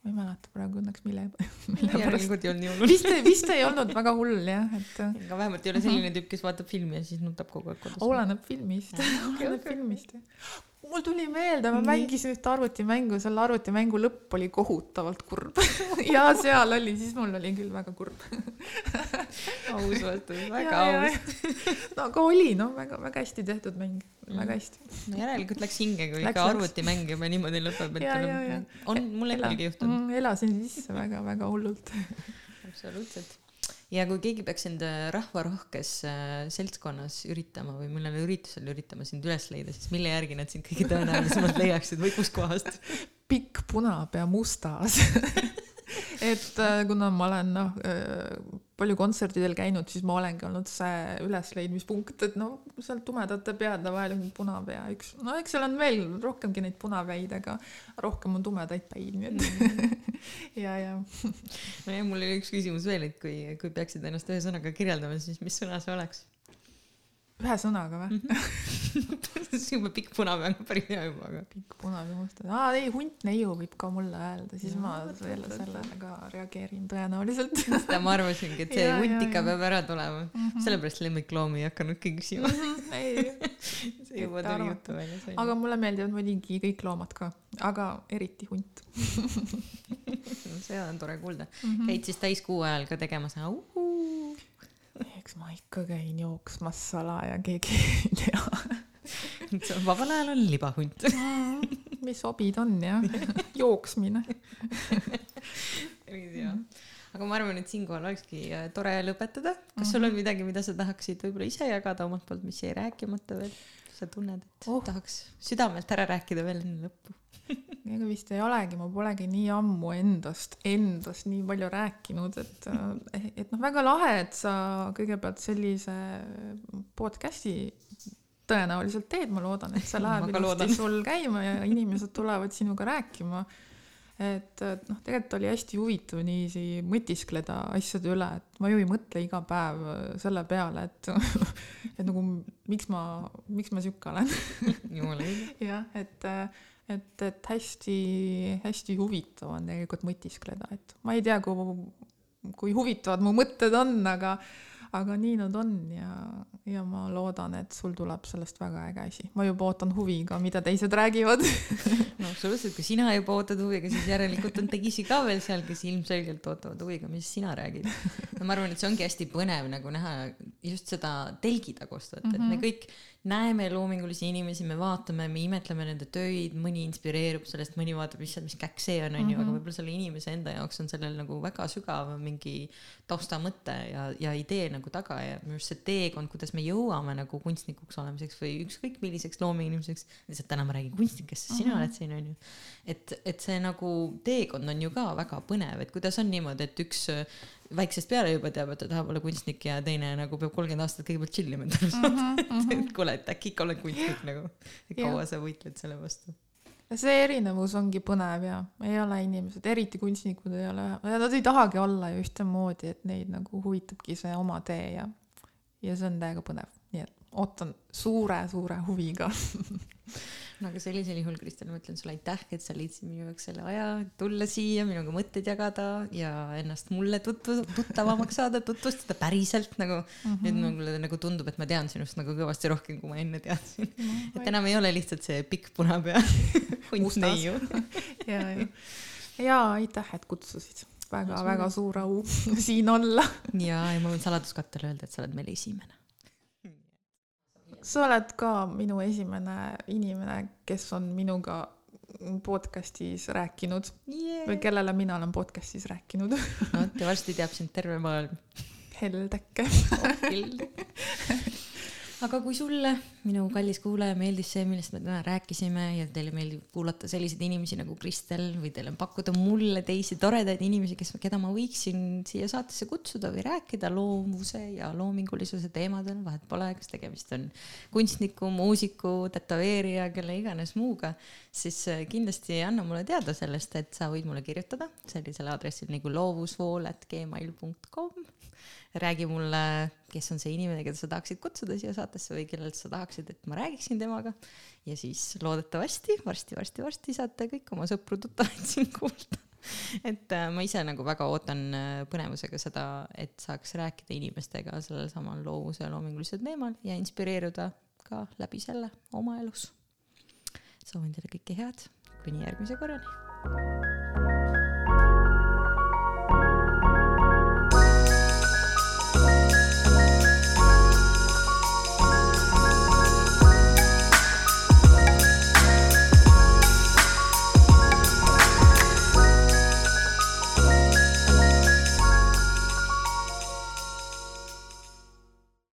ma ei mäleta praegu õnneks mille, mille järelikult ei olnud nii hull. vist, vist ei olnud väga hull jah, et. aga vähemalt ei ole selline tüüp, kes vaatab filmi ja siis nutab kogu aeg kodus. oleneb filmist, oleneb filmist jah mul tuli meelde, ma mängisin ühte arvutimängu, selle arvutimängu lõpp oli kohutavalt kurb ja seal oli, siis mul oli küll väga kurb aus vastus, väga ja, aus. no aga oli noh, väga-väga hästi tehtud mäng, väga mm. hästi. no järelikult läks hinge, kui läks, ikka arvutimäng juba niimoodi lõpeb, et ja, ja, ja. on mul endalgi juhtunud mm,. elasin sisse väga-väga hullult absoluutselt ja kui keegi peaks enda rahvarohkes äh, seltskonnas üritama või mõnel üritusel üritama sind üles leida, siis mille järgi nad sind kõige tõenäolisemalt leiaksid või kuskohast? pikk punapea mustas et äh, kuna ma olen noh, äh, palju kontsertidel käinud, siis ma olengi olnud see ülesleidmispunkt, et no seal tumedate peade vahel on punapea üks, no eks seal on veel rohkemgi neid punapäid, aga rohkem on tumedaid päid, nii et mm. ja, ja. nojah, mul oli üks küsimus veel, et kui, kui peaksid ennast ühe sõnaga kirjeldama, siis mis sõna see oleks? Ühe sõnaga või mm? -hmm. juba pikk punapea on päris hea juba, aga. pikk punapea mustad, aa ei, hunt neiu võib ka mulle öelda, siis ja, ma selle, sellele ka reageerin tõenäoliselt seda ma arvasingi, et see ja, hunt ikka peab ära tulema mm -hmm., sellepärast lemmikloomi ei hakanudki küsima. -hmm. ei see juba tuli juttu välja. aga mulle meeldivad muidugi kõik loomad ka, aga eriti hunt no see on tore kuulda mm. -hmm. käid siis täiskuu ajal ka tegemas eks ma ikka käin jooksmas salaja, keegi ei tea vabal ajal on libahunt mis hobid on jah, jooksmine. päris hea. aga ma arvan, et siinkohal olekski äh, tore lõpetada. kas sul on mhm. midagi, mida sa tahaksid võib-olla ise jagada omalt poolt, mis jäi rääkimata veel? sa tunned, et oh. tahaks südamelt ära rääkida veel enne lõppu ega vist ei olegi, ma polegi nii ammu endast, endast nii palju rääkinud, et, äh, et noh, väga lahe, et sa kõigepealt sellise podcast'i tõenäoliselt teed, ma loodan, et see läheb ilusti sul käima ja inimesed tulevad sinuga rääkima. Et, noh, tegelikult oli hästi huvitav niiviisi mõtiskleda asjade üle, et ma ju ei mõtle iga päev selle peale, et et nagu miks ma, miks ma sihuke olen. jumala õige. jah, et, et, et hästi-hästi huvitav on tegelikult mõtiskleda, et ma ei tea, kui, kui huvitavad mu mõtted on, aga aga nii nad on ja, ja ma loodan, et sul tuleb sellest väga äge asi. ma juba ootan huviga, mida teised räägivad no absoluutselt, kui sina juba ootad huviga, siis järelikult on teisi ka veel seal, kes ilmselgelt ootavad huviga, mis sina räägid. no ma arvan, et see ongi hästi põnev nagu näha just seda telgitagust, et mm, -hmm. et me mhm. kõik näeme loomingulisi inimesi, me vaatame, me imetleme nende töid, mõni inspireerub sellest, mõni vaatab lihtsalt, mis käkk see on, onju, aga mhm. võib-olla selle inimese enda jaoks on sellel nagu väga sügav mingi taustamõte ja, ja idee nagu taga ja minu arust see teekond, kuidas me jõuame nagu kunstnikuks olemiseks või ükskõik milliseks loominimeseks, lihtsalt täna ma räägin kunstnikest, sest sina mm -hmm. oled siin, onju. et, et see nagu teekond on ju ka väga põnev, et kuidas on niimoodi, et üks väiksest peale juba teab, et ta tahab olla kunstnik ja teine nagu peab kolmkümmend aastat kõigepealt chill ima saada mm. -hmm. et kuule, et äkki ikka olen kunstnik nagu. kaua sa võitled selle vastu? see erinevus ongi põnev ja ei ole inimesed, eriti kunstnikud ei ole, nad ei tahagi olla ju ühtemoodi, et neid nagu huvitabki see oma tee ja, ja see on täiega põnev, ootan suure-suure huviga no aga sellisel juhul, Kristel, ma ütlen sulle aitäh, et sa leidsid minu jaoks selle aja tulla siia, minuga mõtteid jagada ja ennast mulle tutvu-, tuttavamaks saada, tutvustada päriselt nagu mm. -hmm. nüüd mulle nagu tundub, et ma tean sinust nagu kõvasti rohkem, kui ma enne teadsin mm. -hmm. et enam ei ole lihtsalt see pikk punapea hunt neiu ja, ja, ja aitäh, et kutsusid väga-väga suur au siin olla. ja, ja ma võin saladuskattele öelda, et sa oled meil esimene sa oled ka minu esimene inimene, kes on minuga podcast'is rääkinud yeah. või kellele mina olen podcast'is rääkinud. no vot ja varsti teab sind terve maailm. heldeke oh,. heldeke aga kui sulle, minu kallis kuulaja, meeldis see, millest me täna rääkisime ja teile meeldib kuulata selliseid inimesi nagu Kristel või teil on pakkuda mulle teisi toredaid inimesi, kes, keda ma võiksin siia saatesse kutsuda või rääkida loovuse ja loomingulisuse teemadel, vahet pole, kas tegemist on kunstniku, muusiku, tätoveerija, kelle iganes muuga, siis äh, kindlasti anna mulle teada sellest, et sa võid mulle kirjutada sellisele aadressil nagu loovusvool.gmail.com räägi mulle, kes on see inimene, keda sa tahaksid kutsuda siia saatesse või kellelt sa tahaksid, et ma räägiksin temaga. ja siis loodetavasti varsti-varsti-varsti saate kõik oma sõpru-tuttavaid siin kuulda. et äh, ma ise nagu väga ootan äh, põnevusega seda, et saaks rääkida inimestega sellel samal loovuse ja loomingulisel teemal ja inspireeruda ka läbi selle oma elus. soovin teile kõike head, kuni järgmise korrani